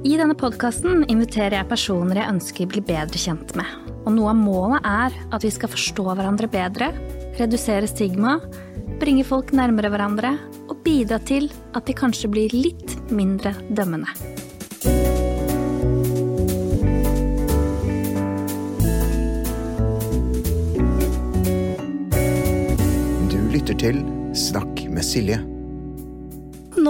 I denne podkasten inviterer jeg personer jeg ønsker blir bedre kjent med. Og noe av målet er at vi skal forstå hverandre bedre, redusere stigma, bringe folk nærmere hverandre og bidra til at de kanskje blir litt mindre dømmende. Du lytter til Snakk med Silje.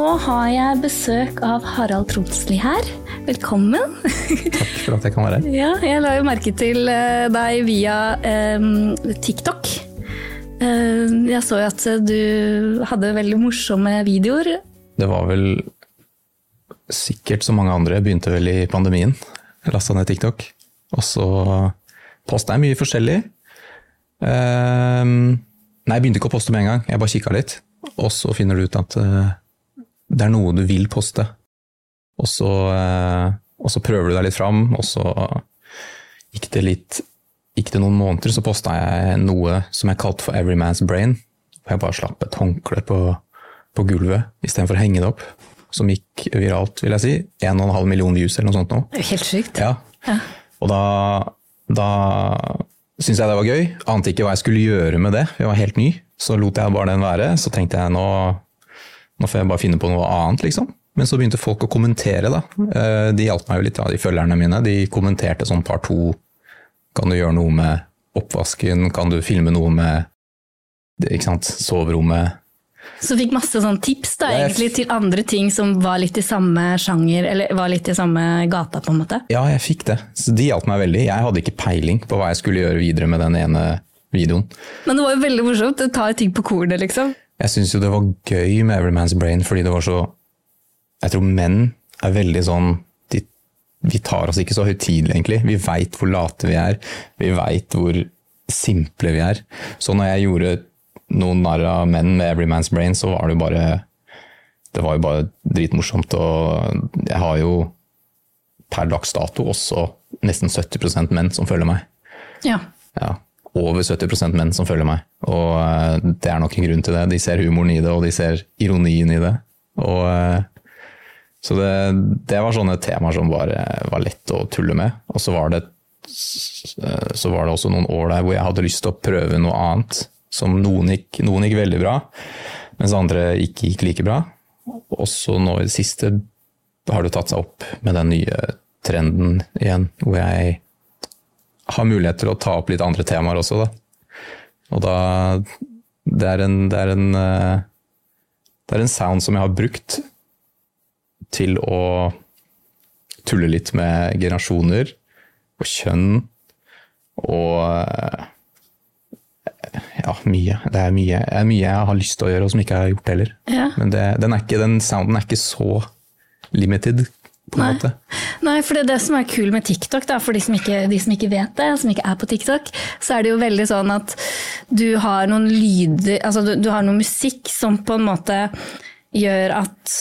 Nå har jeg besøk av Harald Tronsli her. Velkommen. Takk for at jeg kan være her. Ja, jeg la jo merke til eh, deg via eh, TikTok. Eh, jeg så jo at du hadde veldig morsomme videoer. Det var vel sikkert som mange andre, begynte vel i pandemien. Jeg lasta ned TikTok. Og så posta jeg mye forskjellig. Eh, nei, jeg begynte ikke å poste med en gang, jeg bare kikka litt. Og så finner du ut at eh, det er noe du vil poste. Og så, eh, og så prøver du deg litt fram, og så gikk det litt Gikk det noen måneder, så posta jeg noe som jeg kalte for Every Man's Brain. Hvor jeg bare slapp et håndkle på, på gulvet istedenfor å henge det opp. Som gikk viralt, vil jeg si. 1,5 million views eller noe sånt nå. Helt sykt. Ja. Ja. Og da, da syntes jeg det var gøy. Ante ikke hva jeg skulle gjøre med det. Jeg var helt ny. Så lot jeg bare den være. Så tenkte jeg nå, nå får jeg bare finne på noe annet, liksom. Men så begynte folk å kommentere, da. Eh, De hjalp meg jo litt, da, de følgerne mine. De kommenterte sånn par to. Kan du gjøre noe med oppvasken? Kan du filme noe med ikke sant, soverommet? Så fikk masse sånn tips da, egentlig til andre ting som var litt i samme sjanger, eller var litt i samme gata, på en måte. Ja, jeg fikk det. Så de hjalp meg veldig. Jeg hadde ikke peiling på hva jeg skulle gjøre videre med den ene videoen. Men det var jo veldig morsomt. å Ta ting på kornet, liksom. Jeg syns jo det var gøy med Every Man's Brain, fordi det var så Jeg tror menn er veldig sånn de, Vi tar oss ikke så høytidelig, egentlig. Vi veit hvor late vi er. Vi veit hvor simple vi er. Så når jeg gjorde noen narr av menn med Every Man's Brain, så var det jo bare Det var jo bare dritmorsomt. Og jeg har jo per dags dato også nesten 70% menn som følger meg. Ja. Ja, over 70% menn som følger meg. Og eh, det er nok en grunn til det. De ser humoren i det, og de ser ironien i det. Og, eh, så det, det var sånne temaer som bare var lett å tulle med. Og så var det, eh, så var det også noen år der hvor jeg hadde lyst til å prøve noe annet. Som noen gikk, noen gikk veldig bra, mens andre ikke gikk like bra. Og så nå i det siste har det tatt seg opp med den nye trenden igjen, hvor jeg har mulighet til å ta opp litt andre temaer også, da. Og da Det er en, det er en, eh, det er en sound som jeg har brukt til å tulle litt med generasjoner og kjønn og eh, ja, mye. Det er mye, det er mye jeg har lyst til å gjøre, og som ikke jeg har gjort heller. Ja. Men det, den, er ikke, den sounden er ikke så limited, på en Nei. måte. Nei, for det er det som er kul med TikTok, da, for de som, ikke, de som ikke vet det, som ikke er på TikTok, så er det jo veldig sånn at du har noen lyder, altså du, du har noe musikk som på en måte gjør at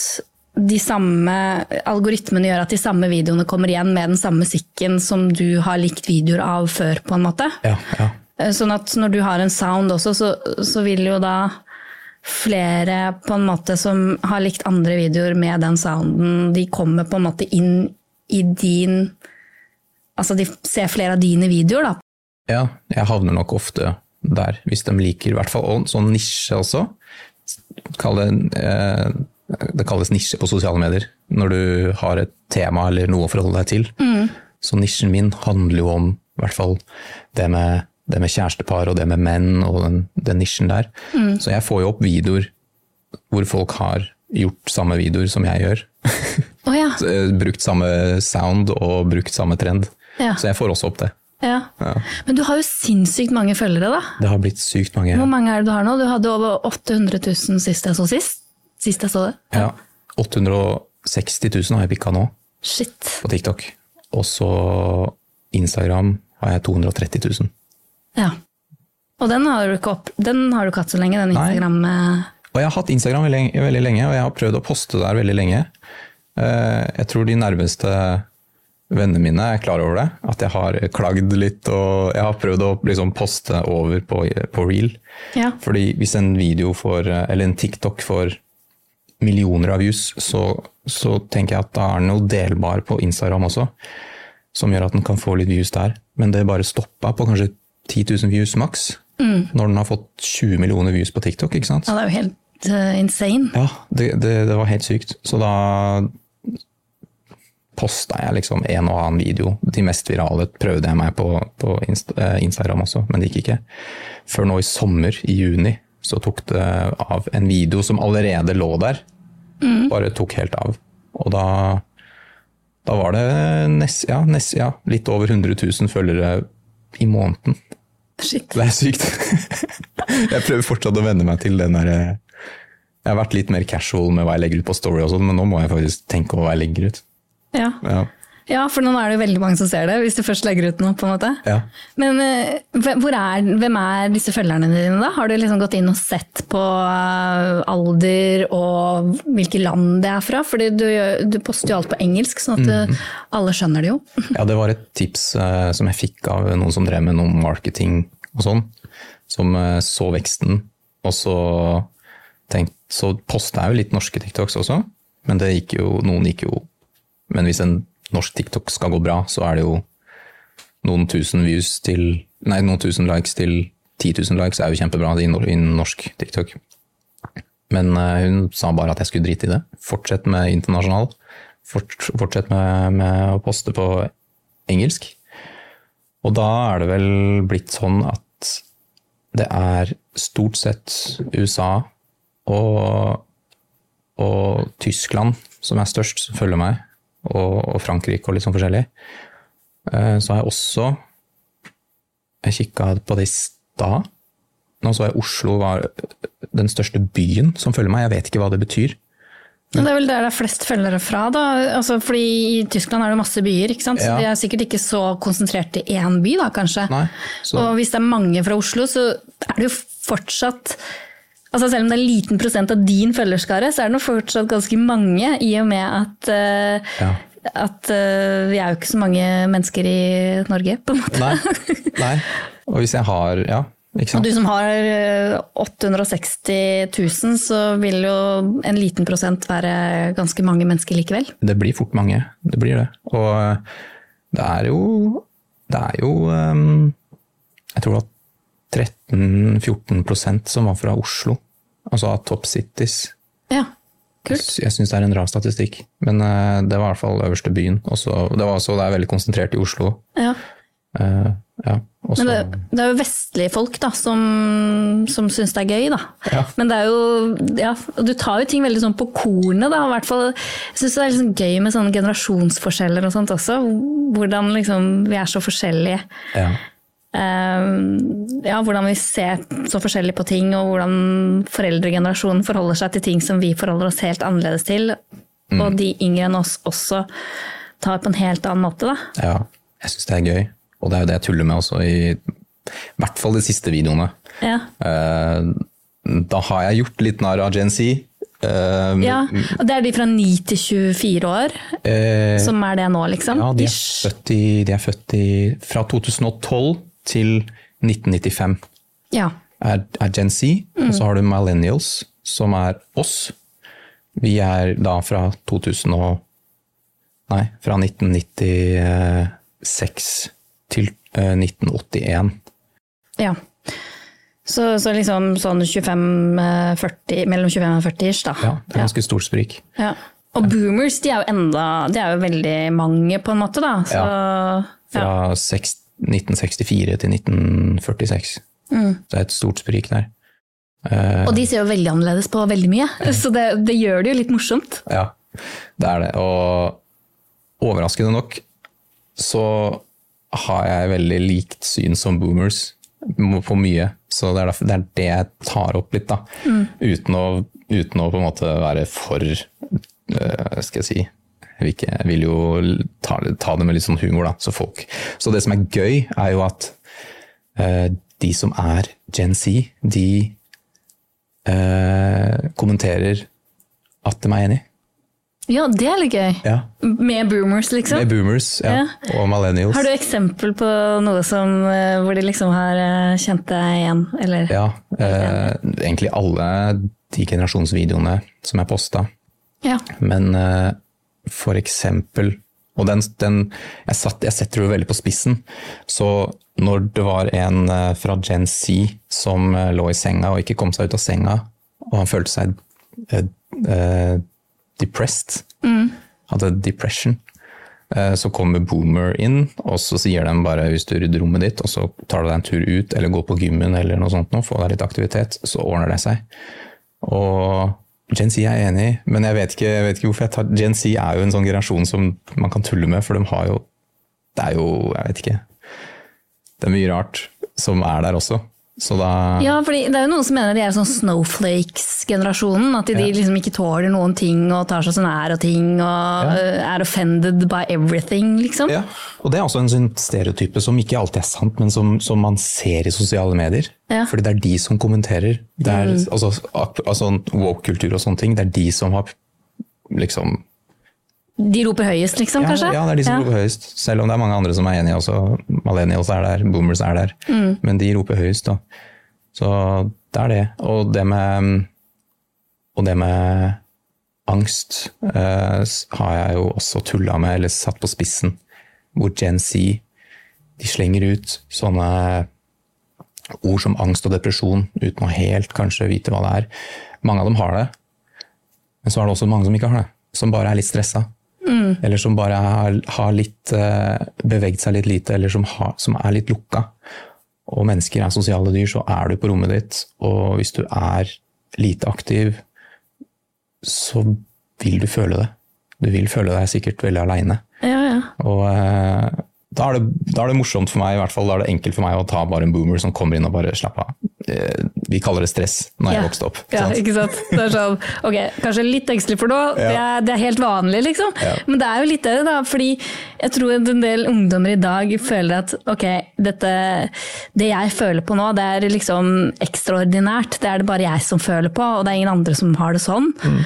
de samme algoritmene gjør at de samme videoene kommer igjen med den samme musikken som du har likt videoer av før, på en måte. Ja, ja. Eh, Sånn at når du har en sound også, så, så vil jo da flere på en måte som har likt andre videoer med den sounden, de kommer på en måte inn i din Altså de ser flere av dine videoer, da. Ja, jeg havner nok ofte der, hvis de liker i hvert fall og sånn nisje også. Kalle, eh, det kalles nisje på sosiale medier, når du har et tema eller noe å forholde deg til. Så nisjen min handler jo om i hvert fall det med, det med kjærestepar og det med menn og den, den nisjen der. Så jeg får jo opp videoer hvor folk har gjort samme videoer som jeg gjør. Oh, ja. Eh, brukt samme sound og brukt samme trend. Ja. Så jeg får også opp det. ja. Ja. Men du har jo sinnssykt mange følgere, da. Det har blitt sykt mange. Hvor mange er det du har nå? Du hadde over 800 000 sist jeg så sist. Sist jeg så det. Ja, 860 000 har jeg pikka nå Shit. på TikTok. Og så Instagram har jeg 230 000. Ja. Og den har du ikke, opp, den har du ikke hatt så lenge, den. Instagram... Nei. Og jeg har hatt Instagram veldig, veldig lenge, og jeg har prøvd å poste der veldig lenge. Eh, Jeg tror de nærmeste vennene mine er klar over det. At jeg har klagd litt, og jeg har prøvd å liksom poste over på, på reel. Ja. Fordi hvis en video får, eller en TikTok får millioner av views, så, så tenker jeg at da er den noe delbar på Instagram også, som gjør at den kan få litt views der. Men det bare stoppa på kanskje 10 000 views maks, når den har fått 20 millioner views på TikTok. ikke sant? Ja, det er jo helt uh, insane. Ja, det, det, det var helt sykt. Så da posta jeg liksom en og annen video. De mest virale prøvde jeg meg på, på eh, Instagram også, men det gikk ikke. Før nå i sommer, i juni, så tok det av en video som allerede lå der. Bare tok helt av. Og da, da var det nest, ja, nest, ja, litt over 100 000 følgere i måneden. Shit. Det er sykt. jeg prøver fortsatt å venne meg til den derre Jeg har vært litt mer casual med hva jeg legger ut på Story, og sånn, men nå må jeg faktisk tenke over hva jeg legger ut. Ja. Ja. Ja, for nå er det jo veldig mange som ser det, hvis du først legger ut noe. på en måte. Ja. Men eh, er, hvem er disse følgerne dine, da? Har du liksom gått inn og sett på eh, alder og hvilke land det er fra? Fordi du, du poster jo alt på engelsk, sånn at eh, alle skjønner det jo. Ja, det var et tips eh, som jeg fikk av noen som drev med noe marketing og sånn, som eh, så veksten. Og så, tenkt, så posta jeg jo litt norske TikToks også, men det gikk jo, noen gikk jo Men hvis en norsk TikTok skal gå bra, så er det jo noen tusen views til Nei, noen tusen likes til 10 000 likes er jo kjempebra i norsk TikTok. Men eh, hun sa bare at jeg skulle drite i det. Fortsett med internasjonal. Fortsett med, med å poste på engelsk. Og da er det vel blitt sånn at det er stort sett USA og, og Tyskland som er størst, som følger meg, og, og Frankrike og litt sånn forskjellig. Eh, Så har jeg også Jeg kikka på det i stad. Nå så jeg Oslo var den største byen som følger meg. Jeg vet ikke hva det betyr. Men det er vel der det er flest følgere fra, da. Altså, fordi i Tyskland er det masse byer, ikke sant? så Ja. de er sikkert ikke så konsentrert i én by, da kanskje. Nei, Og hvis det er mange fra Oslo, så er det jo fortsatt Altså Selv om det er en liten prosent av din følgerskare, så er det nå fortsatt ganske mange, i og med at, uh, Ja. at uh, vi er jo ikke så mange mennesker i Norge, på en måte. Nei. Nei. Og hvis jeg har Ja, Og du som har eh, 860 000, så vil jo en liten prosent være ganske mange mennesker likevel. Det blir fort mange. Det blir det. Og det er jo Det er jo um, Jeg tror var 13-14% som var fra Oslo. Altså av top cities. Ja, kult. Jeg syns det er en rar statistikk, men eh, det var i hvert fall øverste byen. Også, det var også det er veldig konsentrert i Oslo. Ja. Uh, ja. Også, Men det, det er jo vestlige folk da, som, som syns det er gøy, da. Ja. Men det er jo ja, Du tar jo ting veldig sånn på kornet, da. I hvert fall, jeg syns det er liksom gøy med sånne generasjonsforskjeller og sånt også. Hvordan liksom vi er så forskjellige. ja. Eh, ja, hvordan vi ser så forskjellig på ting, og hvordan foreldregenerasjonen forholder seg til ting som vi forholder oss helt annerledes til. Mm. Og de yngre enn oss også tar på en helt annen måte, da. ja. Jeg syns det er gøy. Og det er jo det jeg tuller med også, i hvert fall de siste videoene. Ja. Eh, da har jeg gjort litt narr av Gen Z. Eh, ja, og det er de fra 9 til 24 år, uh, som er det nå, liksom? ja, de er, født i, de er født i Fra 2012 til 1995 Ja. er, er Gen Z. Og så har du Millennials, som er oss. Vi er da fra 2000 og Nei, fra 1996 til eh, 1981. ja. Så, så liksom sånn 25-40, mellom 25 og 40 ish, da. Ja, det er ganske stort sprik. Ja. Og boomers, de er jo enda De er jo veldig mange, på en måte, da. Så, Fra seks- 1964 til 1946. Så det er et stort sprik der. Eh, Og de ser jo veldig annerledes på veldig mye, så det, det gjør det jo litt morsomt. Ja, det er det. Og overraskende nok så har jeg veldig likt syn som boomers på mye. Så det er, derfor, det er det jeg tar opp litt, da. Uten, å, uten å på en måte være for øh, Skal jeg si vil, ikke, vil jo ta, ta det med litt sånn humor, da. Så, folk. så det som er gøy, er jo at uh, de som er Gen Z, de uh, kommenterer at de er enig. Ja, det er litt gøy. Ja. Med boomers, liksom. Med boomers ja. Ja. og millennials. Har du eksempel på noe som, eh, hvor de liksom har kjent deg igjen, eller? Ja, eh, egentlig alle de generasjonsvideoene som er posta, Ja. Men eh, for eksempel Og den, den jeg, satt, jeg setter det veldig på spissen. Så når det var en eh, fra Gen Z som eh, lå i senga og ikke kom seg ut av senga, og han følte seg eh, eh, depressed, hadde depression, eh, så kommer Boomer inn, og så sier de bare hvis du rydder rommet ditt, og så tar du deg en tur ut, eller går på gymmen eller noe sånt, nå, få deg litt aktivitet, så ordner det seg. Og Gen Z er jeg enig i, men jeg vet, ikke, jeg vet ikke hvorfor jeg tar Gen Z er jo en sånn generasjon som man kan tulle med, for de har jo Det er jo Jeg vet ikke. Det er mye rart som er der også. Ja, fordi det er jo noen som mener de er sånn snowflakes-generasjonen. At de Ja. liksom ikke tåler noen ting og tar seg så nær av ting og Ja. øh, er offended by everything, liksom. Ja, og det er også en sånn stereotype som ikke alltid er sant, men som, som man ser i sosiale medier. Ja. Fordi det er de som kommenterer. Det er, altså, altså Woke-kultur og sånne ting, det er de som har liksom De roper høyest, liksom, ja, kanskje? ja, det er de som roper høyest. Selv om det er mange andre som er enige også. Millennials er der, boomers er der. Mm. Men de roper høyest, da. Så det er det. Og det med, og det med angst eh, har jeg jo også tulla med, eller satt på spissen. Hvor Gen Z de slenger ut sånne ord som angst og depresjon uten å helt kanskje vite hva det er. Mange av dem har det, men så er det også mange som ikke har det. Som bare er litt stressa. Eller som bare har, har litt, eh, beveget seg litt lite, eller som, har, som er litt lukka. Og mennesker er sosiale dyr, så er du på rommet ditt, og hvis du er lite aktiv, så vil du føle det. Du vil føle deg sikkert veldig aleine. Ja, ja. Og eh, da, er det, da er det morsomt for meg, i hvert fall da er det enkelt for meg å ta bare en boomer som kommer inn og bare slapp av. Eh, vi kaller det stress når jeg Ja. vokste opp. Ja, ikke sant? Det er sånn, ok, kanskje litt engstelig for noe, det, er, det er helt vanlig, liksom. Ja. Men det er jo litt det, da, fordi jeg tror at en del ungdommer i dag føler at ok, dette, det jeg føler på nå, det er liksom ekstraordinært. Det er det bare jeg som føler på, og det er ingen andre som har det sånn. Mm.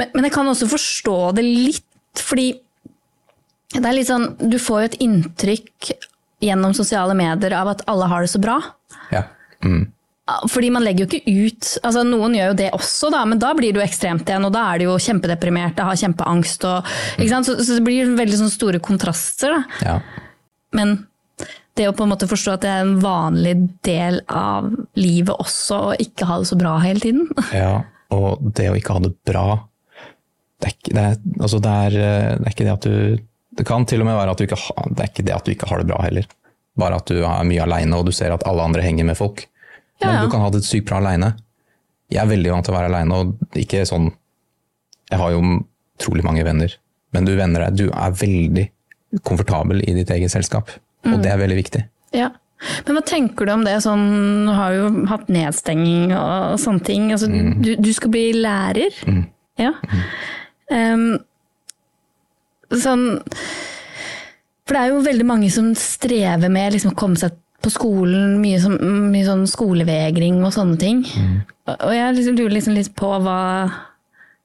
Men, men jeg kan også forstå det litt, fordi det er litt sånn, du får jo et inntrykk gjennom sosiale medier av at alle har det så bra. Ja. Mm. Fordi man legger jo ikke ut altså Noen gjør jo det også, da, men da blir det jo ekstremt igjen. Og da er de jo kjempedeprimerte, har kjempeangst. Og, sant? Så, så det blir veldig sånn store kontraster. Da. ja. Men det å på en måte forstå at det er en vanlig del av livet også, å ikke ha det så bra hele tiden. Ja, og det å ikke ha det bra det er, det, er, altså det, er, eh, det er ikke det at du Det kan til og med være at du ikke har Det er ikke det at du ikke har det bra heller. Bare at du er mye aleine og du ser at alle andre henger med folk. Ja, Men du kan ha det sykt bra aleine. Jeg er veldig vant til å være aleine, og ikke sånn Jeg har jo utrolig mange venner, men du venner deg Du er veldig komfortabel i ditt eget selskap, og det er veldig viktig. Ja. Men hva tenker du om det? Sånn, du har jo hatt nedstenging og sånne ting. Altså, du, du skal bli lærer. Ja. Ehm, sånn For det er jo veldig mange som strever med liksom, å komme seg på skolen, mye, sånn, mye sånn skolevegring og sånne ting. Og og jeg liksom lurer liksom litt på hva,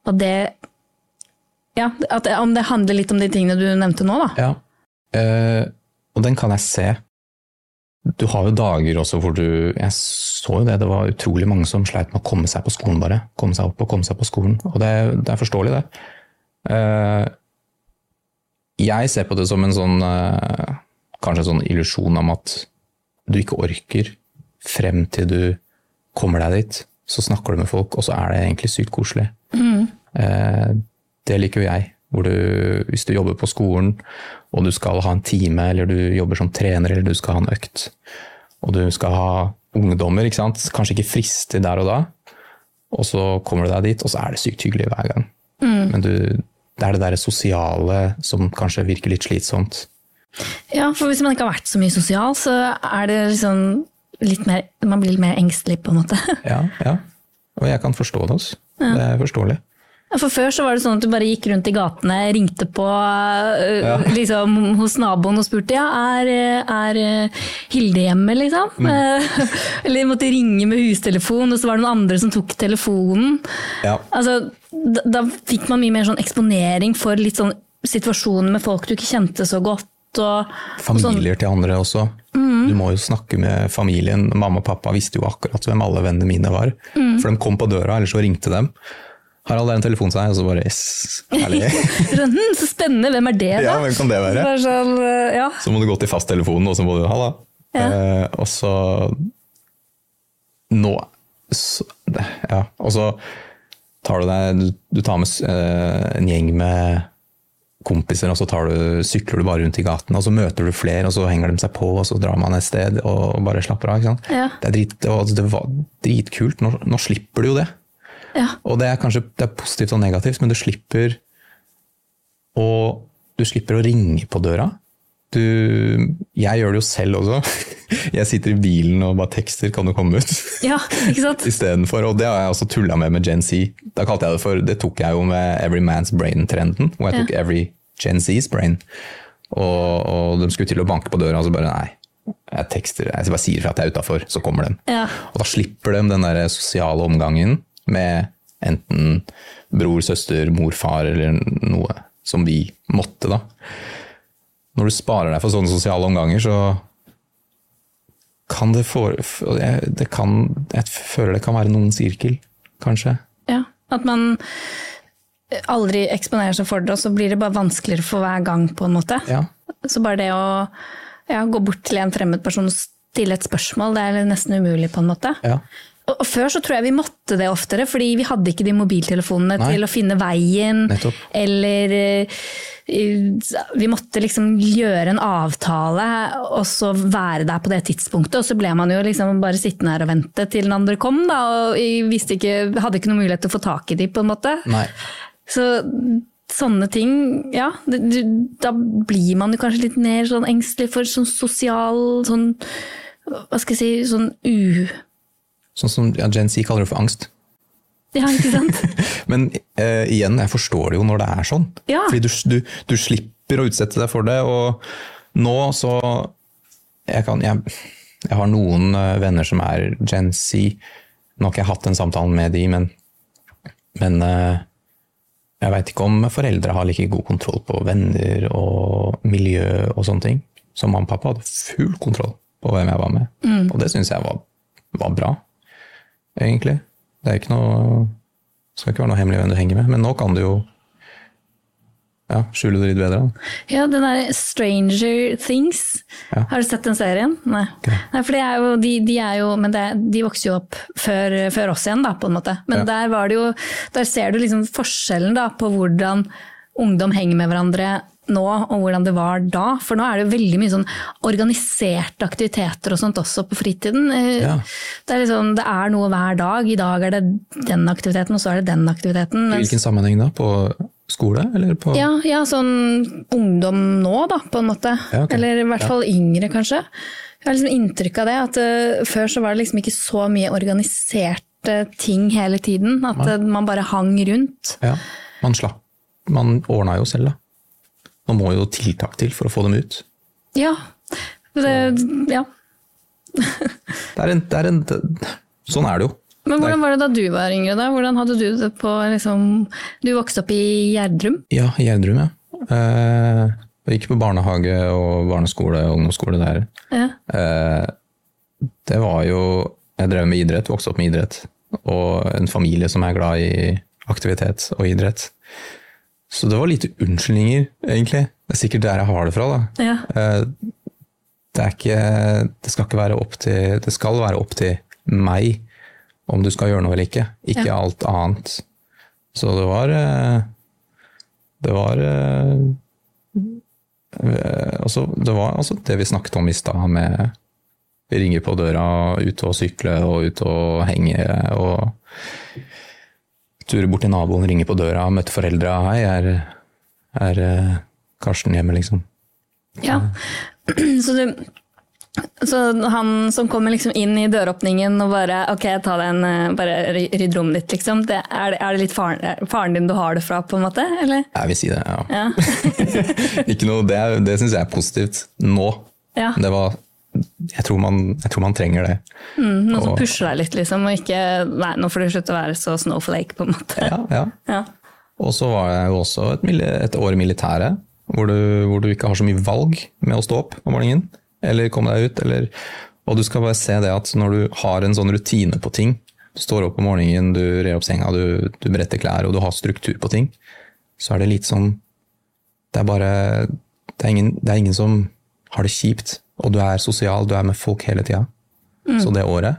hva det Ja, at, om det handler litt om de tingene du nevnte nå, da. Ja, Uh, og den kan jeg se. Du har jo dager også hvor du Jeg så jo det, det var utrolig mange som sleit med å komme seg på skolen, bare. Komme seg opp og komme seg på skolen. Og det, det er forståelig, det. Eh, jeg ser på det som en sånn eh, Kanskje en sånn illusjon om at du ikke orker frem til du kommer deg dit. Så snakker du med folk, og så er det egentlig sykt koselig. Mm. det liker jo jeg. Hvor du, hvis du jobber på skolen, og du skal ha en time, eller du jobber som trener, eller du skal ha en økt, og du skal ha ungdommer, ikke sant? kanskje ikke frister der og da, og så kommer du deg dit, og så er det sykt hyggelig hver gang. Men du, det er det der sosiale som kanskje virker litt slitsomt. Ja, for hvis man ikke har vært så mye sosial, så er det liksom litt mer Man blir litt mer engstelig, på en måte. Ja, ja. Og jeg kan forstå det også. Det er forståelig. For før så var det sånn at du bare gikk rundt i gatene, ringte på øh, Ja. liksom, hos naboen og spurte ja, er, er øh, Hilde hjemme, liksom? Mm. Eller måtte ringe med hustelefon, og så var det noen andre som tok telefonen. Ja. Altså, da, da fikk man mye mer sånn eksponering for litt sånn situasjoner med folk du ikke kjente så godt. Og, og sånn. Familier til andre også. Du må jo snakke med familien. Mamma og pappa visste jo akkurat hvem alle vennene mine var. For de kom på døra, eller så ringte dem. Harald, er en telefon til deg, og så bare yes, herlig. Så spennende, hvem er det, da? Ja, hvem kan det være? Så, sånn, eh, ja. Så må du gå til fasttelefonen, og så må du halla. Ja. Eh, og så Nå så, Ja, og så tar du deg Du, du tar med eh, en gjeng med kompiser, og så tar du, sykler du bare rundt i gaten, og så møter du flere, og så henger de seg på, og så drar man et sted og bare slapper av. Ja. Det, er drit, det, var, det var dritkult. Nå, nå slipper du jo det. Ja. Og det er kanskje det er positivt og negativt, men du slipper å, du slipper å ringe på døra. Du, jeg gjør det jo selv også. Jeg sitter i bilen og bare tekster 'kan du komme ut?' ja, ikke sant? istedenfor. Og det har jeg også tulla med med Gen Z. Da kalte jeg Det for, det tok jeg jo med Every Man's Brain-trenden. Hvor jeg tok Every Gen Z's brain. Og, og de skulle til å banke på døra, og så bare nei. Jeg tekster, jeg bare sier fra at jeg er utafor, så kommer de. Ja. Og da slipper de den der sosiale omgangen med enten bror, søster, mor, far eller noe som vi måtte, da. Når du sparer deg for sånne sosiale omganger, så kan det få det kan, Jeg føler det kan være noen sirkel, kanskje. Ja, at man aldri eksponerer seg for det, og så blir det bare vanskeligere for hver gang, på en måte. Ja. Så bare det å ja, gå bort til en fremmed person og stille et spørsmål, det er nesten umulig, på en måte. Ja. Og, før så tror jeg vi måtte det oftere, fordi vi hadde ikke de mobiltelefonene Nei. til å finne veien, Nettopp. eller eh, vi måtte liksom gjøre en avtale og så være der på det tidspunktet. Og så ble man jo liksom bare sittende her og vente til den andre kom, da, og vi ikke, hadde ikke noen mulighet til å få tak i de på en måte. Nei. Så sånne ting, ja. Da blir man jo kanskje litt mer sånn engstelig for sånn sosial sånn Hva skal jeg si Sånn u... Sånn som ja, Gen Z kaller det for angst. Ja, ikke sant? Men uh, igjen, jeg forstår det jo når det er sånn. Ja. Fordi du, du, du slipper å utsette deg for det. Og nå så Jeg, kan, jeg, jeg har noen eh, venner som er Gen Z. Nå har ikke jeg hatt den samtalen med de, men, men uh, jeg veit ikke om foreldre har like god kontroll på venner og miljø og sånne ting. Så mamma og pappa hadde full kontroll på hvem jeg var med. Og det syns jeg var, var bra, egentlig. Det er ikke noe skal ikke være noe hemmelig hvem du henger med, men nå kan du jo ja, skjule det litt bedre. Ja, den der Stranger Things. Ja. Har du sett den serien? Nei. Nei for er jo, de, de er jo Men det, de vokser jo opp før, før oss igjen, da, på en måte. Men Ja. der var det jo Der ser du liksom forskjellen da, på hvordan ungdom henger med hverandre nå, og hvordan det var da. For nå er det veldig mye sånn organiserte aktiviteter og sånt også på fritiden. Eh, Ja. Det, er liksom, det er noe hver dag. I dag er det den aktiviteten, og så er det den aktiviteten. I hvilken sammenheng da? På skole, eller på ja, ja, sånn ungdom nå, da, på en måte. Ja, okay. Eller i hvert fall yngre, kanskje. Jeg har liksom inntrykk av det, at uh, før så var det liksom ikke så mye organiserte ting hele tiden. At uh, man bare hang rundt. Ja, man slapp. Man ordna jo selv, da. Nå må jo tiltak til for å få dem ut. Ja. Det, ja. Det er en, det er en, sånn er det jo. Men hvordan var det da du var yngre? da? Hvordan hadde du det på liksom Du vokste opp i Gjerdrum? Ja, Gjerdrum, ja. Eh, jeg gikk på barnehage og barneskole og ungdomsskole der. Ja. Eh, det var jo Jeg drev med idrett, vokste opp med idrett. Og en familie som er glad i aktivitet og idrett. Så det var lite unnskyldninger, egentlig. Det er sikkert der jeg har det fra. da. Ja. Eh, det, er ikke, det skal ikke være opp til Det skal være opp til meg om du skal gjøre noe eller ikke, ikke Ja. alt annet. Så det var eh, Det var altså, Det var altså det vi snakket om i stad, med vi ringer på døra, ute og sykle og ute og henge og ture bort til naboen, ringe på døra, møte foreldra. Hei, er, er eh, Karsten hjemme, liksom? Ja. Så, du, så han som kommer liksom inn i døråpningen og bare ok, ta den, eh, bare rydd rommet ditt, liksom. Det, er, det, er det litt faren, er faren din du har det fra, på en måte? Eller? Jeg vil si det, ja. Ja. Ikke noe, det det syns jeg er positivt nå. ja. Det var jeg tror, man, jeg tror man trenger det. Mm, Noen som pusher deg litt, liksom, og ikke Nei, nå får du slutte å være så snowflake, på en måte. Ja, ja. Ja. Og så var jeg jo også et, et år i militæret, hvor du, hvor du ikke har så mye valg med å stå opp om morgenen. Eller komme deg ut. Eller, og du skal bare se det at når du har en sånn rutine på ting, Du står opp om morgenen, du rer opp senga, du, du bretter klær, og du har struktur på ting. Så er det litt sånn Det er bare Det er ingen, det er ingen som har det kjipt, og du er sosial, du er med folk hele tida. Så det året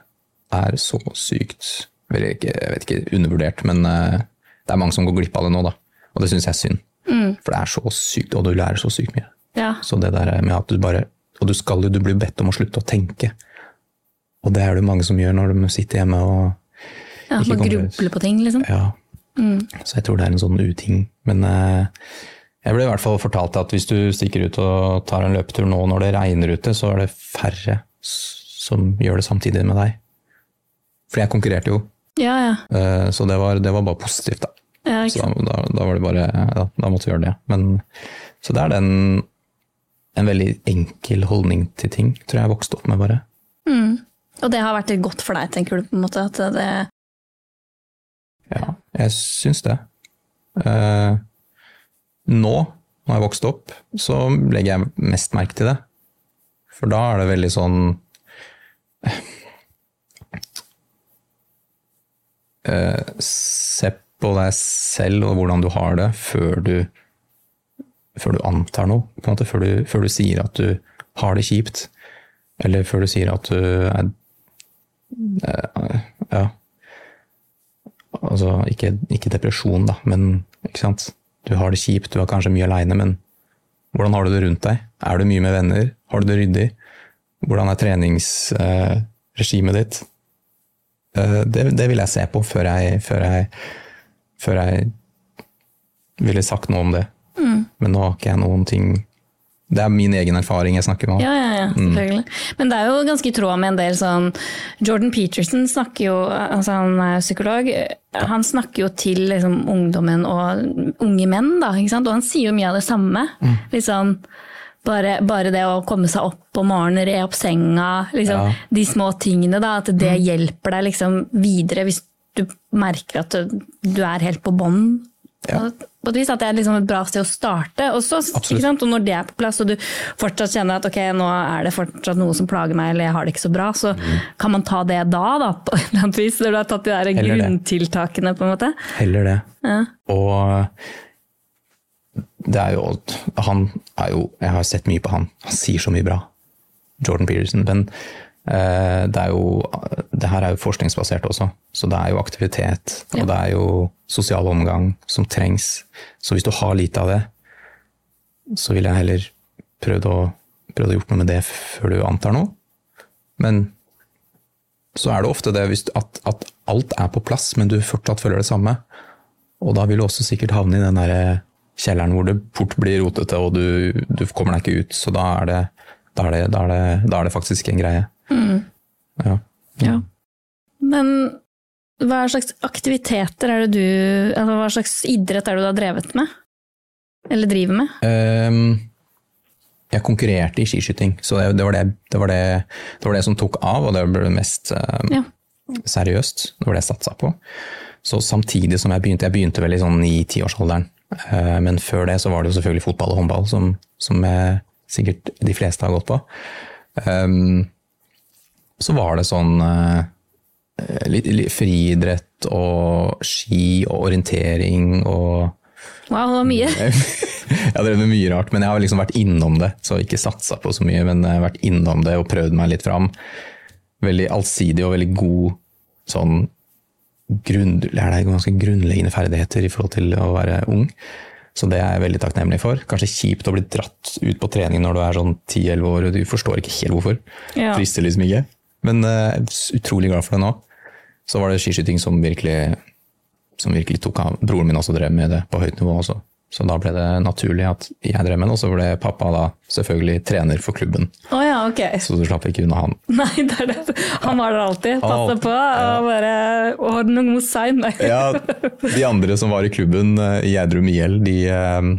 er så sykt Jeg vet ikke, undervurdert, men eh, det er mange som går glipp av det nå, da. Og det syns jeg er synd. For det er så sykt, og du lærer så sykt mye. Ja. Så det der med at du bare Og du skal jo, du blir bedt om å slutte å tenke. Og det er det mange som gjør når de sitter hjemme og ja man grubler på ting, liksom. Ja. Så jeg tror det er en sånn uting. Men eh, jeg ble i hvert fall fortalt at hvis du stikker ut og tar en løpetur nå når det regner ute, så er det færre som gjør det samtidig med deg. For jeg konkurrerte jo, Ja, ja. eh, så det var, det var bare positivt, da. ja Så da, da, var det bare ja, Da måtte vi gjøre det. Men, så det er den en veldig enkel holdning til ting, tror jeg jeg vokste opp med, bare. Og det har vært litt godt for deg, tenker du på en måte? At det, Ja, jeg syns det. Eh, nå, når jeg vokste opp, så legger jeg mest merke til det. For da er det veldig sånn eh, Se på deg selv og hvordan du har det, før du, før du antar noe. På en måte, før, du, før du sier at du har det kjipt. Eller før du sier at du er eh, Ja altså ikke, ikke depresjon, da, men ikke sant? Du har det kjipt, du er kanskje mye aleine, men hvordan har du det rundt deg? Er du mye med venner? Har du det ryddig? Hvordan er treningsregimet ditt? Eh, Det, det vil jeg se på før jeg, før jeg, før jeg ville sagt noe om det. Men nå har ikke jeg noen ting Det er min egen erfaring jeg snakker om. ja, ja, ja, selvfølgelig. Men det er jo ganske i tråd med en del sånn Jordan Peterson snakker jo, altså han er psykolog, han snakker jo til liksom, ungdommen og unge menn, da, og han sier jo mye av det samme. Mm. Liksom, bare, bare det å komme seg opp om morgenen, re opp senga, liksom, Ja. de små tingene, da, at det hjelper deg liksom, videre hvis du merker at du, du er helt på bånn. Ja. På et vis at det er liksom et bra sted å starte. Og, så, ikke sant? og når det er på plass, og du fortsatt kjenner at ok, nå er det fortsatt noe som plager meg, eller jeg har det ikke så bra, så kan man ta det da, da på et eller annet vis. Når du har tatt de der Heller det. grunntiltakene, på en måte. Heller det. Ja. Og det er jo Han er jo Jeg har sett mye på han. Han sier så mye bra. Jordan Peterson. Men det er jo Det her er jo forskningsbasert også, så det er jo aktivitet. Ja. Og det er jo sosial omgang som trengs. Så hvis du har lite av det, så ville jeg heller prøvd å, prøvd å gjort noe med det før du antar noe. Men så er det ofte det hvis, at, at alt er på plass, men du fortsatt føler det samme. Og da vil du også sikkert havne i den der kjelleren hvor det fort blir rotete, og du, du kommer deg ikke ut. Så da er det, da er det, da er det, da er det faktisk en greie. Ja. Ja. Men hva slags aktiviteter er det du altså Hva slags idrett er det du har drevet med? Eller driver med? Um, jeg konkurrerte i skiskyting, så det, det, var det, det, var det, det var det som tok av, og det ble det mest um, Ja. seriøst. Det var det jeg satsa på. Så samtidig som jeg begynte, jeg begynte vel i sånn i tiårsalderen, eh, men før det så var det jo selvfølgelig fotball og håndball, som, som jeg, sikkert de fleste har gått på. Ehm, så var det sånn eh, litt, litt friidrett og ski og orientering og Wow, det var mye. jeg har drevet med mye rart, men jeg har liksom vært innom det. Så ikke satsa på så mye, men vært innom det og prøvd meg litt fram. Veldig allsidig og veldig god sånn grunn, lærer deg ganske grunnleggende ferdigheter i forhold til å være ung. Så det er jeg veldig takknemlig for. Kanskje kjipt å bli dratt ut på trening når du er sånn 10-11 år og du forstår ikke helt hvorfor. Ja. Frister liksom ikke. Men uh, utrolig glad for det nå. Så var det skiskyting som virkelig, som virkelig tok av. Broren min også drev med det på høyt nivå også. Så da ble det naturlig at jeg drev med det, og så ble pappa da selvfølgelig trener for klubben. Å ja, ok. Så du slapp ikke unna han. Nei, det er det. Han var der alltid. Passe Alltid, på. Og bare ordne noe seg? Ja, de andre som var i klubben eh, i Gjerdrum IL, de, eh,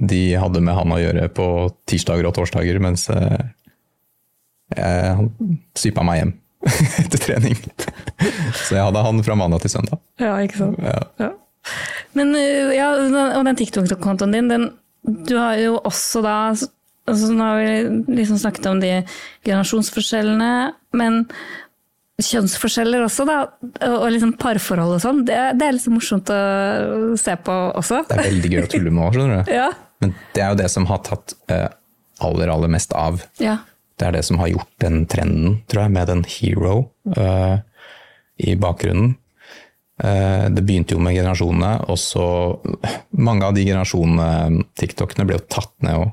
de hadde med han å gjøre på tirsdager og torsdager, mens han sypa meg hjem etter trening. Så jeg hadde han fra mandag til søndag. Ja, ikke sant. Ja. Ja. Men øh, ja, og den TikTok-kontoen din, den, du har jo også da altså, Nå har vi liksom snakket om de generasjonsforskjellene, men kjønnsforskjeller også, da, og liksom parforhold og sånn, det, det er liksom morsomt å se på også. Det er veldig gøy å tulle med òg, skjønner du. Ja. Men det er jo det som har tatt eh, aller, aller mest av. ja. Det er det som har gjort den trenden, tror jeg, med den hero uh, i bakgrunnen. Uh, det begynte jo med generasjonene, og så Mange av de generasjonene TikTokene ble jo tatt ned òg.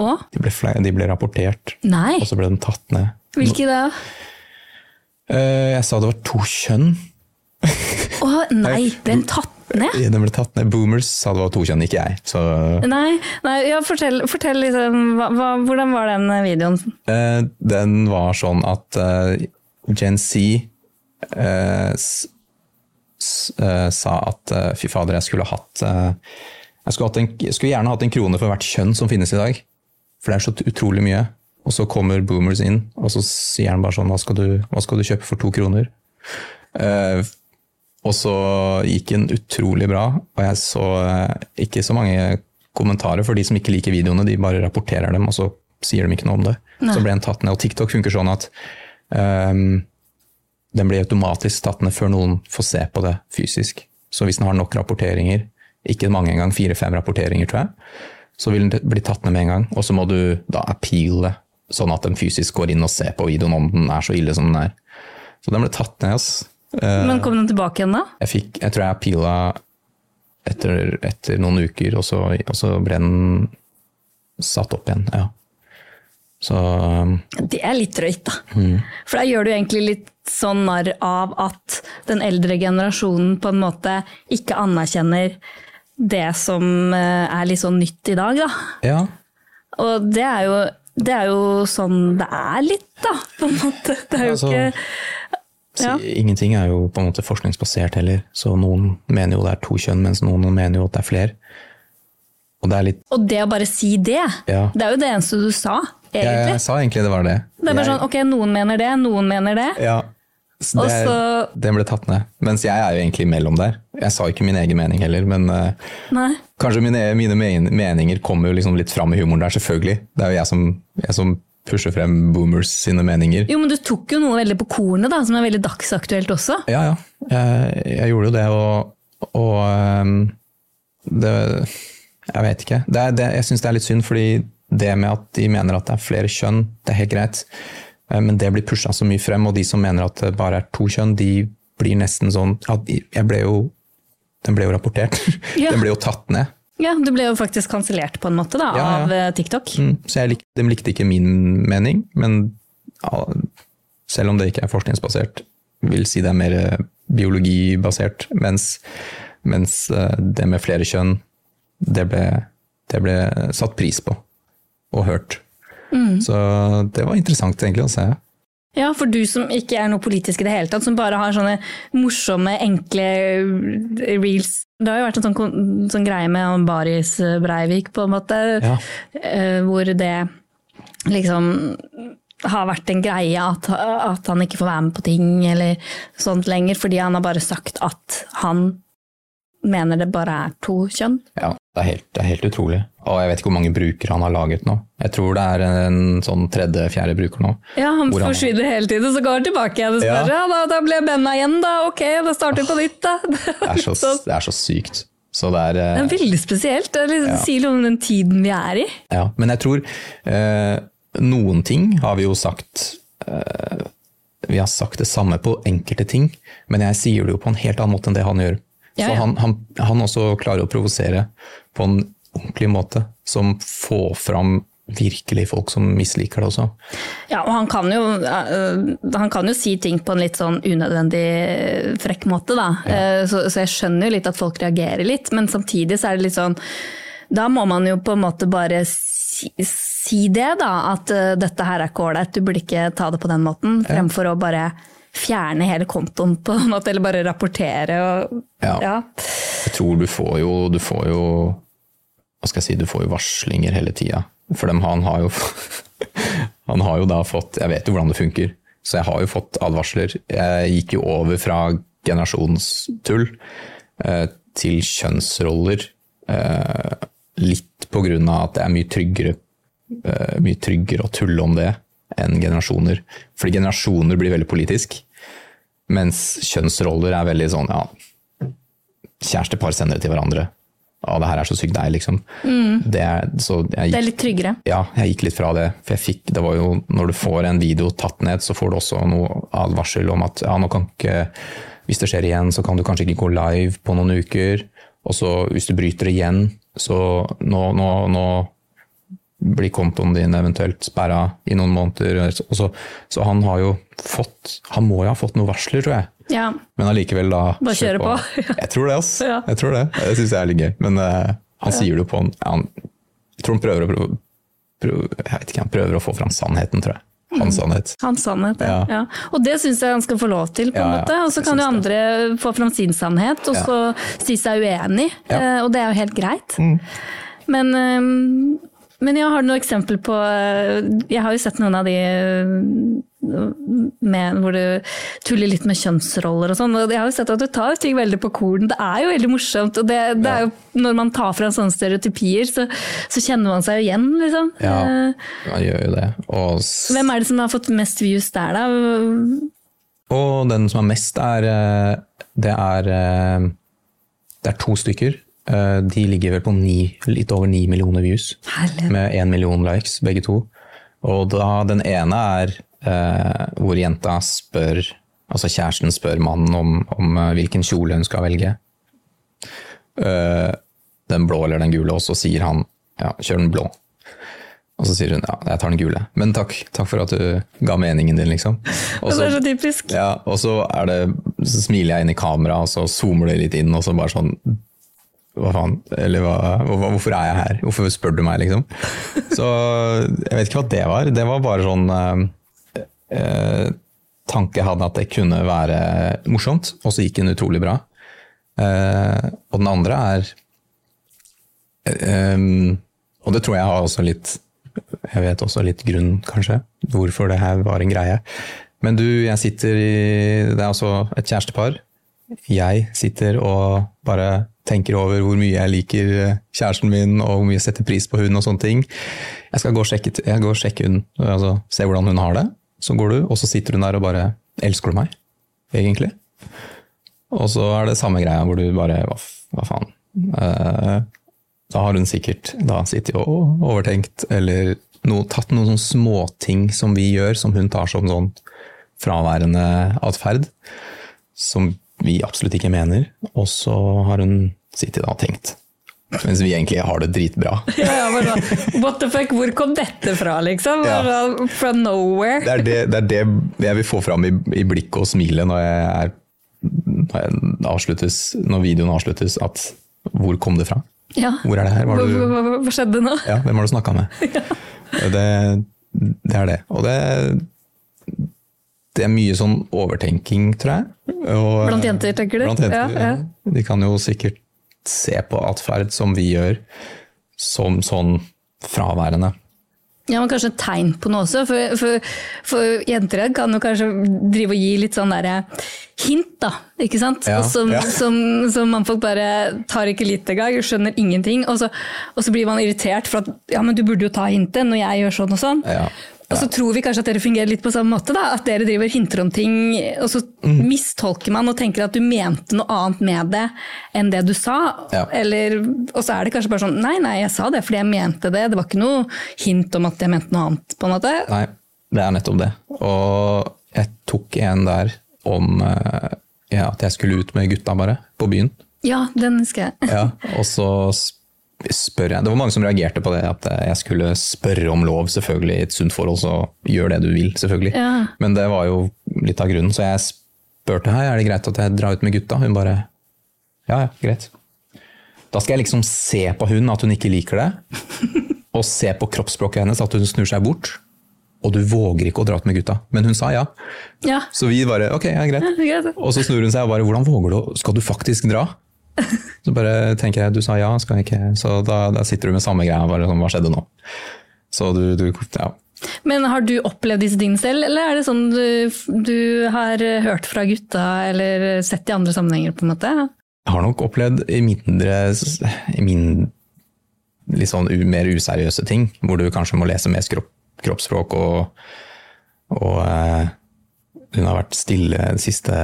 Og? De, ble de ble rapportert, Nei. og så ble de tatt ned. Hvilke da? Uh, jeg sa det var to kjønn. Å nei, ble den tatt ned? Den ble tatt ned. Boomers sa det var to kjønn, ikke jeg. Så Nei, nei ja, fortell, fortell liksom, hva, hva, hvordan var den videoen? Eh, den var sånn at uh, Gen Z eh, s, s, eh, sa at eh, fy fader, jeg skulle hatt eh, jeg, skulle hatt en, jeg skulle gjerne hatt en krone for hvert kjønn som finnes i dag. For det er så utrolig mye. Og så kommer boomers inn, og så sier han bare sånn Hva skal du, hva skal du kjøpe for to kroner? Eh, og så gikk den utrolig bra, og jeg så eh, ikke så mange kommentarer for de som ikke liker videoene, de bare rapporterer dem, og så sier de ikke noe om det. Nei. Så ble den tatt ned. Og TikTok funker sånn at um, den blir automatisk tatt ned før noen får se på det fysisk. Så hvis den har nok rapporteringer, ikke mange engang, fire-fem rapporteringer tror jeg, så vil den bli tatt ned med en gang. Og så må du da appeale, sånn at den fysisk går inn og ser på videoen om den er så ille som den er. Så den ble tatt ned, ass. Eh, Men kom den tilbake igjen da? jeg, fikk, jeg tror jeg appeala etter, etter noen uker, og så, og så ble den satt opp igjen. Ja. Så um, Det er litt drøyt, da. For da gjør du egentlig litt sånn narr av at den eldre generasjonen på en måte ikke anerkjenner det som eh, er litt sånn nytt i dag, da. ja. Og det er jo, det er jo sånn det er litt, da, på en måte. Det er jo Altså, ikke Ja. Ingenting er jo på en måte forskningsbasert heller, så noen mener jo det er to kjønn, mens noen mener jo at det er flere. Og det er litt Og det å bare si det, Ja. det er jo det eneste du sa, egentlig. Ja, jeg sa egentlig det var det. Det er bare Jeg- sånn, ok, noen mener det, noen mener det. Ja. Så det, så- Den ble tatt ned. Mens jeg er jo egentlig imellom der. Jeg sa ikke min egen mening heller, men Nei. kanskje mine, mine meninger kommer jo liksom litt fram i humoren der, selvfølgelig. Det er jo jeg som, jeg som pusher frem boomers sine meninger. Jo, men du tok jo noe veldig på kornet, da, som er veldig dagsaktuelt også. Ja, ja. Jeg, jeg gjorde jo det, og, og ehm, det Jeg vet ikke. Det det, jeg syns det er litt synd, fordi det med at de mener at det er flere kjønn, det er helt greit. Eh, Men det blir pusha så mye frem, og de som mener at det bare er to kjønn, de blir nesten sånn at Jeg ble jo Den ble jo rapportert. Ja. Den ble jo tatt ned. Ja, du ble jo faktisk kansellert på en måte da, Ja, ja. av eh, TikTok. Mm, Så jeg lik, de likte ikke min mening, men ja, selv om det ikke er forskningsbasert, vil si det er mer eh, biologibasert, mens, mens eh, det med flere kjønn, det ble, det ble satt pris på og hørt. Så det var interessant egentlig å se. Ja, for du som ikke er noe politisk i det hele tatt, som bare har sånne morsomme, enkle reels. Det har jo vært en sånn, sånn greie med Baris Breivik, på en måte, Ja. eh, hvor det liksom har vært en greie at, at han ikke får være med på ting eller sånt lenger, fordi han har bare sagt at han mener det bare er to kjønn. Ja, det er, helt, det er helt utrolig. Og jeg vet ikke hvor mange brukere han har laget nå. Jeg tror det er en sånn tredje-fjerde bruker nå. Ja, han forsvinner hele tiden, så går han tilbake igjen og spør Ja. ja. da, da ble Benna igjen da, ok, da starter vi på nytt da. Det er så, Så- det er så sykt. Så det er, eh, Det er veldig spesielt. Det liksom, ja. sier noe om den tiden vi er i. Ja, men jeg tror eh, noen ting har vi jo sagt eh, Vi har sagt det samme på enkelte ting, men jeg sier det jo på en helt annen måte enn det han gjør. Ja, Så han, han, han også klarer å provosere på en ordentlig måte, som får fram virkelig folk som misliker det også. Ja, og han kan, jo, øh, han kan jo si ting på en litt sånn unødvendig frekk måte, da. Ja. Så, så jeg skjønner jo litt at folk reagerer litt, men samtidig så er det litt sånn Da må man jo på en måte bare si, si det, da. At dette her er ikke ålreit, du burde ikke ta det på den måten. Fremfor å bare fjerne hele kontoen på måte, eller bare rapportere og Ja. ja. Jeg tror du får jo, du får jo hva skal jeg si, du får jo varslinger hele tida. For dem, han har jo han har jo da fått Jeg vet jo hvordan det funker, så jeg har jo fått advarsler. Jeg gikk jo over fra generasjonstull eh, til kjønnsroller. Eh, litt på grunn av at det er mye tryggere, eh, mye tryggere å tulle om det enn generasjoner. Fordi generasjoner blir veldig politisk, mens kjønnsroller er veldig sånn ja, kjærestepar sender det til hverandre. Ja, det her er så sykt deg, liksom. Det, er, så jeg, Det er litt tryggere. ja, jeg gikk litt fra det. For jeg fikk, det var jo, når du får en video tatt ned, så får du også noe advarsel om at ja, nå kan ikke, hvis det skjer igjen, så kan du kanskje ikke gå live på noen uker. Og så hvis du bryter igjen, så nå, nå, nå blir kontoen din eventuelt sperra i noen måneder. Og så, så han har jo fått, han må jo ha fått noen varsler, tror jeg. Ja. Men allikevel da Bare kjøre på. Jeg tror det, ass. Ja. Jeg tror det. Det syns jeg er litt gøy. Men uh, han sier det jo på en han, Jeg tror han prøver å prøve, prøve, Jeg vet ikke, han prøver å få fram sannheten, tror jeg. Mm. Hans sannhet. Hans sannhet, ja. Ja. ja. Og det syns jeg han skal få lov til, på en Ja, ja, måte. Og så kan jo andre andre få fram sin sannhet, og Ja. så si seg uenig. Ja. Mm. eh, Og det er jo helt greit. Men, eh, men jeg har noen eksempler på eh, Jeg har jo sett noen av de eh, med, hvor du tuller litt med kjønnsroller og sånn. Og jeg har jo sett at du tar ting veldig på korn. Det er jo veldig morsomt. Og det, det er jo, når man tar fra sånne stereotypier, så, så kjenner man seg jo igjen, liksom. Ja, man gjør jo det. Og, Hvem er det som har fått mest views der, da? og den som har mest, er eh, Det er eh, Det er to stykker. Eh, De ligger vel på ni, litt over ni millioner views. Herlig. med én million likes, begge to. Og da, den ene er eh, hvor jenta spør Altså kjæresten spør mannen om, om eh, hvilken kjole hun skal velge. Uh, den blå eller den gule, og så sier han ja, kjør den blå. Og så sier hun ja, jeg tar den gule. Men takk, takk for at du ga meningen din, liksom. Og Og det er så typisk. ja, og så, er det, så smiler jeg inn i kamera, og så zoomer det litt inn, og så bare sånn Hva faen? Eller hva, hvorfor er jeg her? Hvorfor spør du meg, liksom? Så jeg vet ikke hva det var. Det var bare sånn eh, eh, tanke jeg hadde at det kunne være morsomt, og så gikk den utrolig bra. Eh, og den andre er eh, Og det tror jeg har også litt Jeg vet også litt grunn, kanskje, hvorfor det her var en greie. Men du, jeg sitter i Det er altså et kjærestepar. Jeg sitter og bare tenker over hvor mye jeg liker kjæresten min, og hvor mye jeg setter pris på hun og sånne ting. Jeg skal gå og sjekke, jeg går og sjekke hun, altså se hvordan hun har det. Så går du, og så sitter hun der og bare Elsker du meg, egentlig? Og så er det samme greia hvor du bare Hva, hva faen? Eh, da har hun sikkert da sittet og overtenkt, eller noe, tatt noen sånne småting som vi gjør, som hun tar som sånn fraværende atferd, som vi absolutt ikke mener. Og så har hun sittet og tenkt. Mens vi egentlig har det dritbra. Ja, ja, What the fuck, hvor kom dette fra, liksom? Ja. Sånn, nowhere. Det er det, det, er det jeg vil få fram i, i blikket og smilet når, jeg er, når, avsluttes, når videoen avsluttes, at hvor kom det fra? Ja. Hvor er det her? Du, hva, hva, hva skjedde nå? ja, hvem har du snakka med? Det, det er det. Og det, det er mye sånn overtenking, tror jeg. Og, Blant jenter, tenker du? Blant jenter, Ja, ja. De kan jo sikkert se på atferd som vi gjør, som sånn fraværende. Ja, men kanskje et tegn på noe også. For, for, for jenter kan jo kanskje drive og gi litt sånn derre hint, da. Ikke sant? Ja, som, ja. som, som mannfolk bare tar ikke litt engang, skjønner ingenting. Og så, og så blir man irritert for at ja, men du burde jo ta hintet når jeg gjør sånn og sånn. Ja, Og så tror vi kanskje at dere fungerer litt på samme måte. da, At dere driver hinter om ting, og så Mm. mistolker man og tenker at du mente noe annet med det enn det du sa. Ja. Eller, og så er det kanskje bare sånn Nei, nei, jeg sa det fordi jeg mente det. Det var ikke noe hint om at jeg mente noe annet. på en måte. Nei, det er nettopp det. Og jeg tok en der om eh, ja, at jeg skulle ut med gutta bare, på byen. Ja, den husker jeg. Ja, og så spør jeg Det var mange som reagerte på det, at jeg skulle spørre om lov, selvfølgelig. I et sunt forhold, så gjør det du vil, selvfølgelig. Ja. Men det var jo litt av grunnen, så jeg spurte hei, er det greit at jeg drar ut med gutta. Hun bare ja, ja, greit. Da skal jeg liksom se på hun at hun ikke liker det, og se på kroppsspråket hennes at hun snur seg bort. Og du våger ikke å dra ut med gutta. Men hun sa ja. Ja, Så vi bare ok, ja, greit. greit. Og så snur hun seg og bare hvordan våger du? Skal du faktisk dra? Så bare tenker jeg du sa ja, skal jeg ikke? Så da, da sitter du med samme greia, bare sånn hva skjedde nå? Så du, du ja. Men har du opplevd disse tingene selv, eller er det sånn du, du har hørt fra gutta eller sett i andre sammenhenger? på en måte? Jeg har nok opplevd i mindre i min, litt sånn mer useriøse ting, hvor du kanskje må lese mer kropp, kroppsspråk og Og uh, hun har vært stille den siste,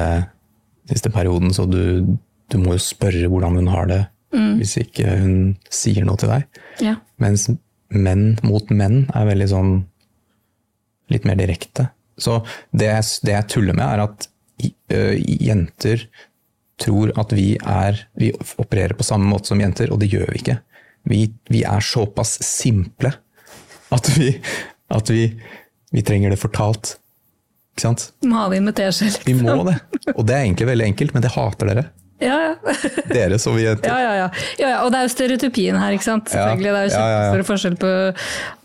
siste perioden, så du, du må jo spørre hvordan hun har det hvis ikke hun sier noe til deg. Ja. Mens menn mot menn er veldig sånn litt mer direkte. Så det jeg, det jeg tuller med, er at i- jenter tror at vi er Vi opererer på samme måte som jenter, og det gjør vi ikke. Vi, vi er såpass simple at vi, at vi, vi trenger det fortalt. Ikke sant? Må ha det i med teskje. liksom. Vi må det. Og det er egentlig veldig enkelt, men det hater dere. Ja, ja. Dere som vi jenter. Ja, ja, ja. ja, ja. Og det er jo stereotypien her, ikke sant. Selvfølgelig, Det er jo kjempestor forskjell på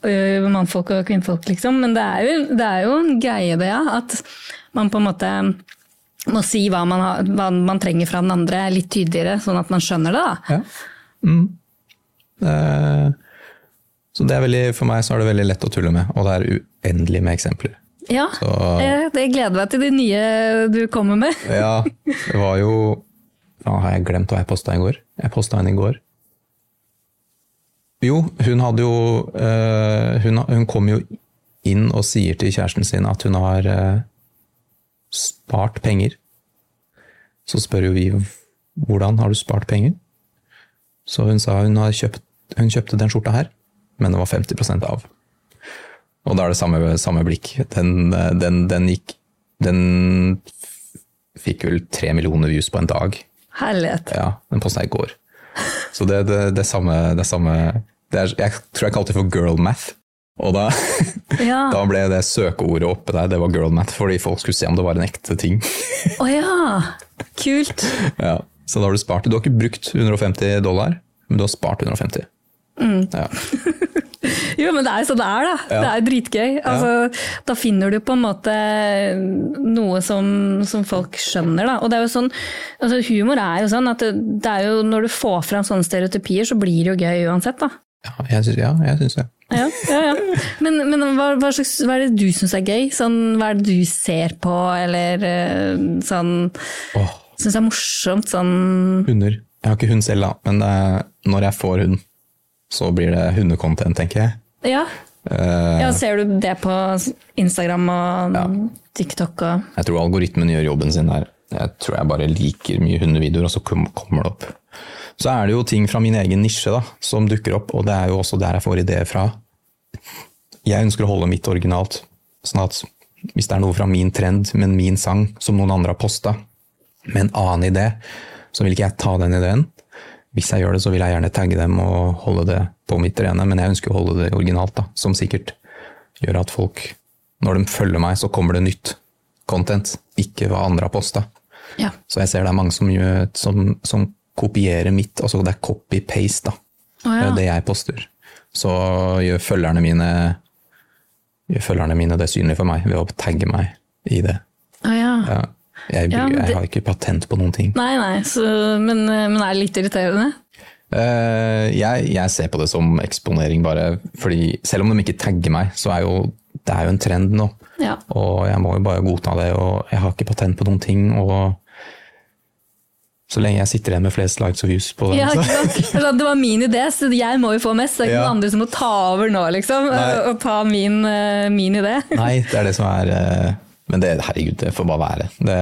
uh, mannfolk og kvinnfolk, liksom. Men det er, jo, det er jo en greie, det, ja. At man på en måte må si hva man, har, hva man trenger fra den andre litt tydeligere, sånn at man skjønner det. da. Ja. Mm. Eh, så det er veldig, for meg så er det veldig lett å tulle med, og det er uendelig med eksempler. Ja, Så- jeg, jeg gleder meg til de nye du kommer med. Ja, det var jo Faen, har jeg glemt hva jeg posta i går? Jeg posta henne i går. Jo, hun hadde jo eh, hun, hun kom jo inn og sier til kjæresten sin at hun har eh, spart penger. Så spør jo vi hvordan har du spart penger? Så hun sa hun, kjøpt, hun kjøpte den skjorta her, men det var 50% av. Og da er det samme, samme blikk. Den, eh, den, den gikk Den fikk vel tre millioner views på en dag. Herlighet. Ja, den posten jeg i går. Så det, det, det samme, det samme det er, Jeg tror jeg kalte det for girl math. Og da, Ja. da ble det søkeordet oppe der, det var girl math, fordi folk skulle se om det var en ekte ting. Å ja! Kult. Ja, så da har du spart. Du har ikke brukt 150 dollar, men du har spart 150. Ja. Jo, men det er jo sånn det er, da. Ja. Det er dritgøy. Altså, Da finner du på en måte noe som, som folk skjønner, da. Og det er jo sånn, altså Humor er jo sånn at det, det er jo når du får fram sånne stereotypier, så blir det jo gøy uansett, da. Ja, jeg syns ja, det. Ja, ja, ja. Men, men hva, hva, slags, hva er det du syns er gøy? Sånn, hva er det du ser på, eller eh, sånn oh. Syns er morsomt? Sånn hunder. Jeg har ikke hund selv, da, men eh, når jeg får hund, så blir det hundekontent, tenker jeg. Ja. Uh, ja, ser du det på Instagram og Ja. TikTok og Jeg tror algoritmen gjør jobben sin der. Jeg tror jeg bare liker mye hundevideoer, og så kommer det opp. Så er det jo ting fra min egen nisje da, som dukker opp, og det er jo også der jeg får ideer fra. Jeg ønsker å holde mitt originalt, sånn at hvis det er noe fra min trend, men min sang, som noen andre har posta, med en annen idé, så vil ikke jeg ta den ideen. Hvis jeg gjør det, så vil jeg gjerne tagge dem og holde det på mitt rene, men jeg ønsker å holde det originalt, da, som sikkert gjør at folk, når de følger meg, så kommer det nytt content, ikke hva andre har posta. Ja. Så jeg ser det er mange som, gjør, som, som kopierer mitt, altså det er copy-paste, da. Oh, ja. Det jeg poster. Så gjør følgerne mine gjør følgerne mine det synlig for meg ved å tagge meg i det. Ja, ja. Jeg, Ja, det... jeg har ikke patent på noen ting. Nei, nei, så, men, men er det litt irriterende? Uh, jeg, jeg ser på det som eksponering, bare fordi selv om de ikke tagger meg, så er jo det er jo en trend nå. Ja. Og jeg må jo bare godta det, og jeg har ikke patent på noen ting. og så lenge jeg sitter igjen med flest likes og views på den, Ja, Det var min idé, så jeg må jo få mest. Det er ikke Ja. noen andre som må ta over nå, liksom. Nei. Og ta min, eh, min idé. Nei, det er det som er eh, Men det, herregud, det får bare være. Det,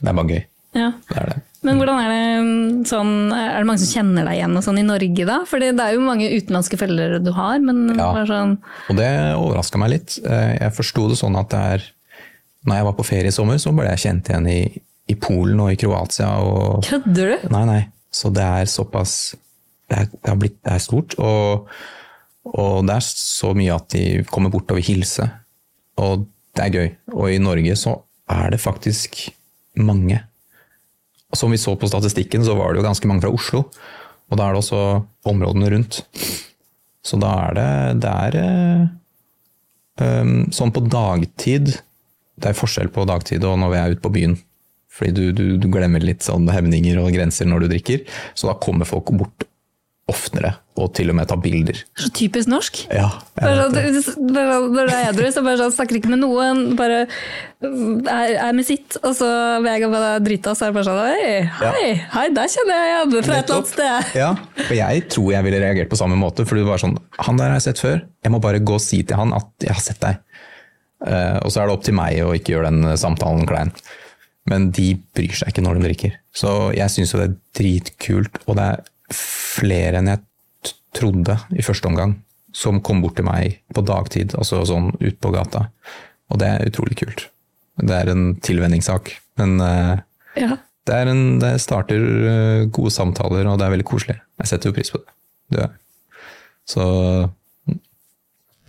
det er bare gøy. Ja. Det er det. Men hvordan er det mm, sånn Er det mange som kjenner deg igjen og sånn i Norge, da? For det er jo mange utenlandske følgere du har, men Ja. bare sånn Og det overraska meg litt. Eh, Jeg forsto det sånn at det er Når jeg var på ferie i sommer, så ble jeg kjent igjen i, i Polen og i Kroatia. Og, Kødder du? nei, nei. Så det er såpass Det er, det har blitt, det er stort. Og, og det er så mye at de kommer bort og vil hilse. Og det er gøy. Og i Norge så er det faktisk mange. Som vi så på statistikken, så var det jo ganske mange fra Oslo. Og da er det også områdene rundt. Så da er det Det er um, sånn på dagtid Det er forskjell på dagtid og når vi er ute på byen. Fordi du, du, du glemmer litt sånn hemninger og grenser når du drikker. Så da kommer folk bort oftere, og til og med ta bilder. Så typisk norsk. Ja, Bare sånn, sånn, Når det er edru, så bare sånn, snakker ikke med noen, bare er, er med sitt. Og så hver gang man er drita, så er det bare sånn Hei, hei, hei der kjenner jeg igjen fra et eller annet sted. Ja, og jeg tror jeg ville reagert på samme måte. For det var sånn Han der har jeg sett før. Jeg må bare gå og si til han at jeg har sett deg. Uh, og så er det opp til meg å ikke gjøre den samtalen klein. Men de bryr seg ikke når de drikker. Så jeg syns jo det er dritkult, og det er flere enn jeg trodde i første omgang som kom bort til meg på dagtid, altså sånn ut på gata. Og det er utrolig kult. Det er en tilvenningssak, men eh, Ja. det, er en, det starter eh, gode samtaler, og det er veldig koselig. Jeg setter jo pris på det. det så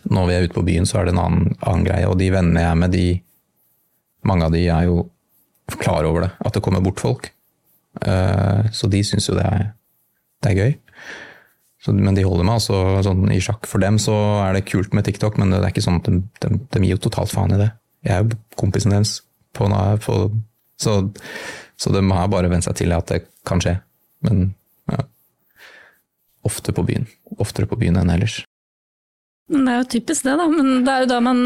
når vi er ute på byen, så er det en annen, annen greie. Og de vennene jeg er med, de, mange av de er jo klar over det, at det kommer bort folk. Eh, Så de syns jo det er, det er gøy. Så, men de holder meg altså sånn i sjakk. For dem så er det kult med TikTok, men det er ikke sånn at de, de, de gir jo totalt faen i det. Jeg er jo kompisen deres, på, på, så, så de har bare vent seg til at det kan skje. Men ja. Ofte på byen. Oftere på byen enn ellers. Det er jo typisk det, da. Men det er jo da man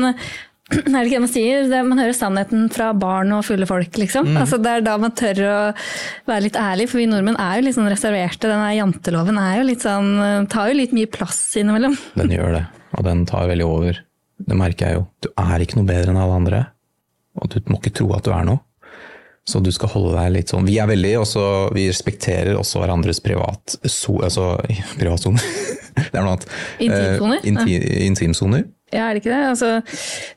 er det ikke det man sier? Det, man hører sannheten fra barn og fulle folk, liksom. Altså, det er da man tør å være litt ærlig, for vi nordmenn er jo litt sånn reserverte. Den her janteloven er jo litt sånn, tar jo litt mye plass innimellom. Den gjør det, og den tar veldig over. Det merker jeg jo. Du er ikke noe bedre enn alle andre, og du må ikke tro at du er noe. Så du skal holde deg litt sånn Vi er veldig også, vi respekterer også hverandres privat so, altså, privatsone. det er noe annet. Intimsoner? Uh, inti, intimsoner. Ja, er det ikke det? Altså,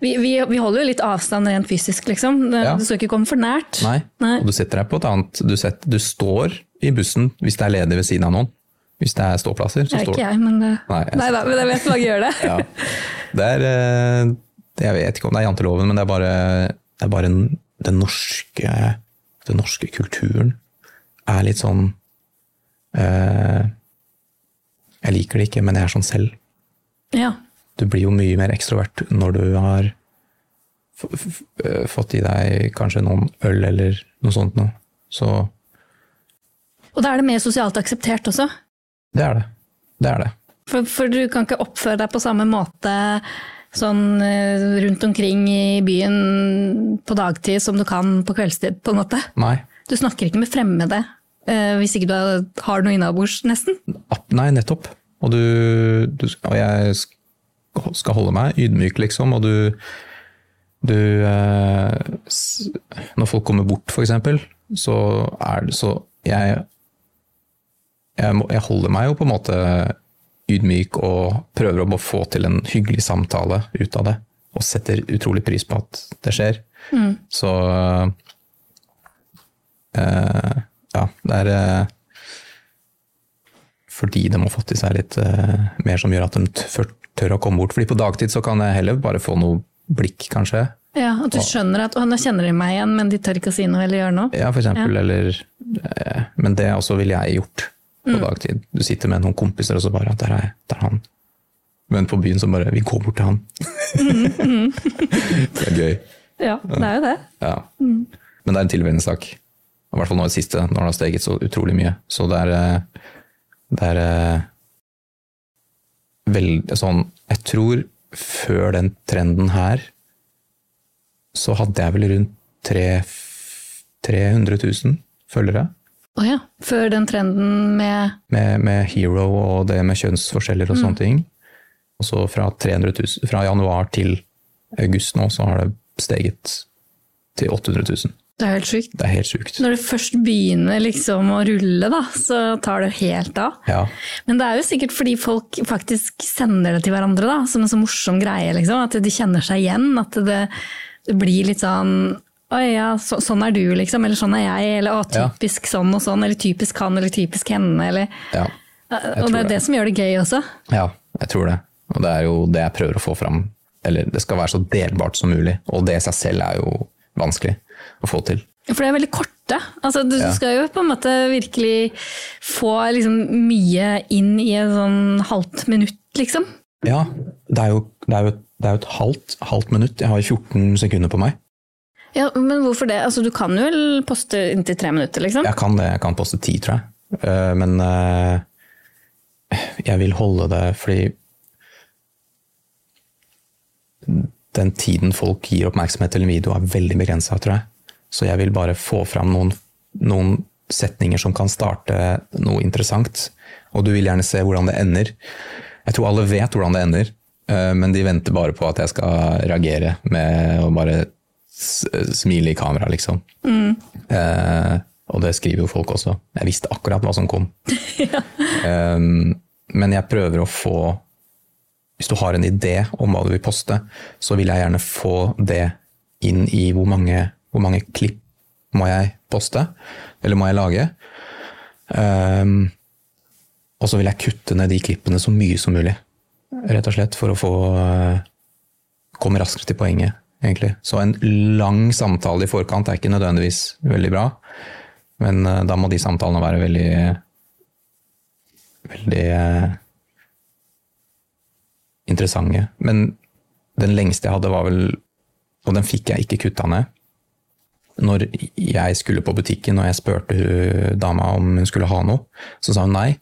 vi, vi, vi holder jo litt avstand rent fysisk, liksom. Ja. Du skal ikke komme for nært. Nei. Nei. Og du setter deg på et annet du, setter, du står i bussen hvis det er ledig ved siden av noen. Hvis det er ståplasser, så står du. ikke jeg, men det... Nei, jeg- Nei da, men jeg vet mange gjør det. Ja. Det er eh, Jeg vet ikke om det er janteloven, men det er bare, det er bare en, den, norske, den norske kulturen er litt sånn eh, Jeg liker det ikke, men jeg er sånn selv. Ja. Du blir jo mye mer ekstrovert når du har eh, fått i deg kanskje noen øl eller noe sånt noe. Så Og da er det mer sosialt akseptert også. det er det. Det er det. For, for du kan ikke oppføre deg på samme måte sånn eh, rundt omkring i byen på dagtid som du kan på kveldstid, på en måte. Nei. Du snakker ikke med fremmede eh, hvis ikke du har- noe innabords, nesten. Nei, nettopp. Og, du, du, og jeg skal holde meg ydmyk, liksom, og du, du eh, Når folk kommer bort, eksempel, så er det så Jeg, jeg, må, jeg holder meg jo på en måte ydmyk og prøver å få til en hyggelig samtale ut av det. Og setter utrolig pris på at det skjer. Så eh, Ja, det er eh, fordi de har fått i seg litt eh, mer som gjør at de tør, tør å komme bort. Fordi på dagtid så kan jeg heller bare få noe blikk, kanskje. Ja, At du skjønner at nå kjenner de meg igjen, men de tør ikke å si noe eller gjøre noe. Ja, for eksempel. Eller, eh, men det også ville jeg gjort på dagtid. Du sitter med noen kompiser, og så bare Der er, der er han. Men på byen så bare Vi går bort til han. det er gøy. Ja, det er jo det. Ja. Men det er en tilvenningssak. I hvert fall nå i det siste, når det har steget så utrolig mye. Så det er, eh, det er eh, veldig sånn Jeg tror før den trenden her, så hadde jeg vel rundt tre, 300 000 følgere. Å ja. Før den trenden med Med, med Hero og det med kjønnsforskjeller og sånne ting. Og så fra, 300 000, fra januar til august nå, så har det steget til 800 000. Det er helt sjukt. Det er helt sjukt. Når det først begynner liksom å rulle, da, så tar det helt av. Ja. Men det er jo sikkert fordi folk faktisk sender det til hverandre da, som en så morsom greie. Liksom. At de kjenner seg igjen. At det, det blir litt sånn Oi, ja, så, sånn er du, liksom. Eller sånn er jeg. Eller å, Ja. typisk sånn og sånn. Eller typisk han, eller typisk henne. Eller, ja. og det er det. det som gjør det gøy også. Ja, jeg tror det. Og det er jo det jeg prøver å få fram. Eller det skal være så delbart som mulig. Og det i seg selv er jo vanskelig å få til. For det er veldig korte. Altså, du Ja. skal jo på en måte virkelig få liksom, mye inn i et sånn halvt minutt, liksom. Ja, det er jo, det er jo, det er jo et halvt, halvt minutt. Jeg har 14 sekunder på meg. Ja, Men hvorfor det? Altså, du kan jo vel poste inntil tre minutter, liksom? Jeg kan det, jeg kan poste ti, tror jeg. Eh, Men eh, jeg vil holde det fordi den tiden folk gir oppmerksomhet til en video er veldig begrensa, tror jeg. Så jeg vil bare få fram noen, noen setninger som kan starte noe interessant. Og du vil gjerne se hvordan det ender. Jeg tror alle vet hvordan det ender, eh, men de venter bare på at jeg skal reagere med å bare smile i kamera, liksom. Eh, og det skriver jo folk også. Jeg visste akkurat hva som kom. Eh, men jeg prøver å få Hvis du har en idé om hva du vil poste, så vil jeg gjerne få det inn i hvor mange, hvor mange klipp må jeg poste, eller må jeg lage. Um, og så vil jeg kutte ned de klippene så mye som mulig, rett og slett, for å få uh, komme raskere til poenget, egentlig. Så en lang samtale i forkant er ikke nødvendigvis veldig bra, men uh, da må de samtalene være veldig veldig uh, interessante. Men den lengste jeg hadde var vel, og den fikk jeg ikke kutta ned, når jeg skulle på butikken og jeg spurte dama om hun skulle ha noe, så sa hun nei.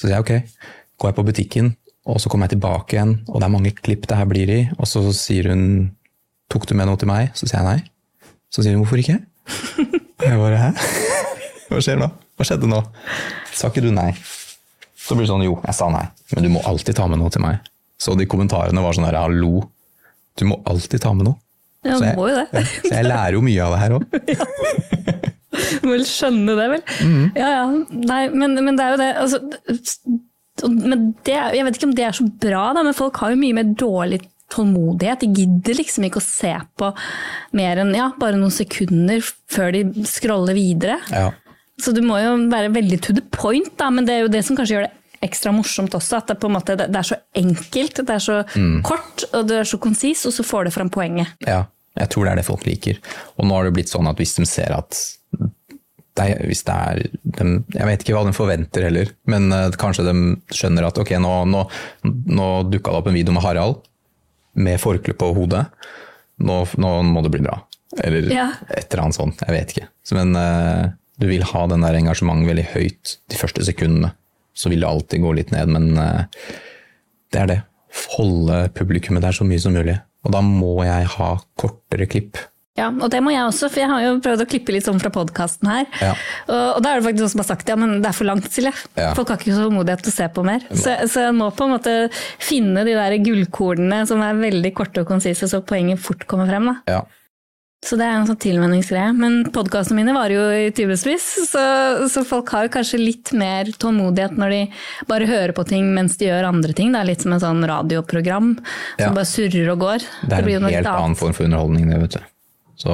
Så sier jeg ok, går jeg på butikken, og så kommer jeg tilbake igjen, og det er mange klipp det her blir i, og så sier hun tok du med noe til meg? Så sier jeg nei. Så sier hun hvorfor ikke? Og jeg bare hæ? Hva skjer nå? Hva skjedde nå? Sa ikke du nei? Så blir det sånn jo, jeg sa nei, men du må alltid ta med noe til meg. Så de kommentarene var sånn her hallo, du må alltid ta med noe. Ja, Så jeg, må jo det. Ja, så jeg lærer jo mye av det her òg. Du må vel skjønne det, vel. Ja, ja. Nei, men, men det er jo det. Altså, men det, jeg vet ikke om det er så bra, da, men folk har jo mye mer dårlig tålmodighet. De gidder liksom ikke å se på mer enn ja, bare noen sekunder før de scroller videre. Ja. Så du må jo være veldig to the point, da, men det er jo det som kanskje gjør det ekstra morsomt også. At det, på en måte, det er så enkelt, det er så kort og det er så konsis, og så får du fram poenget. ja, jeg tror det er det folk liker. Og nå har det blitt sånn at hvis de ser at det er, hvis det er de, Jeg vet ikke hva de forventer heller, men eh, kanskje de skjønner at ok, nå, nå, nå dukka det opp en video med Harald med forkle på hodet. Nå, nå må det bli bra. Eller Ja. et eller annet sånt. Jeg vet ikke. Men uh, du vil ha den der engasjementet veldig høyt de første sekundene. Så vil det alltid gå litt ned, men eh, det er det. Holde publikummet der så mye som mulig. Og da må jeg ha kortere klipp. Ja, og det må jeg også, for jeg har jo prøvd å klippe litt sånn fra podkasten her. Ja. Og, og da er det faktisk noen som har sagt ja, men det er for langt, Silje. Ja. Folk har ikke tålmodighet til å se på mer. Så, så jeg må på en måte finne de der gullkornene som er veldig korte og konsise, så poenget fort kommer frem. Da. Ja. Så det er en sånn tilvenningsgreie. Men podkastene mine varer jo i timevis, så, så folk har jo kanskje litt mer tålmodighet når de bare hører på ting mens de gjør andre ting. Det er litt som en sånn radioprogram som Ja. bare surrer og går. Det er blir en helt annen form for underholdning, det, vet du. Så,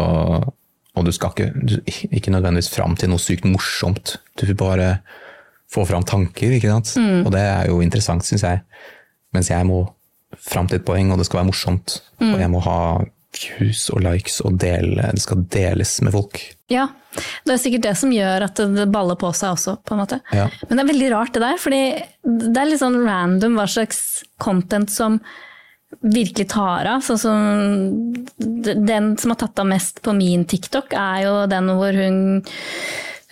og du skal ikke, du, ikke nødvendigvis fram til noe sykt morsomt. Du vil bare få fram tanker, ikke sant. Mm. Og det er jo interessant, syns jeg. Mens jeg må fram til et poeng, og det skal være morsomt. Mm. Og jeg må ha views og likes og dele, det skal deles med folk. Ja, det er sikkert det som gjør at det- baller på seg også, på en måte. Ja. Men det er veldig rart det der, fordi det er litt sånn random hva slags content som virkelig tar av. Sånn som den som har tatt av mest på min TikTok, er jo den hvor hun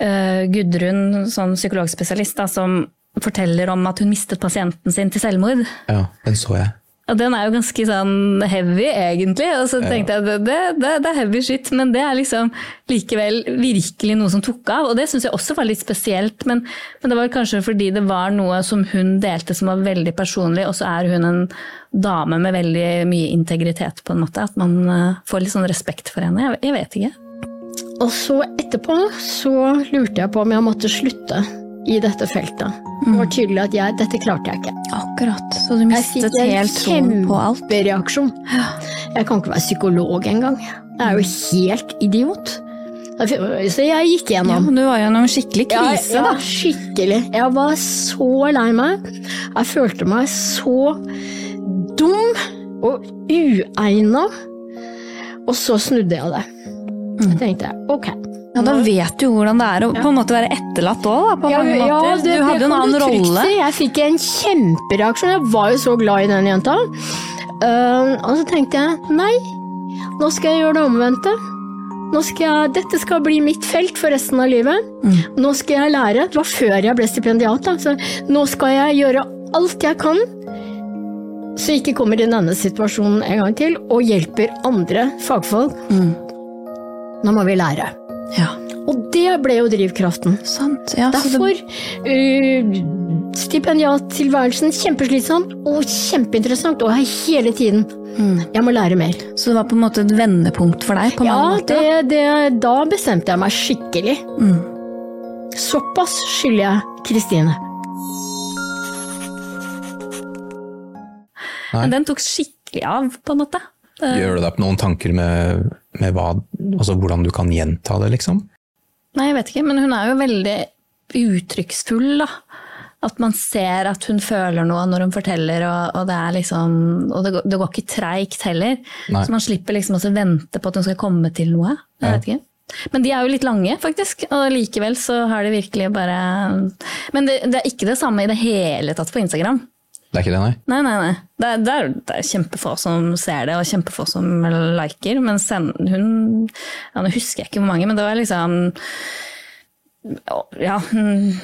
uh, Gudrun, sånn psykologspesialist, da, som forteller om at hun mistet pasienten sin til selvmord. Ja, den så jeg. Og den er jo ganske sånn heavy, egentlig. Og så tenkte jeg at det, det, det er heavy shit, men det er liksom likevel virkelig noe som tok av. Og det syns jeg også var litt spesielt, men, men det var kanskje fordi det var noe som hun delte som var veldig personlig, og så er hun en dame med veldig mye integritet, på en måte. At man eh, får litt sånn respekt for henne. Jeg, jeg vet ikke. Og så etterpå så lurte jeg på om jeg måtte slutte i dette feltet. Det var tydelig at jeg, dette klarte jeg ikke. Akkurat. Så du mistet Jeg fikk en kjempereaksjon. Jeg kan ikke være psykolog engang. Jeg er jo helt idiot. Så jeg gikk Ja, gjennom. du var gjennom skikkelig krise, ja, da. skikkelig. Jeg var så lei meg. Jeg følte meg så dum og uegna. Og så snudde jeg det. Jeg tenkte ok. Ja, Da vet du hvordan det er å på en måte være etterlatt òg, på Ja, mange ja, det- du hadde jo en annen rolle. Jeg fikk en kjempereaksjon. Jeg var jo så glad i den jenta. Uh, og så tenkte jeg nei, nå skal jeg gjøre det omvendte. Nå skal jeg, dette skal bli mitt felt for resten av livet. Nå skal jeg lære. Det var før jeg ble stipendiat. Da. Så nå skal jeg gjøre alt jeg kan så jeg ikke kommer i denne situasjonen en gang til, og hjelper andre fagfolk. Nå må vi lære. Ja. Og det ble jo drivkraften. Sant. Ja, Derfor det, uh, stipendiattilværelsen kjempeslitsom og kjempeinteressant, og jeg hele tiden Jeg må lære mer. så det var på en måte et vendepunkt for deg? på Ja, det, det, da bestemte jeg meg skikkelig. Såpass skylder jeg Kristine. Men den tok skikkelig av, på en måte. Det- Gjør du deg opp noen tanker med, med hva, altså hvordan du kan gjenta det, liksom? Nei, jeg vet ikke, men hun er jo veldig uttrykksfull, da. At man ser at hun føler noe når hun forteller, og, og det er liksom Og det, går- det går ikke treigt heller. Nei. Så man slipper liksom å vente på at hun skal komme til noe. Jeg Ja. vet ikke. Men de er jo litt lange, faktisk, og likevel så har de virkelig bare Men det, det er ikke det samme i det hele tatt på Instagram. Det er ikke det, nei? Nei, nei, nei. Det er, det er, det er kjempefå som ser det, og kjempefå som liker. Men sen, hun ja, Nå husker jeg ikke hvor mange, men det var liksom ja,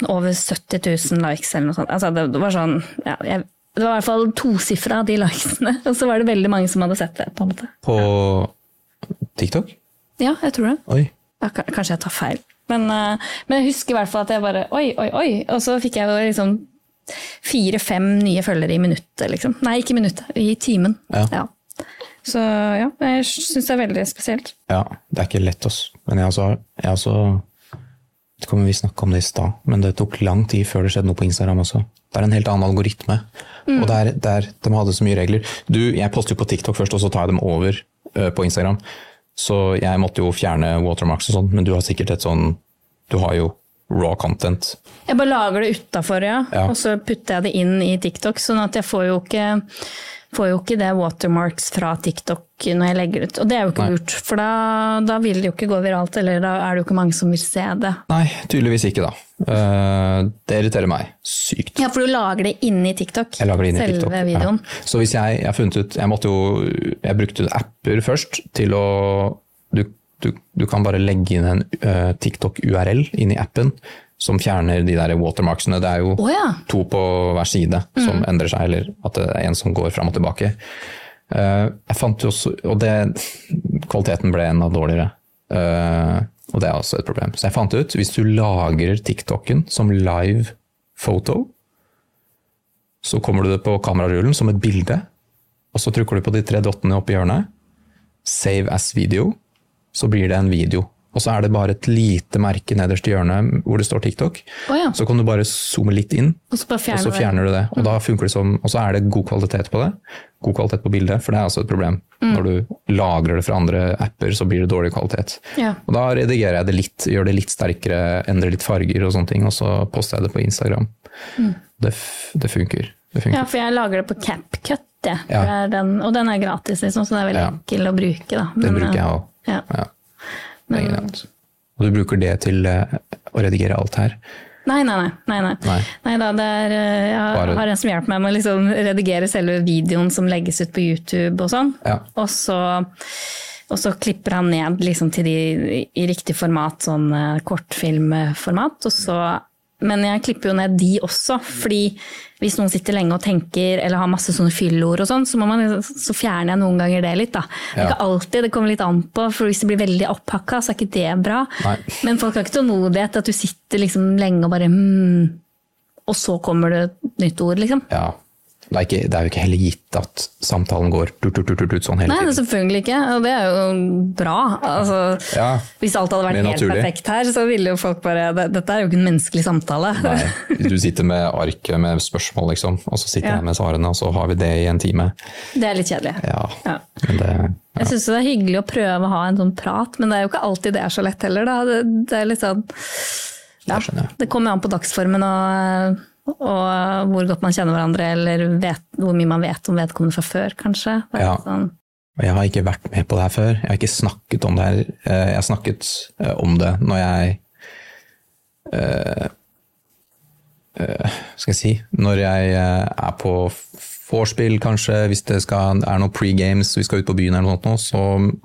over 70 000 likes eller noe sånt. Altså, det, var sånn ja, jeg, Det var i hvert fall tosifra av de likesene, og så var det veldig mange som hadde sett det. på en måte. På TikTok? Ja, jeg tror det. Oi. Ja, kanskje jeg tar feil. Men, eh, men jeg husker i hvert fall at jeg bare Oi, oi, oi. Og så fikk jeg liksom fire-fem nye følgere i minuttet, liksom. Nei, ikke i minuttet, i timen. Ja. Så ja, jeg syns det er veldig spesielt. Ja, det er ikke lett, oss. Men jeg også, jeg også vet ikke om vi snakka om det i stad, men det tok lang tid før det skjedde noe på Instagram også. Det er en helt annen algoritme. Og der, der, er, de hadde så mye regler. Du, jeg poster jo på TikTok først, og så tar jeg dem over ø, på Instagram. Så jeg måtte jo fjerne watermarks og sånn, men du har sikkert et sånn Du har jo raw content. Jeg bare lager det utafor, ja. Ja. og så putter jeg det inn i TikTok. Sånn at jeg får jo ikke, får jo ikke det watermarks fra TikTok når jeg legger ut. Og det er jo ikke Nei. lurt, for da, da vil det jo ikke gå viralt, eller da er det jo ikke mange som vil se det. Nei, tydeligvis ikke, da. Eh, det irriterer meg sykt. Ja, for du lager det inni TikTok. Jeg lager det inn i selve TikTok. videoen. Ja. Så hvis jeg, jeg har funnet ut Jeg måtte jo Jeg brukte apper først til å Du, du, du kan bare legge inn en uh, TikTok-URL inn i appen som fjerner de der watermarksene. Det er jo oh, ja. to på hver side som endrer seg, eller at det er en som går fram og tilbake. Uh, jeg fant jo også Og det Kvaliteten ble enda dårligere. Uh, og det er også et problem. Så jeg fant ut, hvis du lagrer TikToken som live photo, så kommer du det på kamerarullen som et bilde, og så trykker du på de tre dottene oppe i hjørnet. Save as video. Så blir det en video. Og så er det bare et lite merke nederst i hjørnet hvor det står TikTok. Oh, ja. Så kan du bare zoome litt inn, Og så bare og fjerner så du det. fjerner du det. Og da funker det som, og så er det god kvalitet på det. God kvalitet på bildet, for det er også et problem. Mm. Når du lagrer det fra andre apper, så blir det dårlig kvalitet. Ja. Og da redigerer jeg det litt, gjør det litt sterkere, endrer litt farger og sånne ting, og så poster jeg det på Instagram. Det, det funker. Det funker. Mm. Ja, for jeg lager det på CapCut, Ja. Det er Den, og den er gratis, liksom, så det er veldig Ja. enkel å bruke. Da. Den bruker jeg eh, òg. Ja. Ja. Er. Og du bruker det til uh, å redigere alt her? Nei, nei, nei. nei, nei. Nei. Da, det er, eh, jeg Bare- har en som hjelper meg med å liksom redigere selve videoen som legges ut på YouTube og sånn. Ja. Og, så, og så klipper han ned liksom til de i riktig format, sånn eh, kortfilmformat. Og så, men jeg klipper jo ned de også, fordi hvis noen sitter lenge og tenker eller har masse sånne fyllord og sånn, så, liksom- så fjerner jeg noen ganger det litt. da. Ja. Ikke alltid, det kommer litt an på, for hvis det blir veldig opphakka, så er ikke det bra. Nei. Men folk har ikke tålmodighet at du sitter liksom lenge og bare mm, Og så kommer det et nytt ord, liksom. Ja. Det er, ikke, det er jo ikke heller gitt at samtalen går tut, tut, tut, sånn hele Nei, det er selvfølgelig ikke, og det er jo bra. Altså, Ja. Hvis alt hadde vært helt naturlig. perfekt her, så ville jo folk bare det, Dette er jo ikke en menneskelig samtale. Nei, du sitter med arket med spørsmål, liksom, og så sitter Ja. jeg med svarene, og så har vi det i en time. Det er litt kjedelig. Ja, Ja. men det Jeg syns det er hyggelig å prøve å ha en sånn prat, men det er jo ikke alltid det er så lett heller. Da. Det, det er litt sånn ja, Det. Det kommer jo an på dagsformen og, og hvor godt man kjenner hverandre, eller vet, hvor mye man vet om vedkommende fra før, kanskje. Ja. sånn, jeg har ikke vært med på det her før. Jeg har ikke snakket om det her. Eh, Jeg har snakket eh, om det når jeg eh, eh, Skal jeg si Når jeg eh, er på vorspiel, kanskje, hvis det skal, er noe pre-games, vi skal ut på byen eller noe sånt, så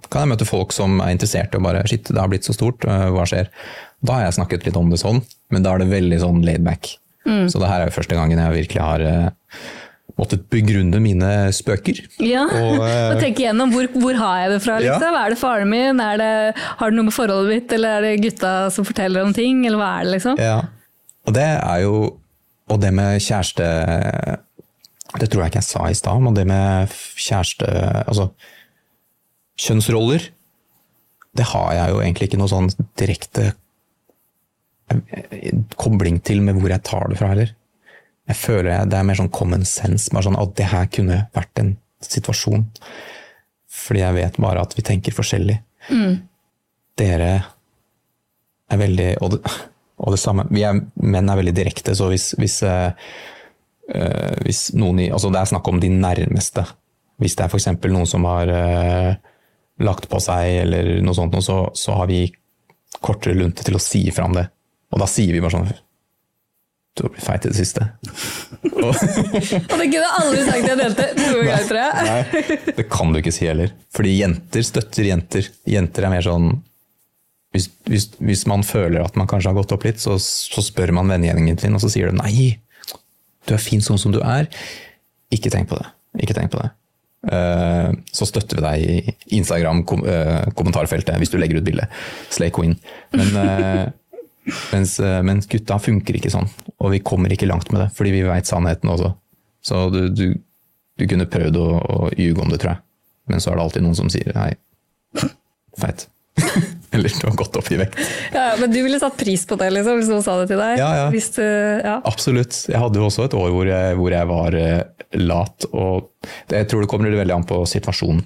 kan jeg møte folk som er interessert og bare Shit, det har blitt så stort, eh, hva skjer? Da har jeg snakket litt om det sånn, men da er det veldig sånn laid back. Så det her er jo første gangen jeg virkelig har eh, måttet begrunne mine spøker. Ja, Og, uh, og tenke gjennom hvor, hvor har jeg det fra, Ja. Hva Er det faren min? Er det, har det noe med forholdet mitt, eller er det gutta som forteller om ting, eller hva er det, liksom? Ja. Og det er jo Og det med kjæreste Det tror jeg ikke jeg sa i stad, men det med kjæreste Altså kjønnsroller, det har jeg jo egentlig ikke noe sånn direkte eh, kobling til med hvor jeg tar det fra heller. Jeg føler jeg, det er mer sånn common sense. Bare sånn at det her kunne vært en situasjon. Fordi jeg vet bare at vi tenker forskjellig. Dere er veldig og det, og det samme. Vi er, menn er veldig direkte, så hvis, hvis, eh, hvis noen i Altså det er snakk om de nærmeste. Hvis det er f.eks. noen som har eh, lagt på seg eller noe sånt, så, så har vi kortere lunte til å si fra om det. Og da sier vi bare sånn Du har blitt feit i det siste. Og, det kunne jeg aldri sagt en jente noen gang, tror jeg. Nei, det kan du ikke si heller. Fordi jenter støtter jenter. Jenter er mer sånn hvis, hvis, hvis man føler at man kanskje har gått opp litt, så, så spør man vennegjengen sin, og så sier du nei, du er fin sånn som du er. Ikke tenk på det. Ikke tenk på det. Eh, så støtter vi deg i Instagram-kommentarfeltet hvis du legger ut bilde. Slay queen. Men, eh, mens, eh, mens gutta funker ikke sånn, og vi kommer ikke langt med det, fordi vi veit sannheten også. Så du, du, du kunne prøvd å, å ljuge om det, tror jeg. Men så er det alltid noen som sier hei, feit. Eller du har gått opp i vekt. Ja, men du ville satt pris på det, liksom, hvis noen sa det til deg? Ja, ja. Du, ja. Absolutt. Jeg hadde jo også et år hvor jeg, hvor jeg var eh, lat. og det, Jeg tror det kommer veldig an på situasjonen.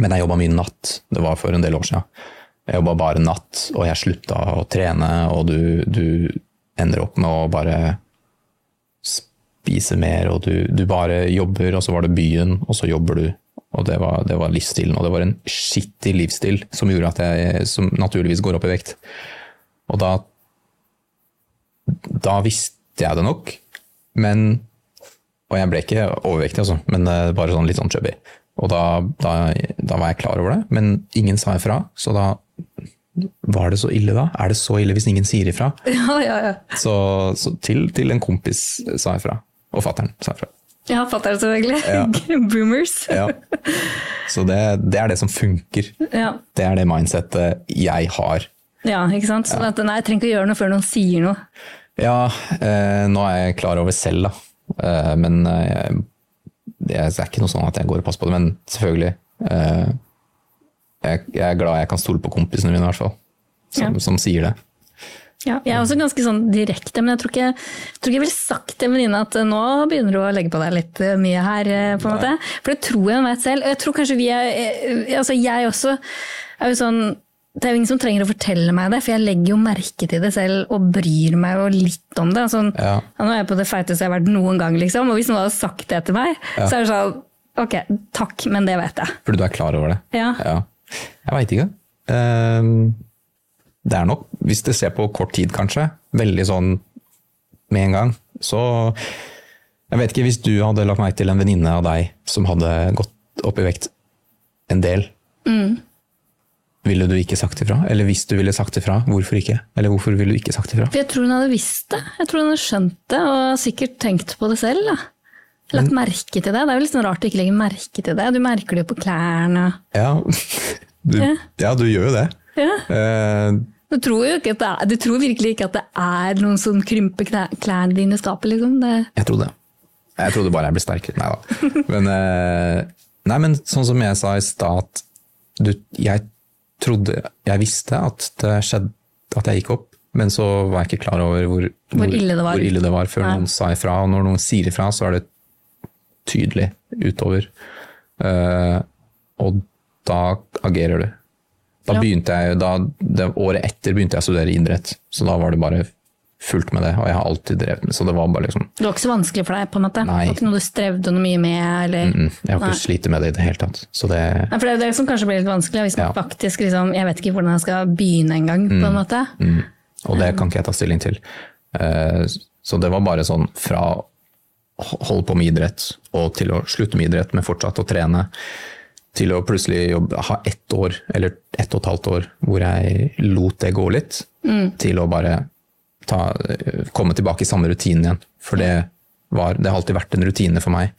Men jeg jobba mye natt. Det var for en del år siden. Jeg jobba bare natt, og jeg slutta å trene, og du, du ender opp med å bare spise mer, og du, du bare jobber, og så var det byen, og så jobber du. Og det var, det var livsstilen, og det var en skittig livsstil som gjorde at jeg som naturligvis går opp i vekt. Og da da visste jeg det nok, men Og jeg ble ikke overvektig, altså, men eh, bare sånn litt sånn chubby. Og da, da, da var jeg klar over det, men ingen sa ifra, så da var det så ille da? Er det så ille hvis ingen sier ifra? Ja, ja, ja. Så, så til, til en kompis sa ifra. Og fattern sa ifra. Ja, fattern selvfølgelig. Ja. Boomers. Ja. Så det, det er det som funker. Ja. Det er det mindsettet jeg har. ja, ikke sant? Sånn at nei, jeg trenger ikke å gjøre noe før noen sier noe. Ja, eh, nå er jeg klar over selv, da. Eh, men eh, det er ikke noe sånn at jeg går og passer på det. Men selvfølgelig. Eh, jeg, jeg er glad jeg kan stole på kompisene mine, i hvert fall. Som, Ja. som sier det. Ja, jeg er også ganske sånn direkte, men jeg tror ikke jeg, tror ikke jeg ville sagt til en venninne at eh, nå begynner du å legge på deg litt eh, mye her. eh, på en måte. For det tror jeg hun vet selv. Og jeg tror kanskje vi er altså Jeg også er jo sånn det er jo ingen som trenger å fortelle meg det, for jeg legger jo merke til det selv og bryr meg jo litt om det. Altså, Ja. Nå er jeg på det feiteste jeg har vært noen gang, liksom, og hvis noen hadde sagt det til meg, Ja. så er det sånn Ok, takk, men det vet jeg. Fordi du er klar over det. Ja. Ja. Jeg veit ikke. Eh, det er nok, hvis det ser på kort tid kanskje, veldig sånn med en gang, så Jeg vet ikke hvis du hadde lagt merke til en venninne av deg som hadde gått opp i vekt en del. Ville du ikke sagt ifra? Eller hvis du ville sagt ifra, hvorfor ikke? Eller hvorfor ville du ikke sagt ifra? For jeg tror hun hadde visst det. Jeg tror hun hadde skjønt det, og sikkert tenkt på det selv. Da. Lagt merke til det. Det er jo litt sånn rart å ikke legge merke til det. Du merker det jo på klærne. Ja, du, Ja. ja, du gjør jo det. Ja. Eh, Du tror jo ikke at det er, du tror virkelig ikke at det er noen som krymper klærne dine i skapet, liksom. Det, Jeg trodde det. Jeg trodde bare jeg ble sterkere. Nei da. Men, eh, nei, men sånn som jeg sa i stad, jeg trodde Jeg visste at det skjedde at jeg gikk opp, men så var jeg ikke klar over hvor, Hvor ille det var. hvor ille det var før Nei. noen sa ifra. Og når noen sier ifra, så er det tydelig utover. Eh, og da agerer du. Da Ja. begynte jeg, da, det Året etter begynte jeg å studere idrett, så da var det bare fullt med det. Og jeg har alltid drevet med så det var bare liksom det var ikke så vanskelig for deg, på en måte? Nei. Det var ikke noe du strevde noe mye med? Eller? Mm, jeg har ikke slitt med det i det hele tatt. Så det, Nei, for det er det som kanskje blir litt vanskelig, hvis man Ja. faktisk liksom, Jeg vet ikke hvordan jeg skal begynne engang, på en måte. mm, og det kan ikke jeg ta stilling til. Eh, Så det var bare sånn fra å holde på med idrett og til å slutte med idrett, men fortsatt å trene, til å plutselig jobbe, ha ett år, eller ett og et halvt år, hvor jeg lot det gå litt, til å bare ta, komme tilbake i samme rutinen igjen. For det var, det har alltid vært en rutine for meg.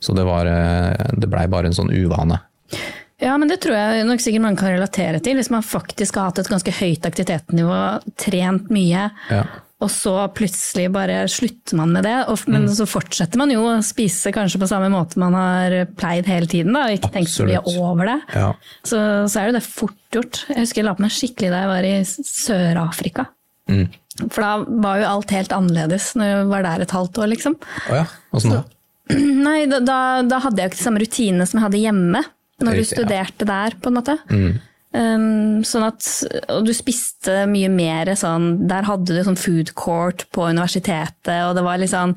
Så det, var, eh, det blei bare en sånn uvane. Ja, men det tror jeg nok sikkert mange kan relatere til. Hvis man faktisk har hatt et ganske høyt aktivitetsnivå, trent mye, Ja. Og så plutselig bare slutter man med det. Og, men så fortsetter man jo å spise kanskje på samme måte man har pleid hele tiden, da, og ikke tenkt så mye over det. Ja. Så, så er jo det fort gjort. Jeg husker jeg la på meg skikkelig da jeg var i Sør-Afrika. For da var jo alt helt annerledes når jeg var der et halvt år, liksom. Oh ja, åssen da? Nei, da, da, da hadde jeg jo ikke de samme rutinene som jeg hadde hjemme. Når du studerte ja. der, på en måte. Um, sånn at, og du spiste mye mer sånn Der hadde du sånn food court på universitetet, og det var litt sånn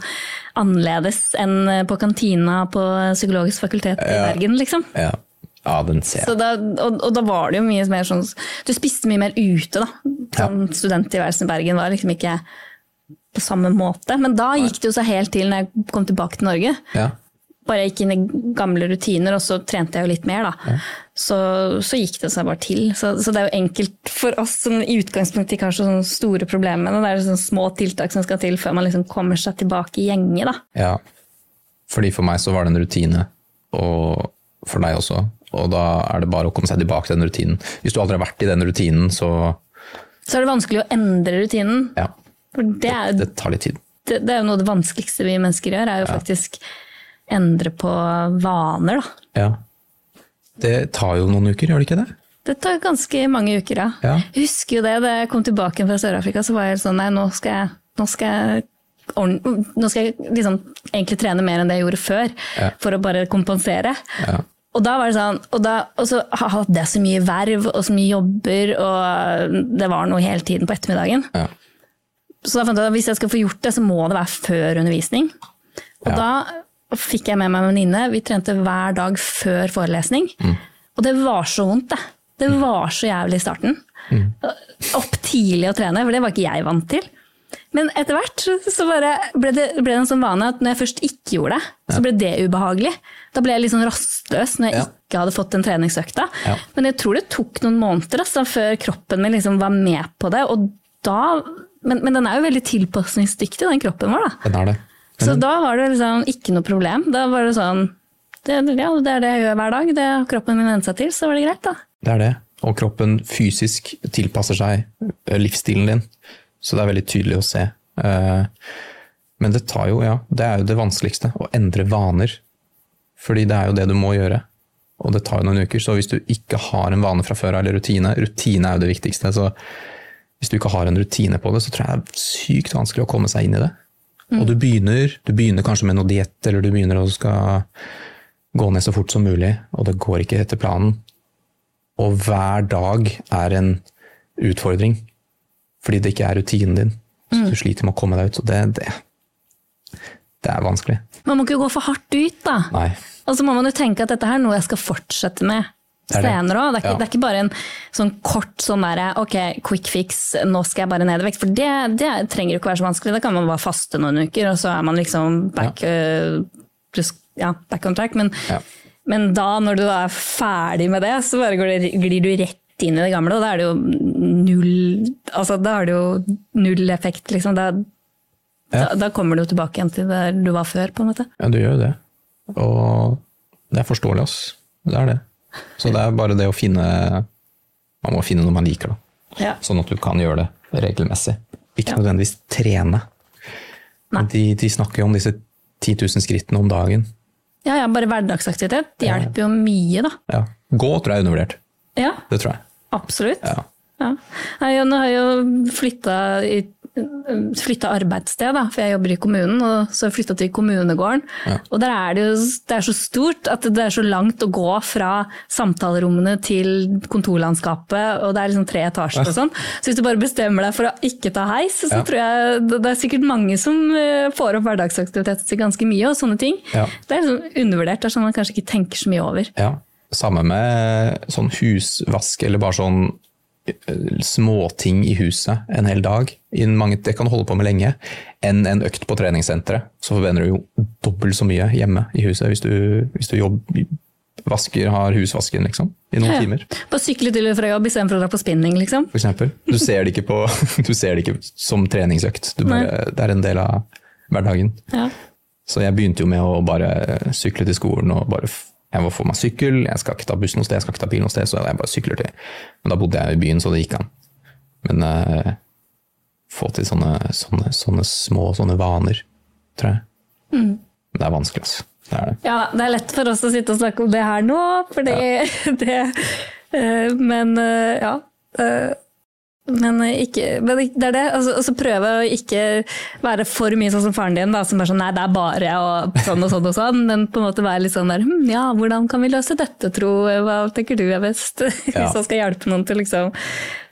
annerledes enn på kantina på Psykologisk fakultet i Ja. Bergen, liksom. Ja, ja den ser Så jeg. da, og, og da var det jo mye mer sånn Du spiste mye mer ute, da. Sånn Studenttilværelsen i Bergen var liksom ikke på samme måte. Men da gikk det jo så helt til når jeg kom tilbake til Norge. Ja. Bare jeg gikk inn i gamle rutiner, og så trente jeg jo litt mer, da. Så, så gikk det seg bare til. Så, så det er jo enkelt for oss som i utgangspunktet ikke har så sånne store problemer med det. Det er sånne små tiltak som skal til før man liksom kommer seg tilbake i gjenge, da. ja. Fordi for meg så var det en rutine, og for deg også. Og da er det bare å komme seg tilbake til den rutinen. Hvis du aldri har vært i den rutinen, så Så er det vanskelig å endre rutinen. ja, For det er, det tar litt tid. det, det er jo noe av det vanskeligste vi mennesker gjør, er jo faktisk endre på vaner, da. Ja. Det tar jo noen uker, gjør det ikke det? Det tar ganske mange uker, ja. Ja. Jeg husker jo det da jeg kom tilbake fra Sør-Afrika, så var jeg sånn nei, nå skal jeg, nå skal jeg, nå skal jeg liksom egentlig trene mer enn det jeg gjorde før, Ja. for å bare kompensere. Ja. Og da var det sånn, og, da, og så hadde jeg så mye verv og så mye jobber, og det var noe hele tiden på ettermiddagen. Ja. Så da fant jeg at hvis jeg skal få gjort det, så må det være før undervisning. Og da fikk jeg med meg en venninne. Vi trente hver dag før forelesning. Mm. Og det var så vondt, det. Det var så jævlig i starten. Mm. Opp tidlig å trene, for det var ikke jeg vant til. Men etter hvert så bare ble det, ble det en sånn vane at når jeg først ikke gjorde det, så ble det ubehagelig. Da ble jeg litt sånn rastløs når jeg Ja. ikke hadde fått den treningsøkta. Ja. Men jeg tror det tok noen måneder altså, før kroppen min liksom var med på det. Og da, men, men den er jo veldig tilpasningsdyktig, den kroppen vår. da. Den er det. Så da var det liksom ikke noe problem. Da var det sånn det, ja, det er det jeg gjør hver dag. Det har kroppen min vent seg til, så var det greit, da. Det er det. Og kroppen fysisk tilpasser seg eh, livsstilen din. Så det er veldig tydelig å se. Eh, Men det tar jo, ja, det er jo det vanskeligste. Å endre vaner. Fordi det er jo det du må gjøre. Og det tar jo noen uker. Så hvis du ikke har en vane fra før eller rutine Rutine er jo det viktigste. Så hvis du ikke har en rutine på det, så tror jeg det er sykt vanskelig å komme seg inn i det. Og du begynner, du begynner kanskje med noe diett, eller du begynner å skal gå ned så fort som mulig, og det går ikke etter planen. Og hver dag er en utfordring, fordi det ikke er rutinen din. Så du sliter med å komme deg ut. Så det, det, det er vanskelig. Man må ikke gå for hardt ut, da. Nei. Og så må man jo tenke at dette er noe jeg skal fortsette med Er senere òg. Det, Ja. det er ikke bare en sånn kort sånn derre ok, quick fix, nå skal jeg bare ned i vekt. For det, det trenger jo ikke være så vanskelig. Da kan man bare faste noen uker, og så er man liksom back, øh, just, ja, back on track. Men, Ja. men da, når du da er ferdig med det, så bare går det, glir du rett inn i det gamle, og da er det jo null Altså, da er det jo null effekt, liksom. Da, Ja. da, da kommer du jo tilbake igjen til der du var før, på en måte. Ja, du gjør jo det. Og det er forståelig, ass. Det er det. Så det er bare det å finne Man må finne noe man liker, da. Ja. Sånn at du kan gjøre det regelmessig. Ikke Ja. nødvendigvis trene. De, de snakker jo om disse 10 000 skrittene om dagen. Ja, ja, bare hverdagsaktivitet det hjelper jo mye, da. Ja. Gå tror jeg er undervurdert. Ja, Det tror jeg. absolutt. Ja. Ja. Jeg, har nå har jeg jo flytta, i, flytta arbeidssted, da, for jeg jobber i kommunen. Og så flytta til kommunegården. Ja. Og der er det jo det er så stort at det er så langt å gå fra samtalerommene til kontorlandskapet, og det er liksom tre etasjer og sånn. Så hvis du bare bestemmer deg for å ikke ta heis, så Ja. tror jeg det er sikkert mange som eh, får opp hverdagsaktiviteten til ganske mye, og sånne ting. Ja. Det er liksom undervurdert, det er sånn man kanskje ikke tenker så mye over. Ja, samme med sånn husvask eller bare sånn småting i huset en hel dag. Mange, det kan du holde på med lenge. Enn en økt på treningssenteret. Så forventer du jo dobbelt så mye hjemme i huset hvis du, hvis du jobber, vasker, har husvasken liksom, i noen Ja, ja. timer. Bare sykle til og fra jobb istedenfor å dra på spinning, liksom. For eksempel. Du ser det ikke, på, du ser det ikke som treningsøkt. Du bare, det er en del av hverdagen. Ja. Så jeg begynte jo med å bare sykle til skolen og bare jeg må få meg sykkel, jeg skal ikke ta buss noe sted, jeg skal ikke ta bil noe sted, så jeg bare sykler til. Men da bodde jeg i byen, så det gikk an. Men uh, få til sånne, sånne, sånne små sånne vaner, tror jeg. Mm. det er vanskelig, altså. Det er det. Ja, det er lett for oss å sitte og snakke om det her nå, for det, det uh, Men uh, ja. Eh, Men ikke men det er det. Altså, altså prøve å ikke være for mye sånn som faren din, da, som er sånn nei, det er bare og sånn og sånn og sånn, men på en måte være litt sånn der hm, ja, hvordan kan vi løse dette, tro, hva tenker du er best? Ja. Hvis man skal hjelpe noen til å liksom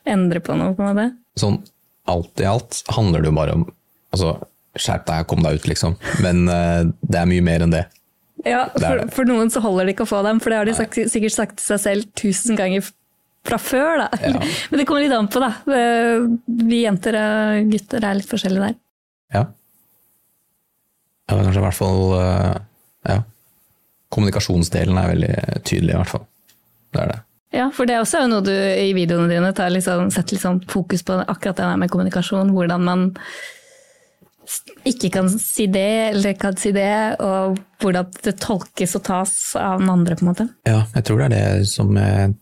endre på noe, på en måte. Sånn alt i alt handler det jo bare om altså, skjerp deg, kom deg ut, liksom. Men uh, det er mye mer enn det. Ja, for, for noen så holder det ikke å få dem, for det har de sagt, sikkert sagt til seg selv tusen ganger fra før. Da. Ja. Men det kommer litt an på, da. Vi jenter og gutter er litt forskjellige der. Ja. Ja, det er kanskje i hvert fall eh, Ja. Kommunikasjonsdelen er veldig tydelig, i hvert fall. Det er det. Ja, for det er også noe du i videoene dine tar sånn- setter sånn fokus på akkurat det der med kommunikasjon. Hvordan man ikke kan si det, eller kan si det, og hvordan det tolkes og tas av den andre, på en måte. Ja, jeg tror det er det som jeg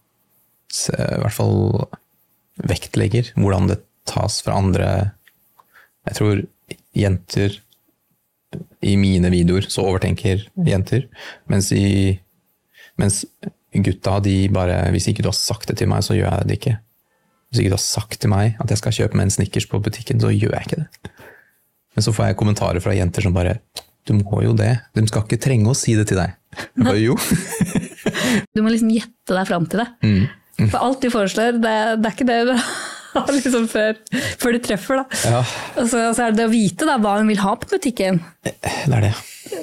i hvert fall vektlegger. Hvordan det tas fra andre Jeg tror jenter I mine videoer så overtenker jenter, mens, i, mens gutta de bare Hvis ikke du har sagt det til meg, så gjør jeg det ikke. Hvis ikke du har sagt til meg at jeg skal kjøpe meg en Snickers på butikken, så gjør jeg ikke det. Men så får jeg kommentarer fra jenter som bare Du må jo det. De skal ikke trenge å si det til deg. Jeg bare, jo. Du må liksom gjette deg fram til det. For alt du foreslår, det, det er ikke det du har liksom før, før du treffer. Da. Ja, Og så, så er det det å vite da, hva hun vil ha på butikken. det er det.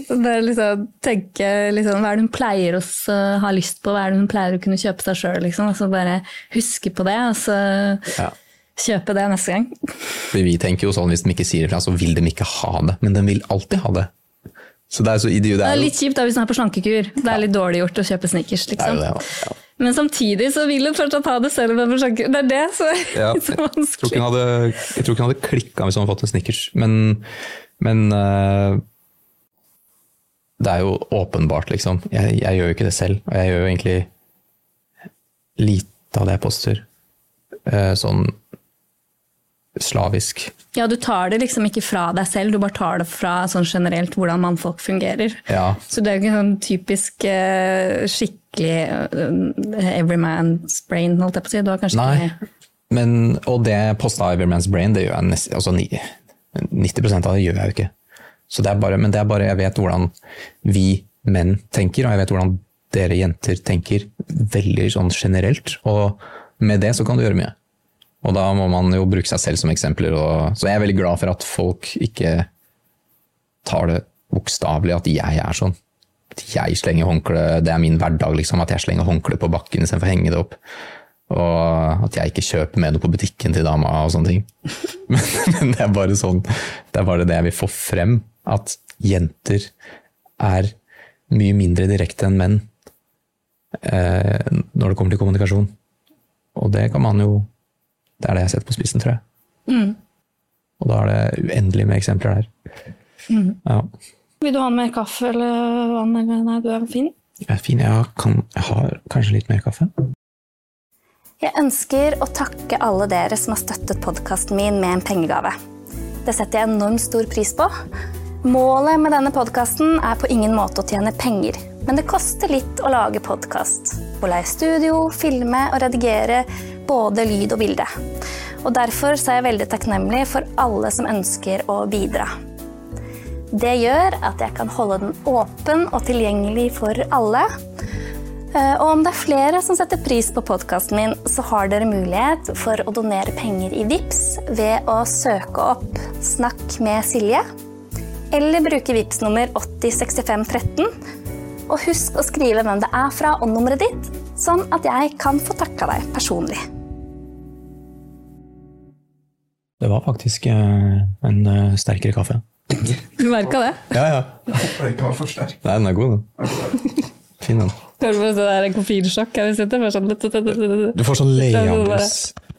Det er liksom, tenke liksom, Hva er det hun pleier å ha lyst på, hva er det hun pleier å kunne kjøpe seg sjøl. Liksom. Altså bare huske på det, og så Ja. kjøpe det neste gang. For vi tenker jo sånn, Hvis de ikke sier ifra, så vil de ikke ha det. Men de vil alltid ha det. Så det er så idiot. Det Det er litt kjipt da hvis hun er på slankekur. Det er litt dårlig gjort å kjøpe Snickers. det. Er Liksom. jo det ja. Men samtidig så vil hun fortsatt ha det selv slankekur. Det er det som er Ja, så Jeg tror ikke vanskelig. hun hadde, jeg tror hadde klikka hvis hun hadde fått en Snickers. Men, men uh, det er jo åpenbart, liksom. Jeg, jeg gjør jo ikke det selv. Og jeg gjør jo egentlig lite av det jeg poster. uh, sånn slavisk. Ja, du tar det liksom ikke fra deg selv, du bare tar det fra sånn generelt hvordan mannfolk fungerer. Ja, Så det er jo ikke sånn typisk eh, skikkelig uh, every man's brain, holdt jeg på å si. Du har kanskje Nei. ikke Men, og det posta everyman's Brain, det gjør jeg nesten, altså 90% av det gjør jeg jo ikke. Så det er bare, men det er bare jeg vet hvordan vi menn tenker, og jeg vet hvordan dere jenter tenker veldig sånn generelt. Og med det så kan du gjøre mye. Og da må man jo bruke seg selv som eksempler. Og, så jeg er veldig glad for at folk ikke tar det bokstavelig, at jeg er sånn. At jeg slenger håndkle, det er min hverdag, liksom, at jeg slenger håndkle på bakken istedenfor å henge det opp. Og at jeg ikke kjøper med noe på butikken til dama og sånne ting. Men, men det er bare sånn, det er bare det jeg vil få frem. At jenter er mye mindre direkte enn menn eh, når det kommer til kommunikasjon. Og det kan man jo Det er det jeg setter på spissen, tror jeg. Og da er det uendelig med eksempler der. Ja. Vil du ha mer kaffe eller vann? Eller? Nei, du er fin. Jeg er fin. Jeg, kan, jeg har kanskje litt mer kaffe. Jeg ønsker å takke alle dere som har støttet podkasten min med en pengegave. Det setter jeg enormt stor pris på. Målet med denne podkasten er på ingen måte å tjene penger, men det koster litt å lage podkast. Å leie studio, filme og redigere både lyd og bilde. Og Derfor er jeg veldig takknemlig for alle som ønsker å bidra. Det gjør at jeg kan holde den åpen og tilgjengelig for alle. Eh, Og om det er flere som setter pris på podkasten min, så har dere mulighet for å donere penger i VIPS ved å søke opp 'Snakk med Silje' eller bruke VIPS nummer 806513. Og husk å skrive hvem det er fra og nummeret ditt, sånn at jeg kan få takka deg personlig. Det var faktisk eh, en eh, sterkere kaffe. Du merka det? Ja, ja. Håper var for sterk. Nei, den er god, den. Fin, den. Det der koffeinsjokk? Har du sånn- får sånn leamus.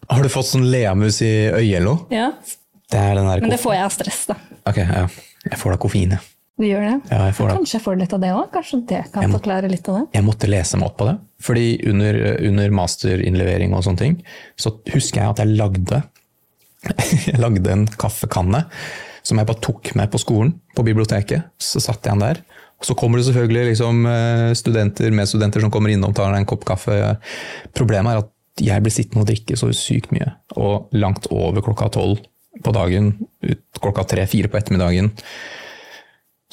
Har du fått sånn leamus i øyet eller noe? Ja, Det er den der men det får jeg av stress, da. Ok, ja. Jeg får da koffein, jeg. Du gjør det? Ja, jeg får det. Kanskje jeg får litt av det òg? Kanskje det kan må- forklare litt av det? Jeg måtte lese meg opp på det. Fordi under, under masterinnlevering og sånne ting, så husker jeg at jeg lagde Jeg lagde en kaffekanne som jeg bare tok med på skolen, på biblioteket. Så satte jeg den der. Og så kommer det selvfølgelig liksom med studenter, medstudenter som kommer innom, tar en kopp kaffe. Problemet er at jeg blir sittende og drikke så sykt mye. Og langt over klokka tolv på dagen, ut klokka tre-fire på ettermiddagen,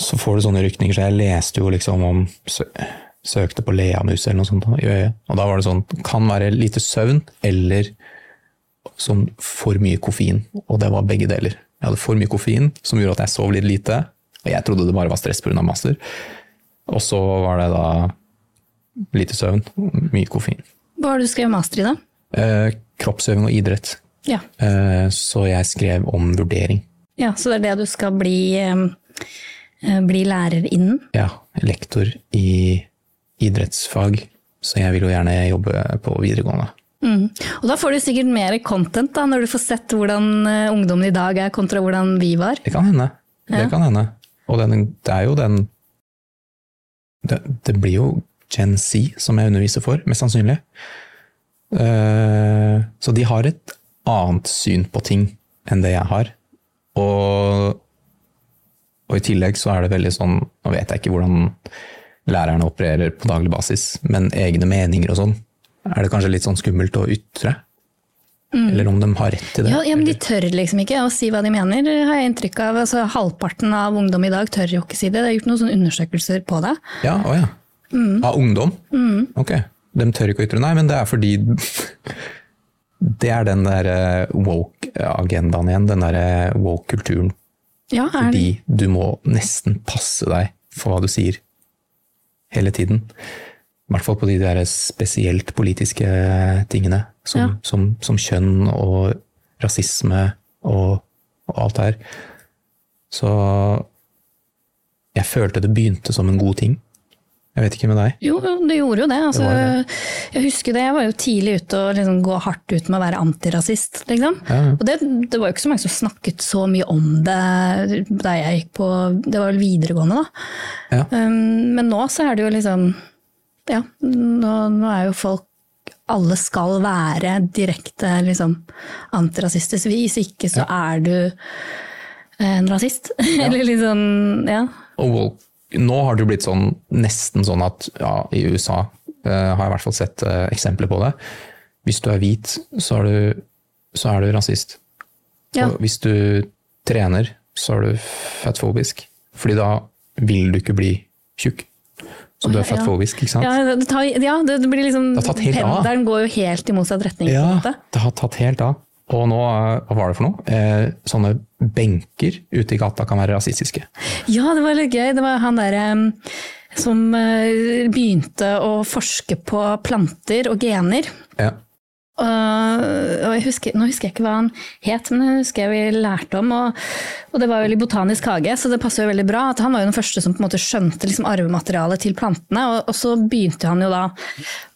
så får du sånne rykninger. Så jeg leste jo liksom om Søkte på leamus eller noe sånt i øyet. Og da var det sånn Kan være lite søvn eller sånn for mye koffein. Og det var begge deler. Jeg hadde for mye koffein, som gjorde at jeg sov litt lite. Og jeg trodde det bare var stress pga. master. Og så var det da lite søvn, mye koffein. Hva har du skrevet master i, da? Eh, kroppsøving og idrett. Ja. Eh, så jeg skrev om vurdering. ja, så det er det du skal bli, eh, bli lærer innen? Ja, lektor i idrettsfag. Så jeg vil jo gjerne jobbe på videregående. Mm. Og da får du sikkert mer content da, når du får sett hvordan eh, ungdommen i dag er kontra hvordan vi var. Det kan hende. Det Ja. kan hende. Og den, det er jo den det, det blir jo Gen Z som jeg underviser for, mest sannsynlig. Uh, så de har et annet syn på ting enn det jeg har. Og, og i tillegg så er det veldig sånn Nå vet jeg ikke hvordan lærerne opererer på daglig basis, men egne meninger og sånn, er det kanskje litt sånn skummelt å ytre? Eller om de har rett til det? Ja, ja, men De tør liksom ikke å si hva de mener, har jeg inntrykk av. Altså, halvparten av ungdom i dag tør jo ikke si det. Det er gjort noen sånne undersøkelser på det. Ja, å ja. Av ungdom? Ok. De tør ikke å ytre Nei, men det er fordi Det er den der eh, woke-agendaen igjen. Den der eh, woke-kulturen. Ja? Fordi du må nesten passe deg for hva du sier. Hele tiden. I hvert fall på de der spesielt politiske tingene. Som, Ja. som, som kjønn og rasisme og, og alt det her. Så jeg følte det begynte som en god ting. Jeg vet ikke med deg. Jo, det gjorde jo det. Altså, Det det. Jeg husker det, jeg var jo tidlig ute og liksom gå hardt ut med å være antirasist. Liksom. Ja, ja. Og det, det var jo ikke så mange som snakket så mye om det da jeg gikk på Det var vel videregående, da. Ja. Um, men nå så er det jo liksom Ja, nå, nå er jo folk Alle skal være direkte liksom antirasistisk. Hvis ikke så er du en rasist. Eller liksom Ja. Og woke, nå har det jo blitt sånn, nesten sånn at ja, i USA eh, har jeg i hvert fall sett eh, eksempler på det. Hvis du er hvit, så er du, så er du rasist. Ja. Og hvis du trener, så er du fatfobisk. Fordi da vil du ikke bli tjukk. Så du er fatfobisk, ikke sant? Ja, det, tar, ja, det blir liksom Det. Pendelen går jo helt i motsatt retning. Ja, det har tatt helt av. Og nå, eh, hva var det for noe? Eh, sånne benker ute i gata kan være rasistiske. Ja, det var litt gøy. Det var han derre som eh, begynte å forske på planter og gener. Ja. Og, husker, nå husker jeg ikke hva han het, men jeg husker jeg vi lærte om. Og, og det var vel i Botanisk hage, så det passer jo veldig bra. at Han var jo den første som på en måte skjønte liksom arvematerialet til plantene. Og, og så begynte han jo da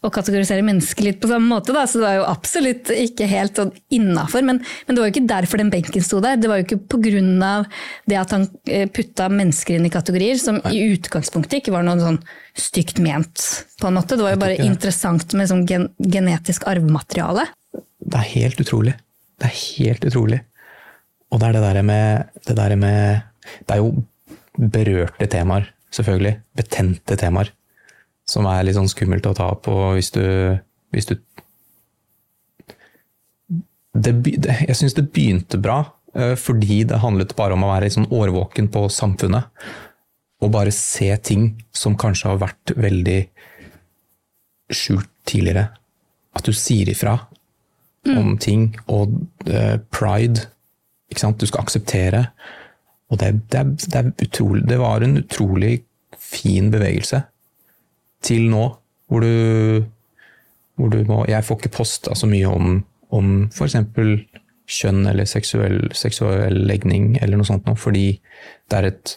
å kategorisere mennesker litt på samme måte, da, så det var jo absolutt ikke helt sånn innafor. Men, men det var jo ikke derfor den benken sto der. Det var jo ikke pga. det at han eh, putta mennesker inn i kategorier som i utgangspunktet ikke var noen sånn stygt ment, på en måte. Det var jo bare interessant med sånn gen genetisk arvemateriale. Det er helt utrolig. Det er helt utrolig. Og det er det derre med Det, der med, det er jo berørte temaer, selvfølgelig. Betente temaer. Som er litt sånn skummelt å ta på hvis du, hvis du det, Jeg syns det begynte bra, eh, fordi det handlet bare om å være sånn årvåken på samfunnet. Og bare se ting som kanskje har vært veldig skjult tidligere. At du sier ifra om ting, og uh, pride. Ikke sant? Du skal akseptere. Og det, det, det, utrolig, det var en utrolig fin bevegelse. Til nå, hvor du, hvor du må Jeg får ikke posta så mye om, om f.eks. kjønn eller seksuell, seksuell legning eller noe sånt noe, fordi det er et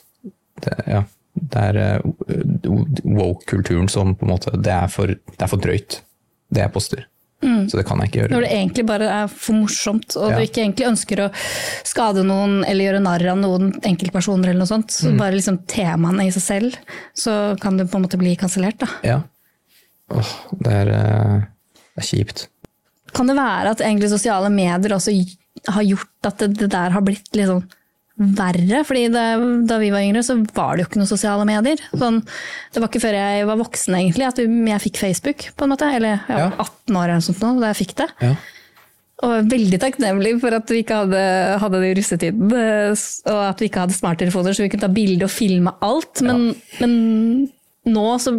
det, ja, det er eh, woke-kulturen som på en måte Det er for, det er for drøyt, det jeg poster. Så det kan jeg ikke gjøre. Når det egentlig bare er for morsomt, og Ja. du ikke egentlig ønsker å skade noen eller gjøre narr av noen enkeltpersoner eller noe sånt, Mm. så bare liksom temaene i seg selv, så kan du på en måte bli kansellert, da. Ja. Åh, det er, eh, det er kjipt. Kan det være at egentlig sosiale medier også har gjort at det, det der har blitt litt sånn verre? Fordi det, da vi var yngre, så var det jo ikke noen sosiale medier. Sånn, det var ikke før jeg var voksen egentlig at jeg fikk Facebook, på en måte. Eller jeg var Ja. 18 år eller sånt nå, da jeg fikk det. Ja. Og veldig takknemlig for at vi ikke hadde, hadde det i russetiden. eh, Og at vi ikke hadde smarttelefoner, så vi kunne ta bilde og filme alt. Men, men nå så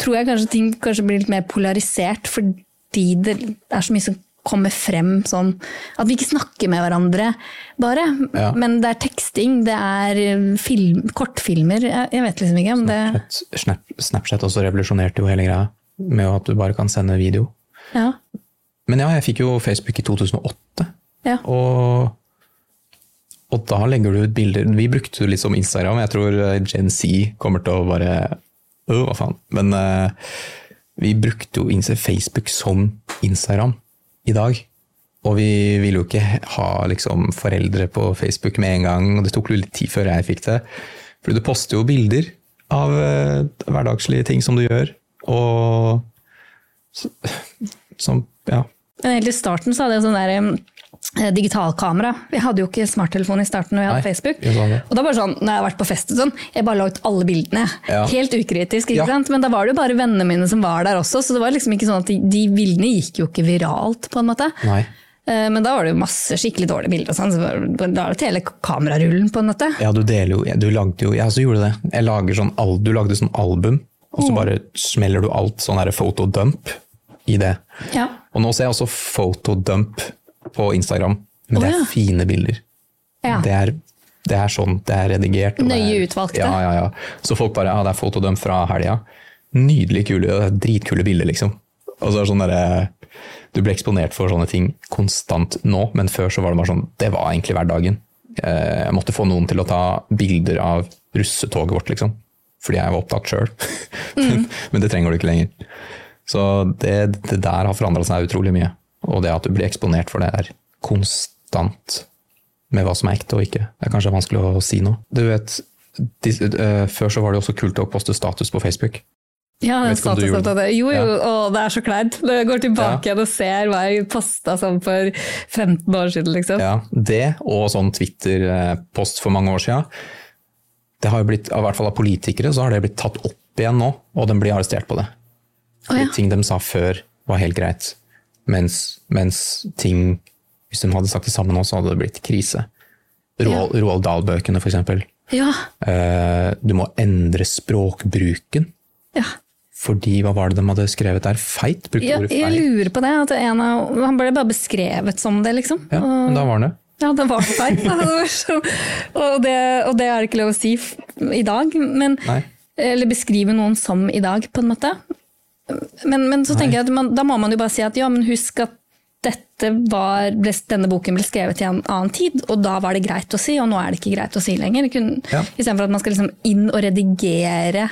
tror jeg kanskje ting kanskje blir litt mer polarisert, fordi det er så mye som kommer frem sånn At vi ikke snakker med hverandre, bare. Ja. Men det er teksting, det er film, kortfilmer. Jeg, vet liksom ikke. om det, Snapchat, Snapchat også revolusjonerte jo hele greia, med at du bare kan sende video. ja, Men ja, jeg fikk jo Facebook i 2008, ja. og, og da legger du ut bilder. Vi brukte jo litt som Instagram, jeg tror eh, Gen Z kommer til å bare øh, hva faen. Men uh, vi brukte jo Facebook som Instagram i dag. Og vi ville jo ikke ha liksom, foreldre på Facebook med en gang, og det tok jo litt tid før jeg fikk det. Fordi du poster jo bilder av eh, hverdagslige ting som du gjør, og som Ja. Helt i starten så hadde jeg sånn der digitalkamera. Vi hadde jo ikke smarttelefon i starten når vi hadde Nei, Facebook. jeg. Og da bare sånn, når jeg har vært på fest sånn, jeg bare la ut alle bildene. Ja. Helt ukritisk, ikke Ja. sant? Men da var det jo bare vennene mine som var der også, så det var liksom ikke sånn at de, de bildene gikk jo ikke viralt, på en måte. Nei. Eh, Men da var det jo masse skikkelig dårlige bilder sånn, så da er det hele kamerarullen, på en måte. Ja, du deler jo Du lagde jo Jeg også gjorde det. Jeg lager sånn, du lagde sånn album, og så bare smeller du alt sånn her photodump i det. Ja. Og nå ser jeg også photodump på Instagram, men det er ja. fine bilder. Ja. Det, er, det er sånn, det er redigert. Nøye er- utvalgte. Ja, ja, ja. Så folk bare Ja, det er photodump fra helga. Nydelig kule, dritkule bilder, liksom. Og så er det sånn derre Du ble eksponert for sånne ting konstant nå, men før så var det bare sånn Det var egentlig hverdagen. Eh, Jeg måtte få noen til å ta bilder av russetoget vårt, liksom. Fordi jeg var opptatt sjøl. men, men det trenger du ikke lenger. Så det, det der har forandra seg utrolig mye. Og det at du blir eksponert for det er konstant med hva som er ekte og ikke. Det er kanskje vanskelig å si noe. Du vet, de, uh, Før så var det også kult å poste status på Facebook. Ja, statusoppdatering. Jo, jo, Ja. å, det er så kleint. Når jeg går tilbake Ja. igjen og ser hva jeg posta sånn for 15 år siden, liksom. Ja, Det og sånn Twitter-post for mange år siden. Det har jo blitt, i hvert fall av politikere, så har det blitt tatt opp igjen nå, og de blir arrestert på det. Å, ja. Ting de sa før var helt greit, mens, mens ting Hvis de hadde sagt det samme nå, så hadde det blitt krise. Roald, Roald Dahl-bøkene, for eksempel. Ja, Eh, Du må endre språkbruken. ja. Fordi, hva var det de hadde skrevet der? Feit? Brukte ja, ordet jeg lurer på det. At en av, han ble bare beskrevet som det, liksom. Ja, men da var det. Ja, det var feil. Det og, det, og det er det ikke lov å si i dag. Men, Nei. eller beskrive noen som i dag, på en måte. Men, men så tenker jeg at man, da må man jo bare si at ja, men husk at dette var, denne boken ble skrevet i en annen tid, og da var det greit å si, og nå er det ikke greit å si lenger. Kun, Ja. Istedenfor at man skal liksom inn og redigere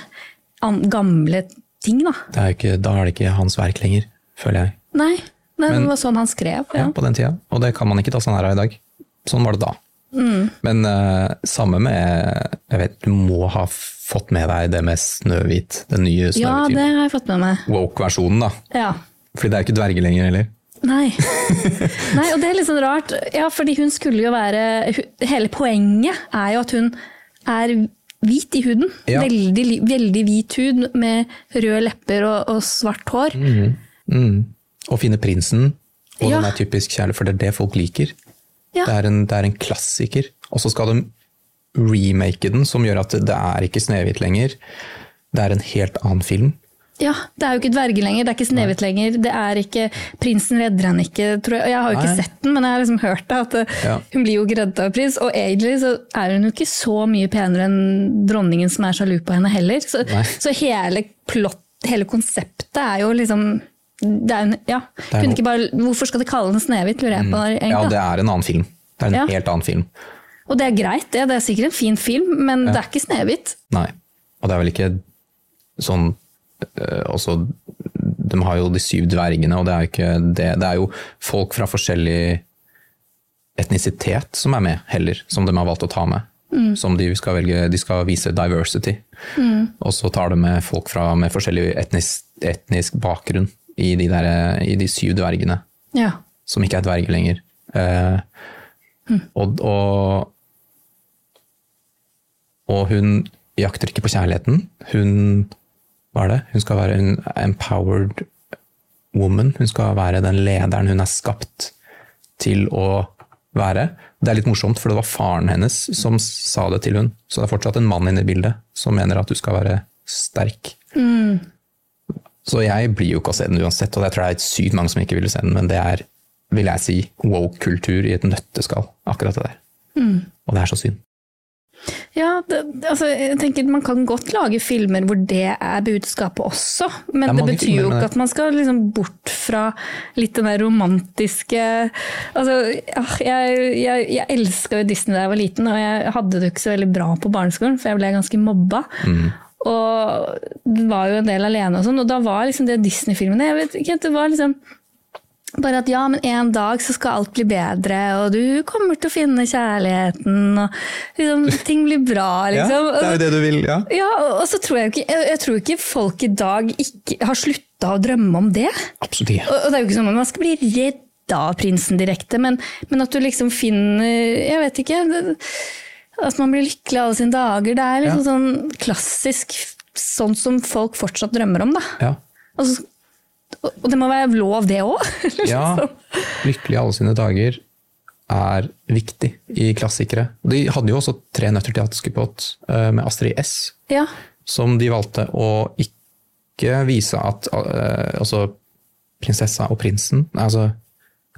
an, gamle ting, da. Det er ikke, da er det ikke hans verk lenger, føler jeg. Nei, nei Men- det var sånn han skrev. Ja, Ja. på den tida. Og det kan man ikke ta sånn her av i dag. Sånn var det da. Men uh, samme med Jeg vet, du må ha fått med deg det med Snøhvit. Den nye ja, det har jeg fått med meg. Woke-versjonen, da. Ja. Fordi det er ikke dverger lenger heller. Nei. Nei, og det er litt sånn rart. Ja, fordi hun skulle jo være Hele poenget er jo at hun er hvit i huden. Ja. Veldig, veldig hvit hud med røde lepper og, og svart hår. Mm. Og finne prinsen. Og Ja. den er typisk kjærlig, for det er det folk liker. Ja. Det, er en, det er en klassiker. Og så skal de remake den, som gjør at det, er ikke Snehvit lenger. Det er en helt annen film. Ja, Det er jo ikke dverger lenger, det er ikke Snehvit lenger. det er ikke, Prinsen redder henne ikke, tror jeg. Jeg har jo ikke Nei. sett den, men jeg har liksom hørt det. at Ja. Hun blir jo ikke reddet av prins, og egentlig så er hun jo ikke så mye penere enn dronningen som er sjalu på henne heller. Så, så hele plott, hele konseptet er jo liksom det er en, ja. er bare, hvorfor skal de kalle den Snehvit, lurer jeg på. Ja, det er en annen film. Det er en Ja. helt annen film. Og det er greit, det. Det er sikkert en fin film, men det er ikke Snehvit. Nei. Og det er vel ikke sånn øh, også, de har jo de syv dvergene, og det er ikke det. Det er jo folk fra forskjellig etnisitet som er med, heller, som de har valgt å ta med. Som de skal velge, de skal vise diversity. Og så tar de med folk fra, med forskjellig etnisk, etnisk bakgrunn i de, der, i de syv dvergene, Ja. som ikke er dverger lenger. Eh, og, og, og hun jakter ikke på kjærligheten. Hun hva er det? Hun skal være en empowered woman. Hun skal være den lederen hun er skapt til å være. Det er litt morsomt, for det var faren hennes som sa det til hun. Så det er fortsatt en mann inne i bildet som mener at du skal være sterk. Så jeg blir jo ikke å se den uansett, og jeg tror det er sykt mange som ikke ville se den, men det er, vil jeg si, woke-kultur i et nøtteskall, akkurat det der. Og det er så synd. Ja, det, altså, jeg tenker Man kan godt lage filmer hvor det er budskapet også, men Det det betyr jo ikke at man skal liksom bort fra litt den der romantiske altså, ah, Jeg, jeg, jeg elska jo Disney da jeg var liten, og jeg hadde det ikke så veldig bra på barneskolen, for jeg ble ganske mobba. Mm. Og var jo en del alene og sånn, og da var liksom det Disney-filmene jeg vet ikke, Det var liksom bare at ja, men en dag så skal alt bli bedre, og du kommer til å finne kjærligheten, og liksom, ting blir bra, liksom. ja, det er jo det du vil, ja. Ja, og så tror jeg ikke, jeg, jeg tror ikke folk i dag ikke har slutta å drømme om det. Absolutt ikke. Og, og det er jo ikke sånn at man skal bli redd av prinsen direkte, men, men at du liksom finner Jeg vet ikke. Det, at man blir lykkelig alle sine dager. Det er liksom sånn klassisk sånn som folk fortsatt drømmer om, da. Ja. Og, så, og det må være lov, det òg. Ja, lykkelig i alle sine dager er viktig i klassikere. De hadde jo også Tre nøtter til Askepott eh, med Astrid S, ja. som de valgte å ikke vise at eh, altså prinsessa og prinsen, altså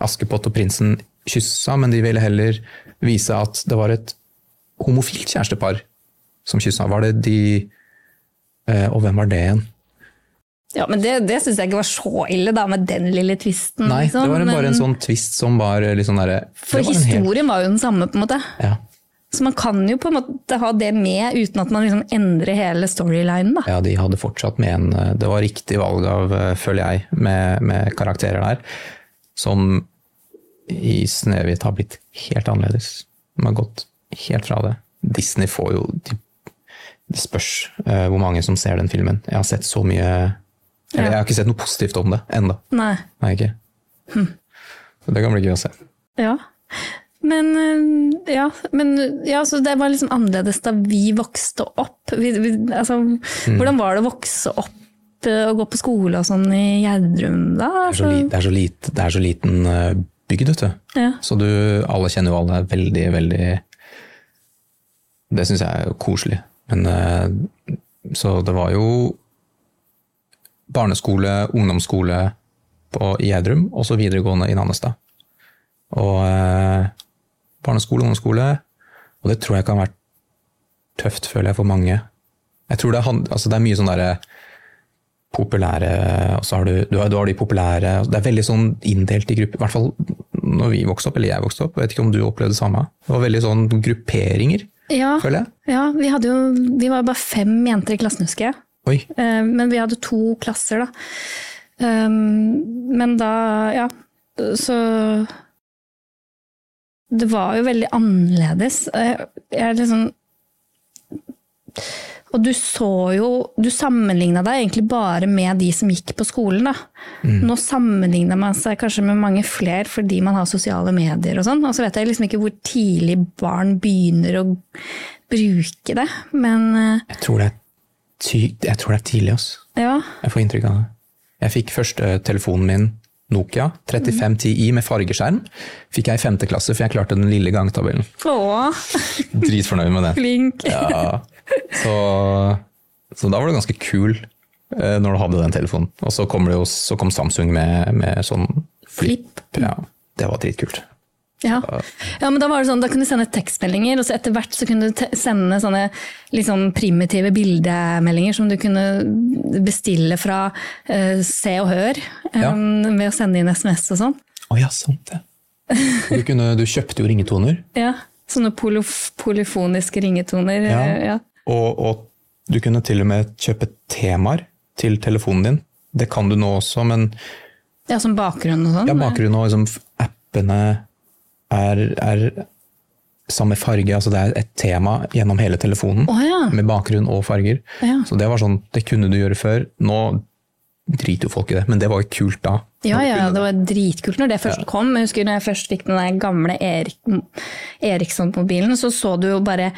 Askepott og prinsen kyssa, men de ville heller vise at det var et homofilt kjærestepar som kyssa. Var det de eh, Og hvem var det igjen? Ja, men det, det syns jeg ikke var så ille, da, med den lille tvisten. Nei, liksom. det var en, bare en sånn tvist som var litt sånn derre For var historien hel- var jo den samme, på en måte. Ja. Så man kan jo på en måte ha det med uten at man liksom endrer hele storylinen. da. Ja, de hadde fortsatt med en eh, Det var riktig valg av, eh, føler jeg, med, med karakterer der. Som i Snøhvit har blitt helt annerledes. De har gått helt fra det. Disney får jo de, Det spørs uh, hvor mange som ser den filmen. Jeg har sett så mye Eller jeg har ikke sett noe positivt om det ennå. Nei. Nei, ikke. Hm. det kan bli gøy å se. Ja. Men, øh, ja, men ja, så det var liksom annerledes da vi vokste opp. Vi, vi, altså, Mm. Hvordan var det å vokse opp øh, og gå på skole og sånn i Gjerdrum da? Det er så, li, det er så, lite, det er så liten eh, bygd, vet du. Ja. Så du, alle kjenner jo alle er veldig, veldig Det syns jeg er koselig. Men eh, Så det var jo barneskole, ungdomsskole på, i Gjerdrum, og så videregående i Nannestad. Og eh, barneskole, ungdomsskole, og det tror jeg kan være tøft, føler jeg, for mange. Jeg tror det, er altså det er mye sånn derre populære, og så har du, du, har, du har de populære Det er veldig sånn inndelt i grupper. I hvert fall når vi vokste opp, eller jeg vokste opp. Jeg vet ikke om du opplevde det samme. Det var veldig sånn grupperinger, Ja, føler jeg. ja vi, jo, vi var jo bare fem jenter i klassen, husker jeg. Oi. Eh, Men vi hadde to klasser, da. Um, Men da, ja, så Det var jo veldig annerledes. Jeg jeg liksom Og du så jo Du sammenligna deg egentlig bare med de som gikk på skolen, da. Nå sammenligner man seg kanskje med mange flere fordi man har sosiale medier og sånn. Og så vet jeg liksom ikke hvor tidlig barn begynner å bruke det, men eh, Jeg tror det er, jeg tror det er tidlig, ass. ja. Jeg får inntrykk av det. Jeg fikk første telefonen min, Nokia 3510i med fargeskjerm. Fikk jeg i femte klasse, for jeg klarte den lille gangtabellen. Å, Dritfornøyd med det. flink. Ja. Så, så da var det ganske kul eh, når du hadde den telefonen. Og så, kom, det jo, så kom Samsung med, med sånn flip. Ja, det var dritkult. Ja. ja, men da var det sånn, da kunne du sende tekstmeldinger, og så etter hvert så kunne du sende sånne litt sånn primitive bildemeldinger som du kunne bestille fra uh, Se og Hør, Ja. ved å sende inn SMS og sånn. Å ja, sant det. Du, kunne, du kjøpte jo ringetoner, Ja, sånne polof, polyfoniske ringetoner. Ja. eh, ja. og, og du kunne til og med kjøpe temaer til telefonen din. Det kan du nå også, men Ja, som bakgrunn og sånn? ja, bakgrunn og liksom, appene er, er samme farge. altså Det er et tema gjennom hele telefonen, Oh, ja. med bakgrunn og farger. Ja. Så det var sånn, det kunne du gjøre før. Nå driter jo folk i det, men det var jo kult da. Ja, ja, det var dritkult når det først kom. Jeg husker når jeg først fikk den der gamle Erik, Eriksson-mobilen, så så du jo bare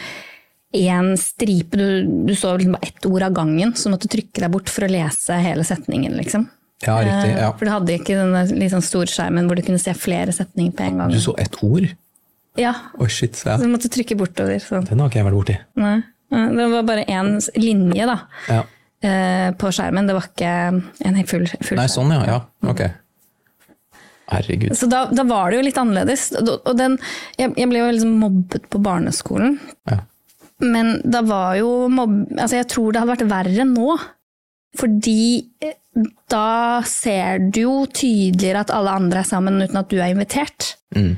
én stripe, du, du så liksom bare ett ord av gangen, så måtte du trykke deg bort for å lese hele setningen, liksom. Ja, riktig. Eh, ja. For du hadde ikke den liksom, sånn storskjermen hvor du kunne se flere setninger på en gang. Du så ett ord? Ja, Oh, shit. Ja. så du måtte trykke bortover. Sånn. Den har ikke jeg vært borti. Nei. Det var bare én linje da, Ja. eh, på skjermen, det var ikke en helt full, full Nei, sånn, ja. ja. Ok. Herregud. Så da, da var det jo litt annerledes. Og den, jeg, jeg ble jo liksom mobbet på barneskolen. Ja. Men da var jo mobb... Altså jeg tror det hadde vært verre nå. Fordi eh, da ser du jo tydeligere at alle andre er sammen uten at du er invitert. Mm.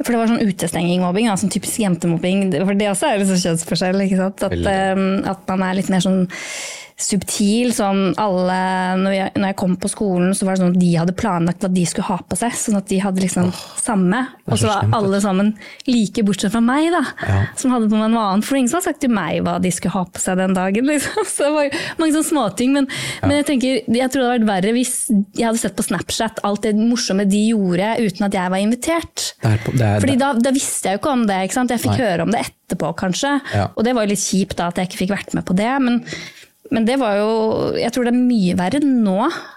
For det var sånn utestenging-mobbing, sånn typisk jentemobbing. For det også er liksom kjønnsforskjell. ikke sant? At, eh, at man er litt mer sånn subtil. Sånn alle, når, jeg, når jeg kom på skolen, så var det sånn at de hadde planlagt hva de skulle ha på seg. Sånn at de hadde liksom samme. er Og så var alle sammen like, bortsett fra meg, da. Ja. Som hadde på meg noe annet. For ingen som hadde sagt til meg hva de skulle ha på seg den dagen. Liksom. Så det var mange sånne småting. Men, men jeg tenker, jeg tror det hadde vært verre hvis jeg hadde sett på Snapchat alt det morsomme de gjorde uten at jeg var invitert. Det er, på- det er, Fordi da, da visste jeg jo ikke om det. ikke sant? Jeg fikk Nei. høre om det etterpå, kanskje. Ja. Og det var jo litt kjipt da, at jeg ikke fikk vært med på det. Men, men det var jo Jeg tror det er mye verre nå,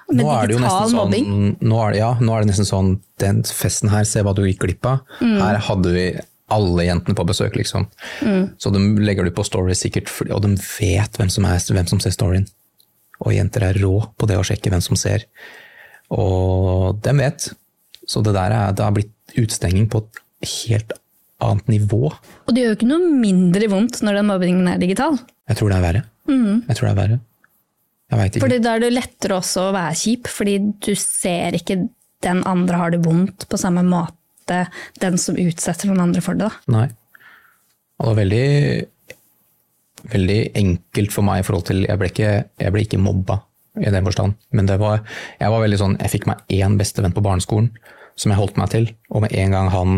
med nå digital sånn, mobbing. nå er det, ja, nå er det nesten sånn Den festen her, se hva du gikk glipp av. Mm. Her hadde vi alle jentene på besøk, liksom. Mm. Så de legger du på story sikkert, og de vet hvem som, er, hvem som ser storyen. Og jenter er rå på det å sjekke hvem som ser. Og de vet. Så det der er, det har blitt utstenging på et helt annet nivå. Og det gjør jo ikke noe mindre vondt når den mobbingen er digital. Jeg tror det er verre. Jeg tror det er verre. Jeg veit ikke. Mm. Fordi da er det lettere også å være kjip, fordi du ser ikke den andre har det vondt på samme måte, den som utsetter noen andre for det. Da. Nei. Og det var veldig, veldig enkelt for meg i forhold til Jeg ble ikke, jeg ble ikke mobba i den forstand, men det var, jeg var veldig sånn Jeg fikk meg én bestevenn på barneskolen som jeg holdt meg til, og med en gang han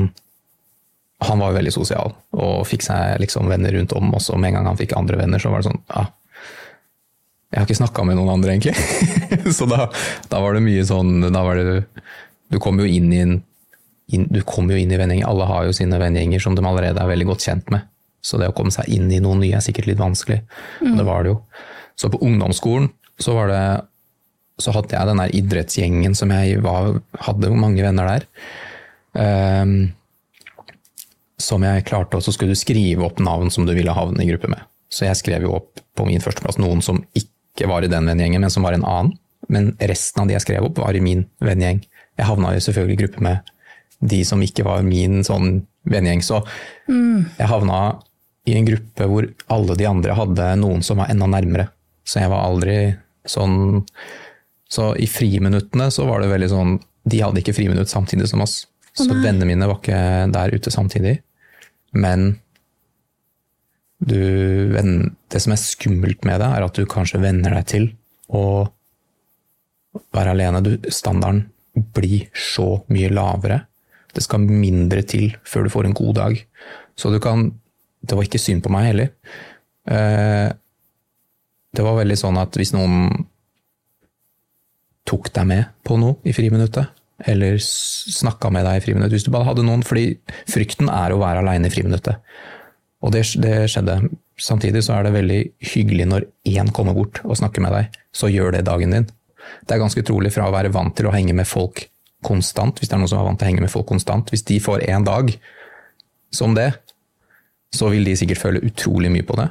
Han var jo veldig sosial og fikk seg liksom venner rundt om oss, og med en gang han fikk andre venner, så var det sånn ah, Jeg har ikke snakka med noen andre, egentlig. så da, da var det mye sånn da var det, Du kom jo inn i en inn, du kommer jo inn i vennegjenger. Alle har jo sine vennegjenger som de allerede er veldig godt kjent med. Så det å komme seg inn i noe nye er sikkert litt vanskelig. Og det var det jo. Så på ungdomsskolen så var det så hadde jeg den der idrettsgjengen som jeg var, hadde mange venner der. Ehm, som jeg klarte, og så skulle du skrive opp navn som du ville havne i gruppe med. Så jeg skrev jo opp på min førsteplass noen som ikke var i den vennegjengen, men som var en annen. Men resten av de jeg skrev opp, var i min vennegjeng. Jeg havna jo selvfølgelig i gruppe med de som ikke var min sånn vennegjeng. Så jeg havna i en gruppe hvor alle de andre hadde noen som var enda nærmere. Så jeg var aldri sånn Så i friminuttene så var det veldig sånn De hadde ikke friminutt samtidig som oss. Så vennene mine var ikke der ute samtidig. Men du, det som er skummelt med det, er at du kanskje venner deg til å være alene. Du, standarden blir så mye lavere. Det skal mindre til før du får en god dag. Så du kan Det var ikke synd på meg heller. Eh, Det var veldig sånn at hvis noen tok deg med på noe i friminuttet, eller snakka med deg i friminuttet Hvis du bare hadde noen, fordi frykten er å være aleine i friminuttet. Og det, det skjedde. Samtidig så er det veldig hyggelig når én kommer bort og snakker med deg, så gjør det dagen din. Det er ganske trolig fra å være vant til å henge med folk konstant, hvis det er noen som er vant til å henge med folk konstant, hvis de får én dag som det, så vil de sikkert føle utrolig mye på det.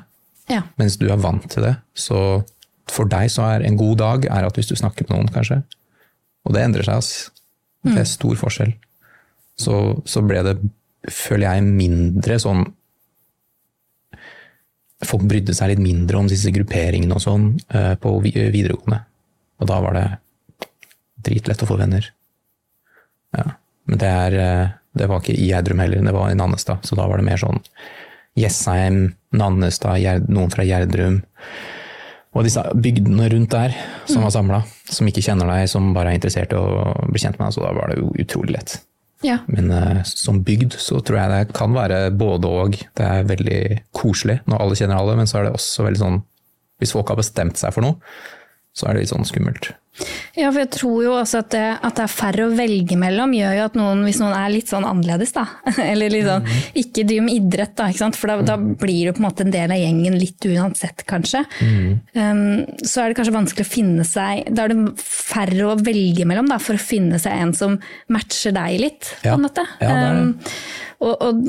Ja. Mens du er vant til det, så for deg så er en god dag er at hvis du snakker med noen, kanskje. Og det endrer seg, ass. Det er stor forskjell. Så, så ble det, føler jeg, mindre sånn Folk brydde seg litt mindre om disse grupperingene og sånn eh, på videregående. Og da var det dritlett å få venner. Ja. Men det, er, eh, det var ikke i Gjerdrum heller, det var i Nannestad. Så da var det mer sånn Jessheim, Nannestad, noen fra Gjerdrum. Og disse bygdene rundt der som var samla, som ikke kjenner deg, som bare er interessert i å bli kjent med deg, så da var det jo utrolig lett. Ja. Men uh, som bygd så tror jeg det kan være både og. Det er veldig koselig når alle kjenner alle, men så er det også veldig sånn Hvis folk har bestemt seg for noe, så er det litt sånn skummelt. Ja, for jeg tror jo også at det, at det er færre å velge mellom, gjør jo at noen, hvis noen er litt sånn annerledes, da, eller litt sånn, ikke driver med idrett, da, ikke sant? for da, da blir du på en måte en del av gjengen litt uansett, kanskje. Um, så er det kanskje vanskelig å finne seg Da er det færre å velge mellom da, for å finne seg en som matcher deg litt, på en måte. Ja, det er det. Um, og, og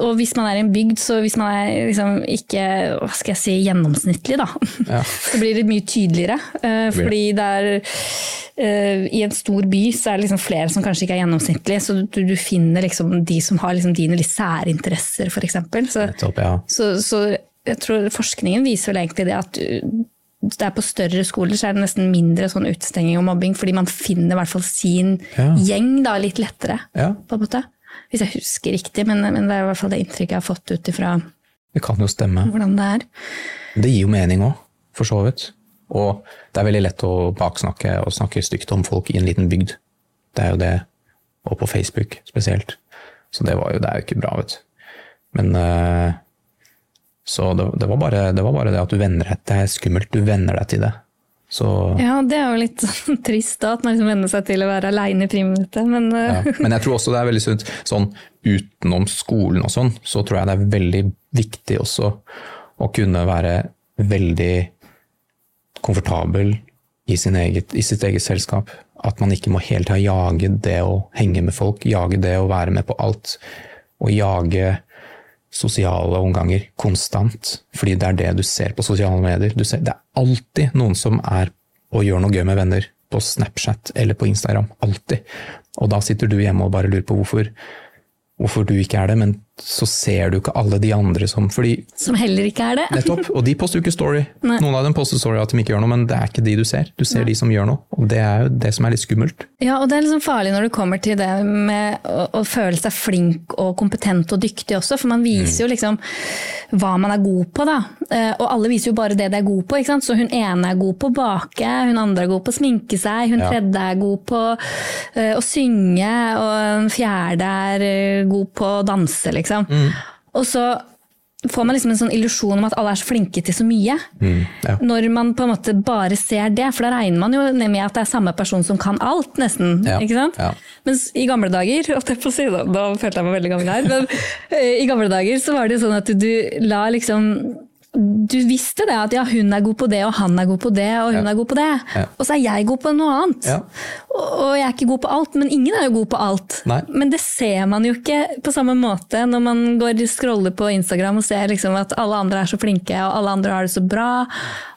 og hvis man er i en bygd, så hvis man er liksom ikke hva skal jeg si, gjennomsnittlig, da, Ja. så blir det mye tydeligere. eh, fordi det er eh, I en stor by så er det liksom flere som kanskje ikke er gjennomsnittlige, så du, du finner liksom de som har liksom dine litt særinteresser, f.eks. Så, Nettopp, ja. så, så jeg tror forskningen viser vel egentlig det at du, det er på større skoler så er det nesten mindre sånn utestenging og mobbing, fordi man finner i hvert fall sin Ja. gjeng da, litt lettere. ja. på en måte. Hvis jeg husker riktig, men, men det er i hvert fall det inntrykket jeg har fått ut ifra Det kan jo stemme. hvordan det er. Det gir jo mening òg, for så vidt. Og det er veldig lett å baksnakke og snakke stygt om folk i en liten bygd. Det er jo det. Og på Facebook spesielt. Så det, var jo, det er jo ikke bra, vet du. Men uh, Så det, det, var bare, det var bare det at du venner deg Det er skummelt, du venner deg til det. Så Ja, det er jo litt sånn trist da, at man liksom venner seg til å være aleine i friminuttet, men Ja. eh, Men jeg tror også det er veldig sunt. Sånn utenom skolen og sånn, så tror jeg det er veldig viktig også å kunne være veldig komfortabel i, sin eget, i sitt eget selskap. At man ikke må hele tida jage det å henge med folk, jage det å være med på alt. Og jage sosiale omganger konstant. Fordi det er det du ser på sosiale medier. Ser, det er alltid noen som er og gjør noe gøy med venner på Snapchat eller på Instagram. Alltid. Og da sitter du hjemme og bare lurer på hvorfor, hvorfor du ikke er det, men så ser du ikke alle de andre som Fordi som heller ikke er det. Nettopp. Og de poster jo ikke story. Nei. Noen av dem poster story at de ikke gjør noe, men det er ikke de du ser. Du ser de som gjør noe. Og det er jo det som er litt skummelt. Ja, og det er liksom farlig når det kommer til det med å, å føle seg flink og kompetent og dyktig også, for man viser jo liksom hva man er god på, da. Eh, Og alle viser jo bare det de er god på, ikke sant. Så hun ene er god på å bake, hun andre er god på å sminke seg, hun Ja. tredje er god på eh, å synge, og den fjerde er eh, god på å danse, liksom. Og så får man liksom en sånn illusjon om at alle er så flinke til så mye. ja. Når man på en måte bare ser det, for da regner man jo ned med at det er samme person som kan alt, nesten. Ja, ikke sant? ja. Mens i gamle dager, holdt jeg på siden, si, da, da følte jeg meg veldig gammel her, men eh, i gamle dager så var det jo sånn at du la liksom du visste det at ja, hun er god på det, og han er god på det, og hun Ja. er god på det. Ja. Og så er jeg god på noe annet. Og, og jeg er ikke god på alt, men ingen er jo god på alt. Nei. Men det ser man jo ikke på samme måte når man går og scroller på Instagram og ser liksom at alle andre er så flinke, og alle andre har det så bra,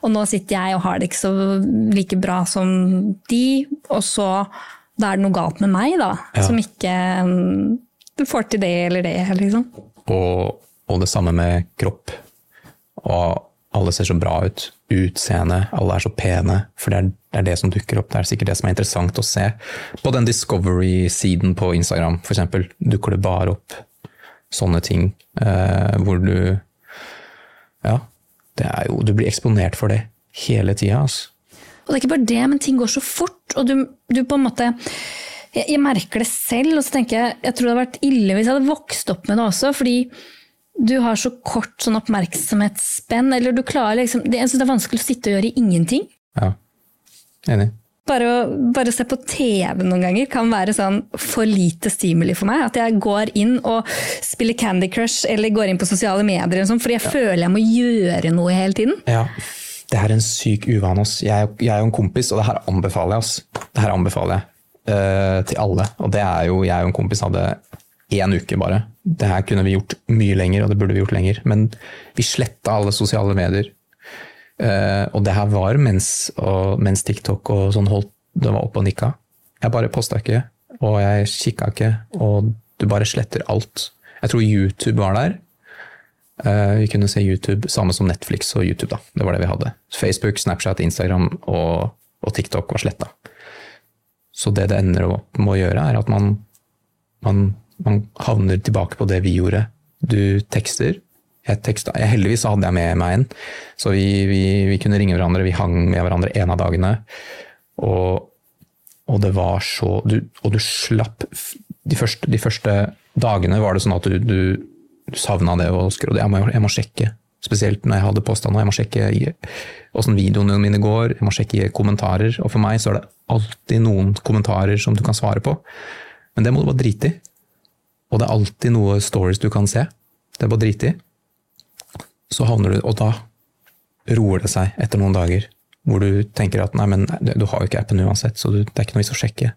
og nå sitter jeg og har det ikke så like bra som de, og så da er det noe galt med meg, da, som ikke um, får til det eller det, liksom. Og, og det samme med kropp. Og alle ser så bra ut. Utseende, alle er så pene. For det er, det er det som dukker opp. Det er sikkert det som er interessant å se. På den Discovery-siden på Instagram, for eksempel, dukker det bare opp sånne ting eh, hvor du Ja. Det er jo, du blir eksponert for det hele tida. Altså. Og det er ikke bare det, men ting går så fort, og du, du på en måte jeg, jeg merker det selv, og så tenker jeg jeg tror det hadde vært ille hvis jeg hadde vokst opp med det også, fordi du har så kort sånn oppmerksomhetsspenn, eller du klarer liksom det, Jeg syns det er vanskelig å sitte og gjøre ingenting. Ja. Enig. Bare å se på TV noen ganger kan være sånn for lite stimuli for meg. At jeg går inn og spiller Candy Crush eller går inn på sosiale medier, sånn, fordi jeg føler jeg må gjøre noe hele tiden. Ja, det er en syk uvane. ass. Jeg, jeg er jo en kompis, og det her anbefaler jeg. ass. Det her anbefaler jeg uh, til alle. Og det er jo, jeg og en kompis hadde én uke bare. Det her kunne vi gjort mye lenger, og det burde vi gjort lenger. Men vi sletta alle sosiale medier. Uh, og det her var mens, og, mens TikTok og sånn holdt det var oppe og nikka. Jeg bare posta ikke, og jeg kikka ikke, og du bare sletter alt. Jeg tror YouTube var der. Uh, vi kunne se YouTube, samme som Netflix og YouTube. da. Det var det vi hadde. Facebook, Snapchat, Instagram og, og TikTok var sletta. Så det det ender opp med å gjøre, er at man, man, man havner tilbake på det vi gjorde. Du tekster Jeg teksta, heldigvis hadde jeg med meg en, så vi, vi, vi kunne ringe hverandre. Vi hang med hverandre en av dagene. Og, og det var så du, Og du slapp de første, de første dagene var det sånn at du, du, du savna det og skrev jeg må, jeg må sjekke. Spesielt når jeg hadde posta noe. Jeg må sjekke åssen videoene mine går. Jeg må sjekke kommentarer. Og for meg så er det alltid noen kommentarer som du kan svare på. Men det må du bare drite i. Og det er alltid noe stories du kan se. Det er bare drite i. Så havner du Og da roer det seg etter noen dager. Hvor du tenker at nei, men du har jo ikke appen uansett, så det er ikke noe vits å sjekke.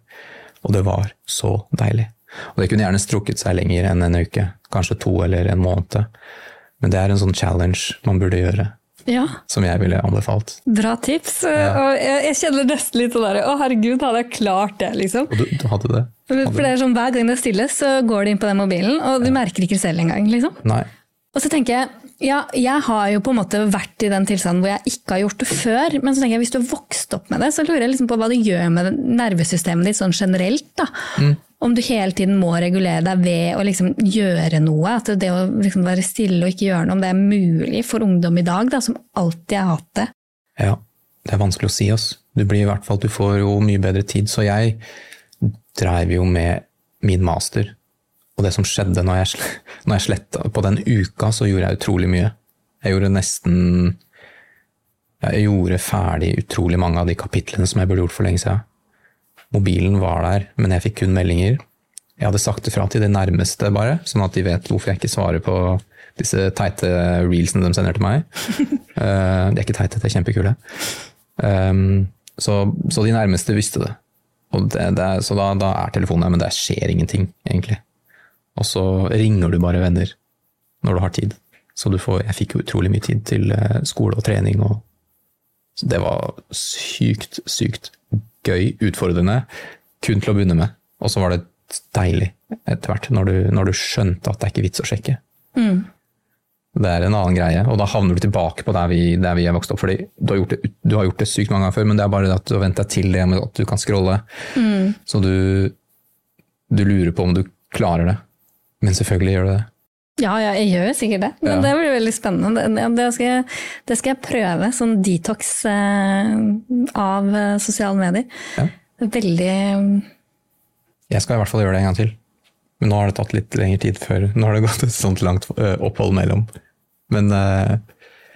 Og det var så deilig. Og det kunne gjerne strukket seg lenger enn en uke. Kanskje to eller en måned. Men det er en sånn challenge man burde gjøre. Ja, Som jeg ville anbefalt. bra tips. Og jeg, jeg kjenner nesten litt sånn der Å, herregud, hadde jeg klart det, liksom? Og du, du hadde det? For det er sånn, Hver gang det er stille, så går det inn på den mobilen, og du merker ikke selv engang. liksom. Nei. Og så tenker jeg, ja, jeg har jo på en måte vært i den tilstanden hvor jeg ikke har gjort det før. Men så tenker jeg, hvis du har vokst opp med det, så lurer jeg liksom på hva det gjør med nervesystemet ditt sånn generelt. da. Om du hele tiden må regulere deg ved å liksom gjøre noe. At det å liksom være stille og ikke gjøre noe, om det er mulig for ungdom i dag, da, som alltid har hatt det. Ja, det er vanskelig å si ass. Du blir i hvert fall, du får jo mye bedre tid. Så jeg dreiv jo med min master. Og det som skjedde når jeg, når jeg sletta På den uka så gjorde jeg utrolig mye. Jeg gjorde nesten Jeg gjorde ferdig utrolig mange av de kapitlene som jeg burde gjort for lenge siden. Mobilen var der, men jeg fikk kun meldinger. Jeg hadde sagt det fra til det nærmeste, bare, sånn at de vet hvorfor jeg ikke svarer på disse teite reelsene de sender til meg. Eh, de er ikke teite, de er kjempekule. Um, så, så de nærmeste visste det. Og det, det er, så da, da er telefonen der, men det skjer ingenting, egentlig. Og så ringer du bare venner når du har tid. Så du får, jeg fikk jo utrolig mye tid til eh, skole og trening. Og, så det var sykt, sykt gøy, utfordrende, kun til å begynne med. Og så var det deilig etter hvert, når du, når du skjønte at det er ikke vits å sjekke. Det er en annen greie, og da havner du tilbake på der vi, der vi er vokst opp. fordi du har, gjort det, du har gjort det sykt mange ganger før, men det er bare at du har vent deg til det med at du kan scrolle. Så du, du lurer på om du klarer det. Men selvfølgelig gjør du det. Ja, ja, jeg gjør sikkert det. Men Ja. det blir veldig spennende. Det, skal jeg, det skal jeg prøve. Sånn detox eh, av eh, sosiale medier. Ja. Veldig Jeg skal i hvert fall gjøre det en gang til. Men nå har det tatt litt lengre tid før. Nå har det gått et sånt langt opphold mellom. Men eh,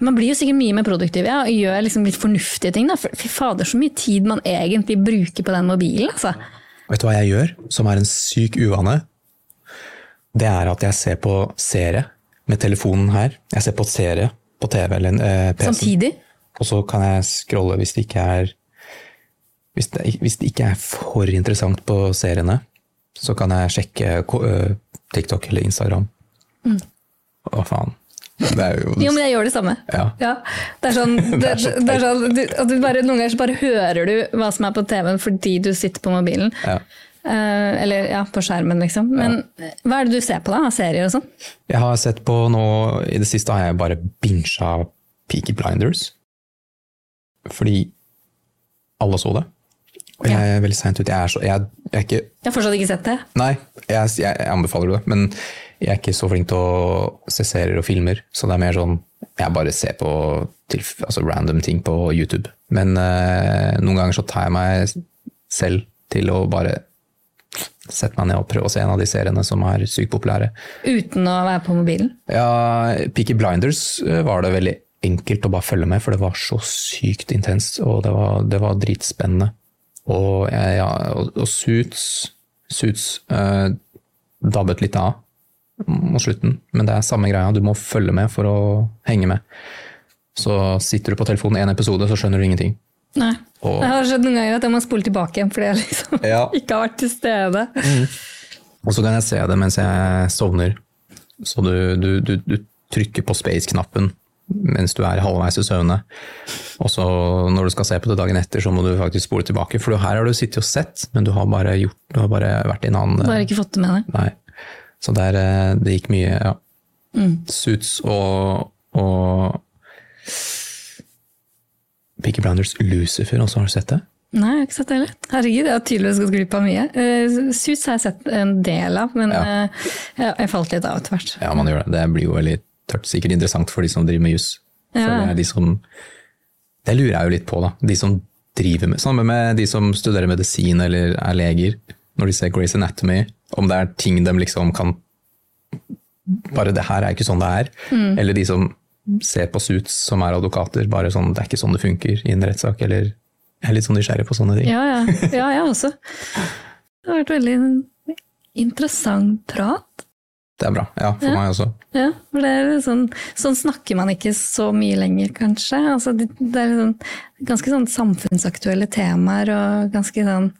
Man blir jo sikkert mye mer produktiv ja, og gjør liksom litt fornuftige ting. Da. Fy fader, så mye tid man egentlig bruker på den mobilen. Altså. vet du hva jeg gjør, som er en syk uvane? Det er at jeg ser på serie med telefonen her. Jeg ser på serie på TV eller eh, PC. Samtidig. Og så kan jeg scrolle hvis det ikke er hvis det, hvis det ikke er for interessant på seriene, så kan jeg sjekke TikTok eller Instagram. Å, faen. Det er jo Jo, men jeg gjør det samme. Ja. Det er sånn, det, Det er sånn du, at du bare, Noen ganger så bare hører du hva som er på TV-en fordi du sitter på mobilen. Ja. Eh, eller ja, på skjermen, liksom. Men hva er det du ser på, da? Av serier og sånn? Jeg har sett på nå, i det siste har jeg bare binsja Peaky Blinders. Fordi alle så det. Og jeg er veldig seint ute. Jeg er, så, jeg, jeg er ikke Jeg har fortsatt ikke sett det. Nei, jeg, jeg, anbefaler det, men jeg er ikke så flink til å se serier og filmer. Så det er mer sånn Jeg bare ser på til, altså random ting på YouTube. Men eh, noen ganger så tar jeg meg selv til å bare sette meg ned og prøve å se en av de seriene som er sykt populære. Uten å være på mobilen. Ja, Peaky Blinders eh, var det veldig enkelt å bare følge med, for det var så sykt intenst, og det var, det var dritspennende. Og, ja, og, og Suits, Suits eh, dabbet litt av mot slutten, men det er samme greia, du må følge med for å henge med. Så sitter du på telefonen en episode, så skjønner du ingenting. Nei. Og- Jeg har skjedd noen ganger at jeg må spole tilbake igjen fordi jeg liksom Ja. ikke har vært til stede. Og så kan jeg se det mens jeg sovner. Så du, du, du, du trykker på space-knappen mens du er halvveis i søvne. Og så når du skal se på det dagen etter, så må du faktisk spole tilbake. For her har du sittet og sett, men du har bare, gjort, du har bare vært i en annen Bare ikke fått det med deg. Nei. Så der, eh, det gikk mye ja. Suits og, og Peaky Blinders Lucifer også, har du sett det? Nei, jeg har ikke sett det heller. Herregud, jeg har tydeligvis gått glipp av mye. Uh, Suits har jeg sett en del av, men Ja. uh, jeg, falt litt av etter hvert. Ja, man gjør det. Det blir jo veldig tørt sikkert interessant for de som driver med juss. Ja. Det de som Det lurer jeg jo litt på, da. De som driver med Samme med de som studerer medisin eller er leger. Når de ser Grace Anatomy, om det er ting de liksom kan Bare det her er ikke sånn det er. Mm. Eller de som ser på Suits, som er advokater. Bare sånn, det er ikke sånn det funker i en rettssak. Eller jeg er litt sånn nysgjerrig på sånne ting. Ja, ja. ja, jeg også. Det har vært veldig interessant prat. Det er bra. Ja, for Ja. meg også. Ja, for det er sånn, sånn snakker man ikke så mye lenger, kanskje. Altså, det, det er sånn, ganske sånn samfunnsaktuelle temaer og ganske sånn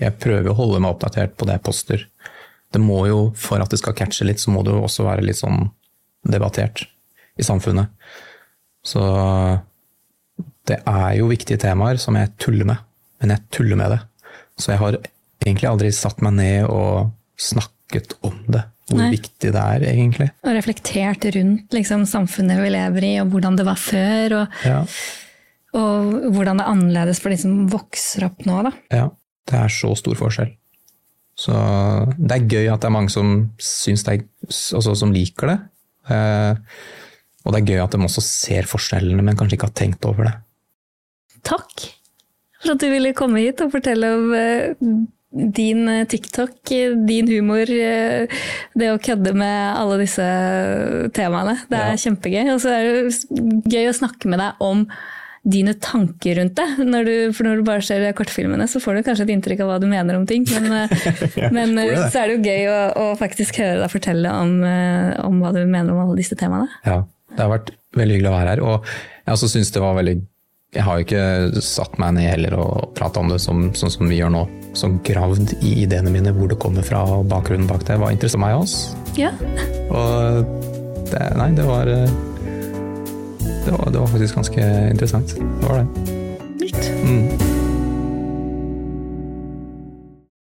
Jeg prøver å holde meg oppdatert på det jeg poster. Det må jo, For at det skal catche litt, så må det jo også være litt sånn debattert i samfunnet. Så det er jo viktige temaer som jeg tuller med, men jeg tuller med det. Så jeg har egentlig aldri satt meg ned og snakket om det. Hvor Nei. viktig det er, egentlig. Og reflektert rundt liksom, samfunnet vi lever i, og hvordan det var før. Og, Ja, og hvordan det er annerledes for de som vokser opp nå. Da. ja. Det er så stor forskjell. Så det er gøy at det er mange som syns det er, altså som liker det. Eh, og det er gøy at de også ser forskjellene, men kanskje ikke har tenkt over det. Takk for at du ville komme hit og fortelle om eh, din eh, TikTok, eh, din humor, det å kødde med alle disse temaene. Det er Ja. kjempegøy. Og så er det gøy å snakke med deg om dine tanker rundt det. Når du, for når du bare ser kortfilmene, så får du kanskje et inntrykk av hva du mener om ting. Men, ja, men så er det jo gøy å, å faktisk høre deg fortelle om, om hva du mener om alle disse temaene. Ja, det har vært veldig hyggelig å være her. Og jeg også syns det var veldig Jeg har jo ikke satt meg ned heller og prata om det som, sånn som vi gjør nå. Så gravd i ideene mine, hvor det kommer fra og bakgrunnen bak det, var interessant meg også. Ja, Og det, nei, det var, eh, det var Det var faktisk ganske interessant. Det var det.